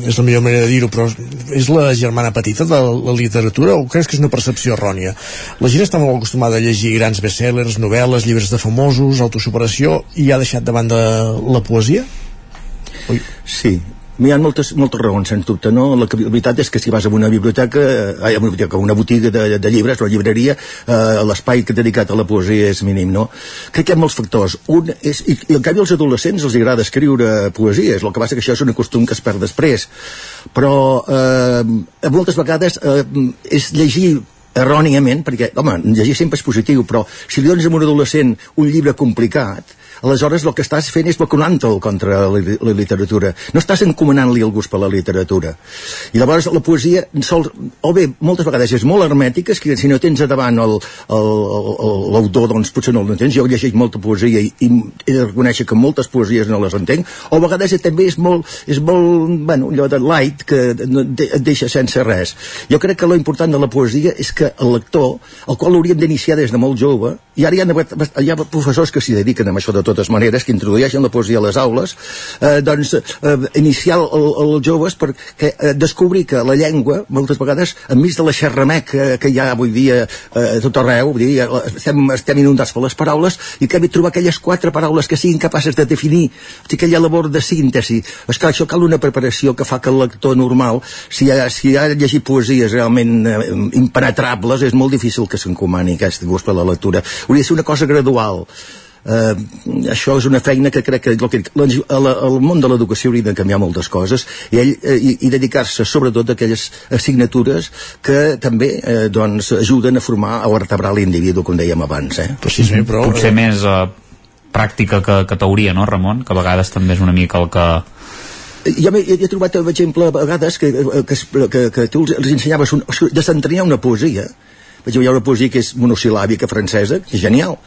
és la millor manera de dir-ho, però és la germana petita de la literatura o creus que és una percepció errònia? La gent està molt acostumada a llegir grans bestsellers, novel·les, llibres de famosos, autosuperació, i ha deixat de banda la poesia? Sí, hi ha moltes, moltes raons, sens dubte, no? La veritat és que si vas a una biblioteca, eh, ai, a una biblioteca, una botiga de, de llibres, o llibreria, eh, l'espai que dedicat a la poesia és mínim, no? Crec que hi ha molts factors. Un és, i, i en canvi als adolescents els agrada escriure poesies, el que passa que això és un costum que es perd després. Però eh, moltes vegades eh, és llegir erròniament, perquè, home, llegir sempre és positiu, però si li dones a un adolescent un llibre complicat, aleshores el que estàs fent és vacunant-te'l contra la, la literatura. No estàs encomanant-li el gust per la literatura. I llavors la poesia, sol, o bé, moltes vegades és molt hermètica, que si no tens a davant el- el- el- l'autor, doncs potser no l'entens. Jo he llegit molta poesia i, i he de reconèixer que moltes poesies no les entenc, o a vegades també és molt, és molt bueno, allò de light, que et de- et deixa sense res. Jo crec que lo important de la poesia és que el lector, el qual l'hauríem d'iniciar des de molt jove, i ara hi ha, hi ha professors que s'hi dediquen a això de totes maneres, que introdueixen la poesia a les aules, eh, doncs eh, iniciar el, els joves perquè eh, descobrir que la llengua, moltes vegades, enmig de la xerramec que, que hi ha avui dia eh, tot arreu, vull dir, eh, estem, estem inundats per les paraules, i que hem de trobar aquelles quatre paraules que siguin capaces de definir o sigui, aquella labor de síntesi. És que això cal una preparació que fa que el lector normal, si ha, si ha llegit poesies realment eh, impenetrables, és molt difícil que s'encomani aquest gust per la lectura. Hauria de ser una cosa gradual. Uh, això és una feina que crec que el, que- la- la- el món de l'educació hauria de canviar moltes coses i, ell, eh, i, i dedicar-se sobretot a aquelles assignatures que també eh, doncs, ajuden a formar o a vertebrar l'individu, com dèiem abans. Eh? Precisament, però... Potser més eh, pràctica que, que teoria, no, Ramon? Que a vegades també és una mica el que... jo he, he trobat, per exemple, a vegades que, que, que, que tu els, els ensenyaves un, o sigui, desentranyar una poesia. Per exemple, hi ha una poesia que és monosil·làbica francesa, que és genial.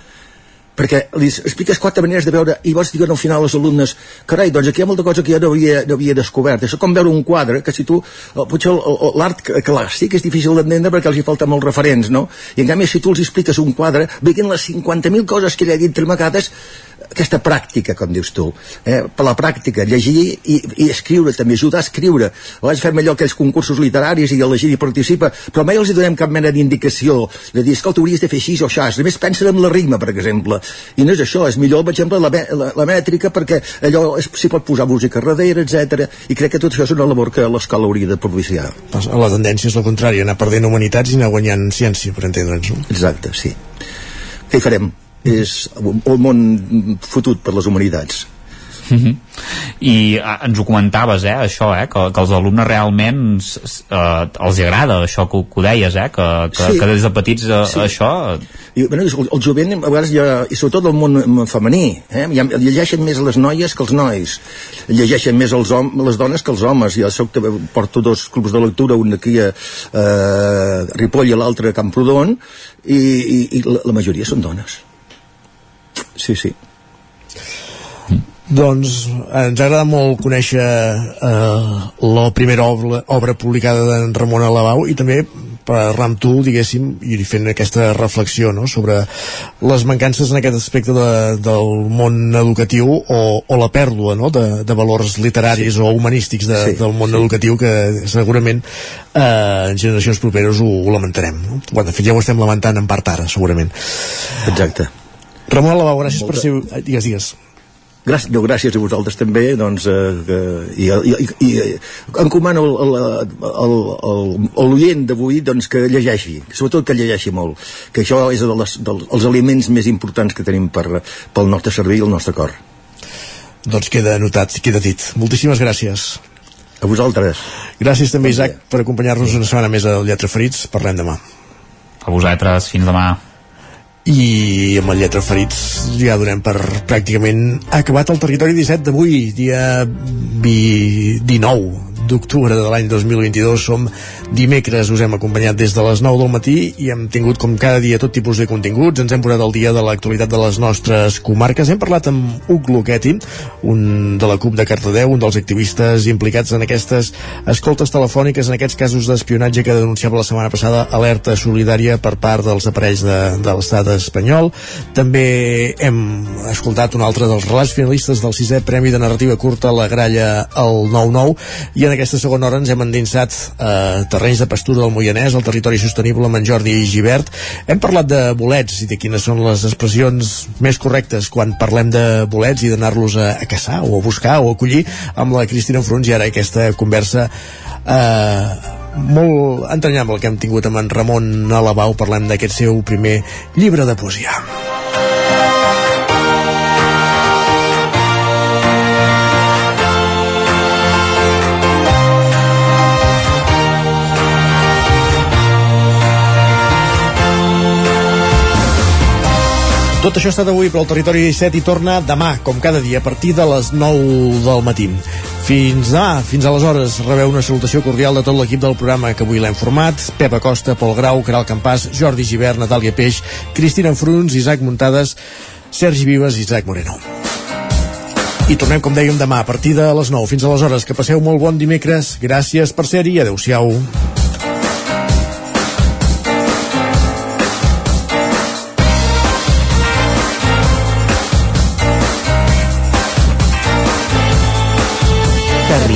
Perquè li expliques quatre maneres de veure i vols dir al final als alumnes carai, doncs aquí hi ha molta cosa que jo no havia, no havia descobert això com veure un quadre que si tu eh, potser l'art clàssic és difícil d'entendre perquè els hi falta molts referents no? i en canvi si tu els expliques un quadre veient les 50.000 coses que hi ha dit tramacades aquesta pràctica, com dius tu, eh? per la pràctica, llegir i, i escriure també, ajudar a escriure. A vegades fem allò aquells concursos literaris i el llegir i participa, però mai els hi donem cap mena d'indicació de dir, escolta, hauries de fer així o això. Només pensa en la rima, per exemple. I no és això, és millor, per exemple, la, la, la mètrica perquè allò s'hi pot posar música darrere, etc. I crec que tot això és una labor que l'escola hauria de propiciar. La tendència és la contrària, anar perdent humanitats i anar guanyant ciència, per entendre'ns. No? Exacte, sí. Què hi farem? és el món fotut per les humanitats Mm -hmm. i a, ens ho comentaves eh, això, eh, que, que els alumnes realment eh, els agrada això que, que ho deies eh, que, que, sí. que des de petits eh, sí. això I, bueno, el, el jovent a vegades ja, i sobretot el món femení eh, ja, llegeixen més les noies que els nois llegeixen més els hom les dones que els homes jo soc, porto dos clubs de lectura un aquí a eh, Ripoll i l'altre a Camprodon i, i, i la, la majoria són dones sí, sí. Doncs ens agrada molt conèixer eh, la primera obra, obra publicada d'en Ramon Alabau i també parlar amb tu, diguéssim, i fent aquesta reflexió no? sobre les mancances en aquest aspecte de, del món educatiu o, o la pèrdua no? de, de valors literaris sí. o humanístics de, sí, del món sí. educatiu que segurament eh, en generacions properes ho, ho lamentarem. No? Bueno, de fet, ja ho estem lamentant en part ara, segurament. Exacte. Ramon Alabau, gràcies Molta. per ser... Digues, digues. Gràcies, no, gràcies a vosaltres també doncs, eh, que, i, i, i, i encomano l'oient d'avui doncs, que llegeixi, sobretot que llegeixi molt que això és de les, dels aliments més importants que tenim per, pel nostre cervell i el nostre cor. Doncs queda anotat, queda dit. Moltíssimes gràcies. A vosaltres. Gràcies també Isaac per acompanyar-nos una setmana més al Lletra Ferits, parlem demà. A vosaltres, fins demà i amb el Lletra Ferits ja donem per pràcticament acabat el territori 17 d'avui, dia 19 d'octubre de l'any 2022 som dimecres, us hem acompanyat des de les 9 del matí i hem tingut com cada dia tot tipus de continguts, ens hem posat al dia de l'actualitat de les nostres comarques, hem parlat amb Huc Luqueti, un de la CUP de Cardedeu, un dels activistes implicats en aquestes escoltes telefòniques, en aquests casos d'espionatge que denunciava la setmana passada alerta solidària per part dels aparells de, de l'estat espanyol. També hem escoltat un altre dels relats finalistes del sisè Premi de Narrativa Curta La Gralla al 9-9 i en aquesta segona hora ens hem endinsat a terrenys de pastura del Moianès, al territori sostenible amb en Jordi Givert. Hem parlat de bolets i de quines són les expressions més correctes quan parlem de bolets i d'anar-los a, a caçar o a buscar o a collir amb la Cristina Frunz i ara aquesta conversa eh, molt entranyable que hem tingut amb en Ramon Alabau parlem d'aquest seu primer llibre de poesia. Tot això ha estat avui, però el Territori 17 i torna demà, com cada dia, a partir de les 9 del matí. Fins demà, fins aleshores, rebeu una salutació cordial de tot l'equip del programa que avui l'hem format. Pep Acosta, Pol Grau, Caral Campàs, Jordi Givert, Natàlia Peix, Cristina Fruns, Isaac Muntades, Sergi Vives i Isaac Moreno. I tornem, com dèiem, demà a partir de les 9. Fins aleshores, que passeu molt bon dimecres. Gràcies per ser-hi. Adéu-siau.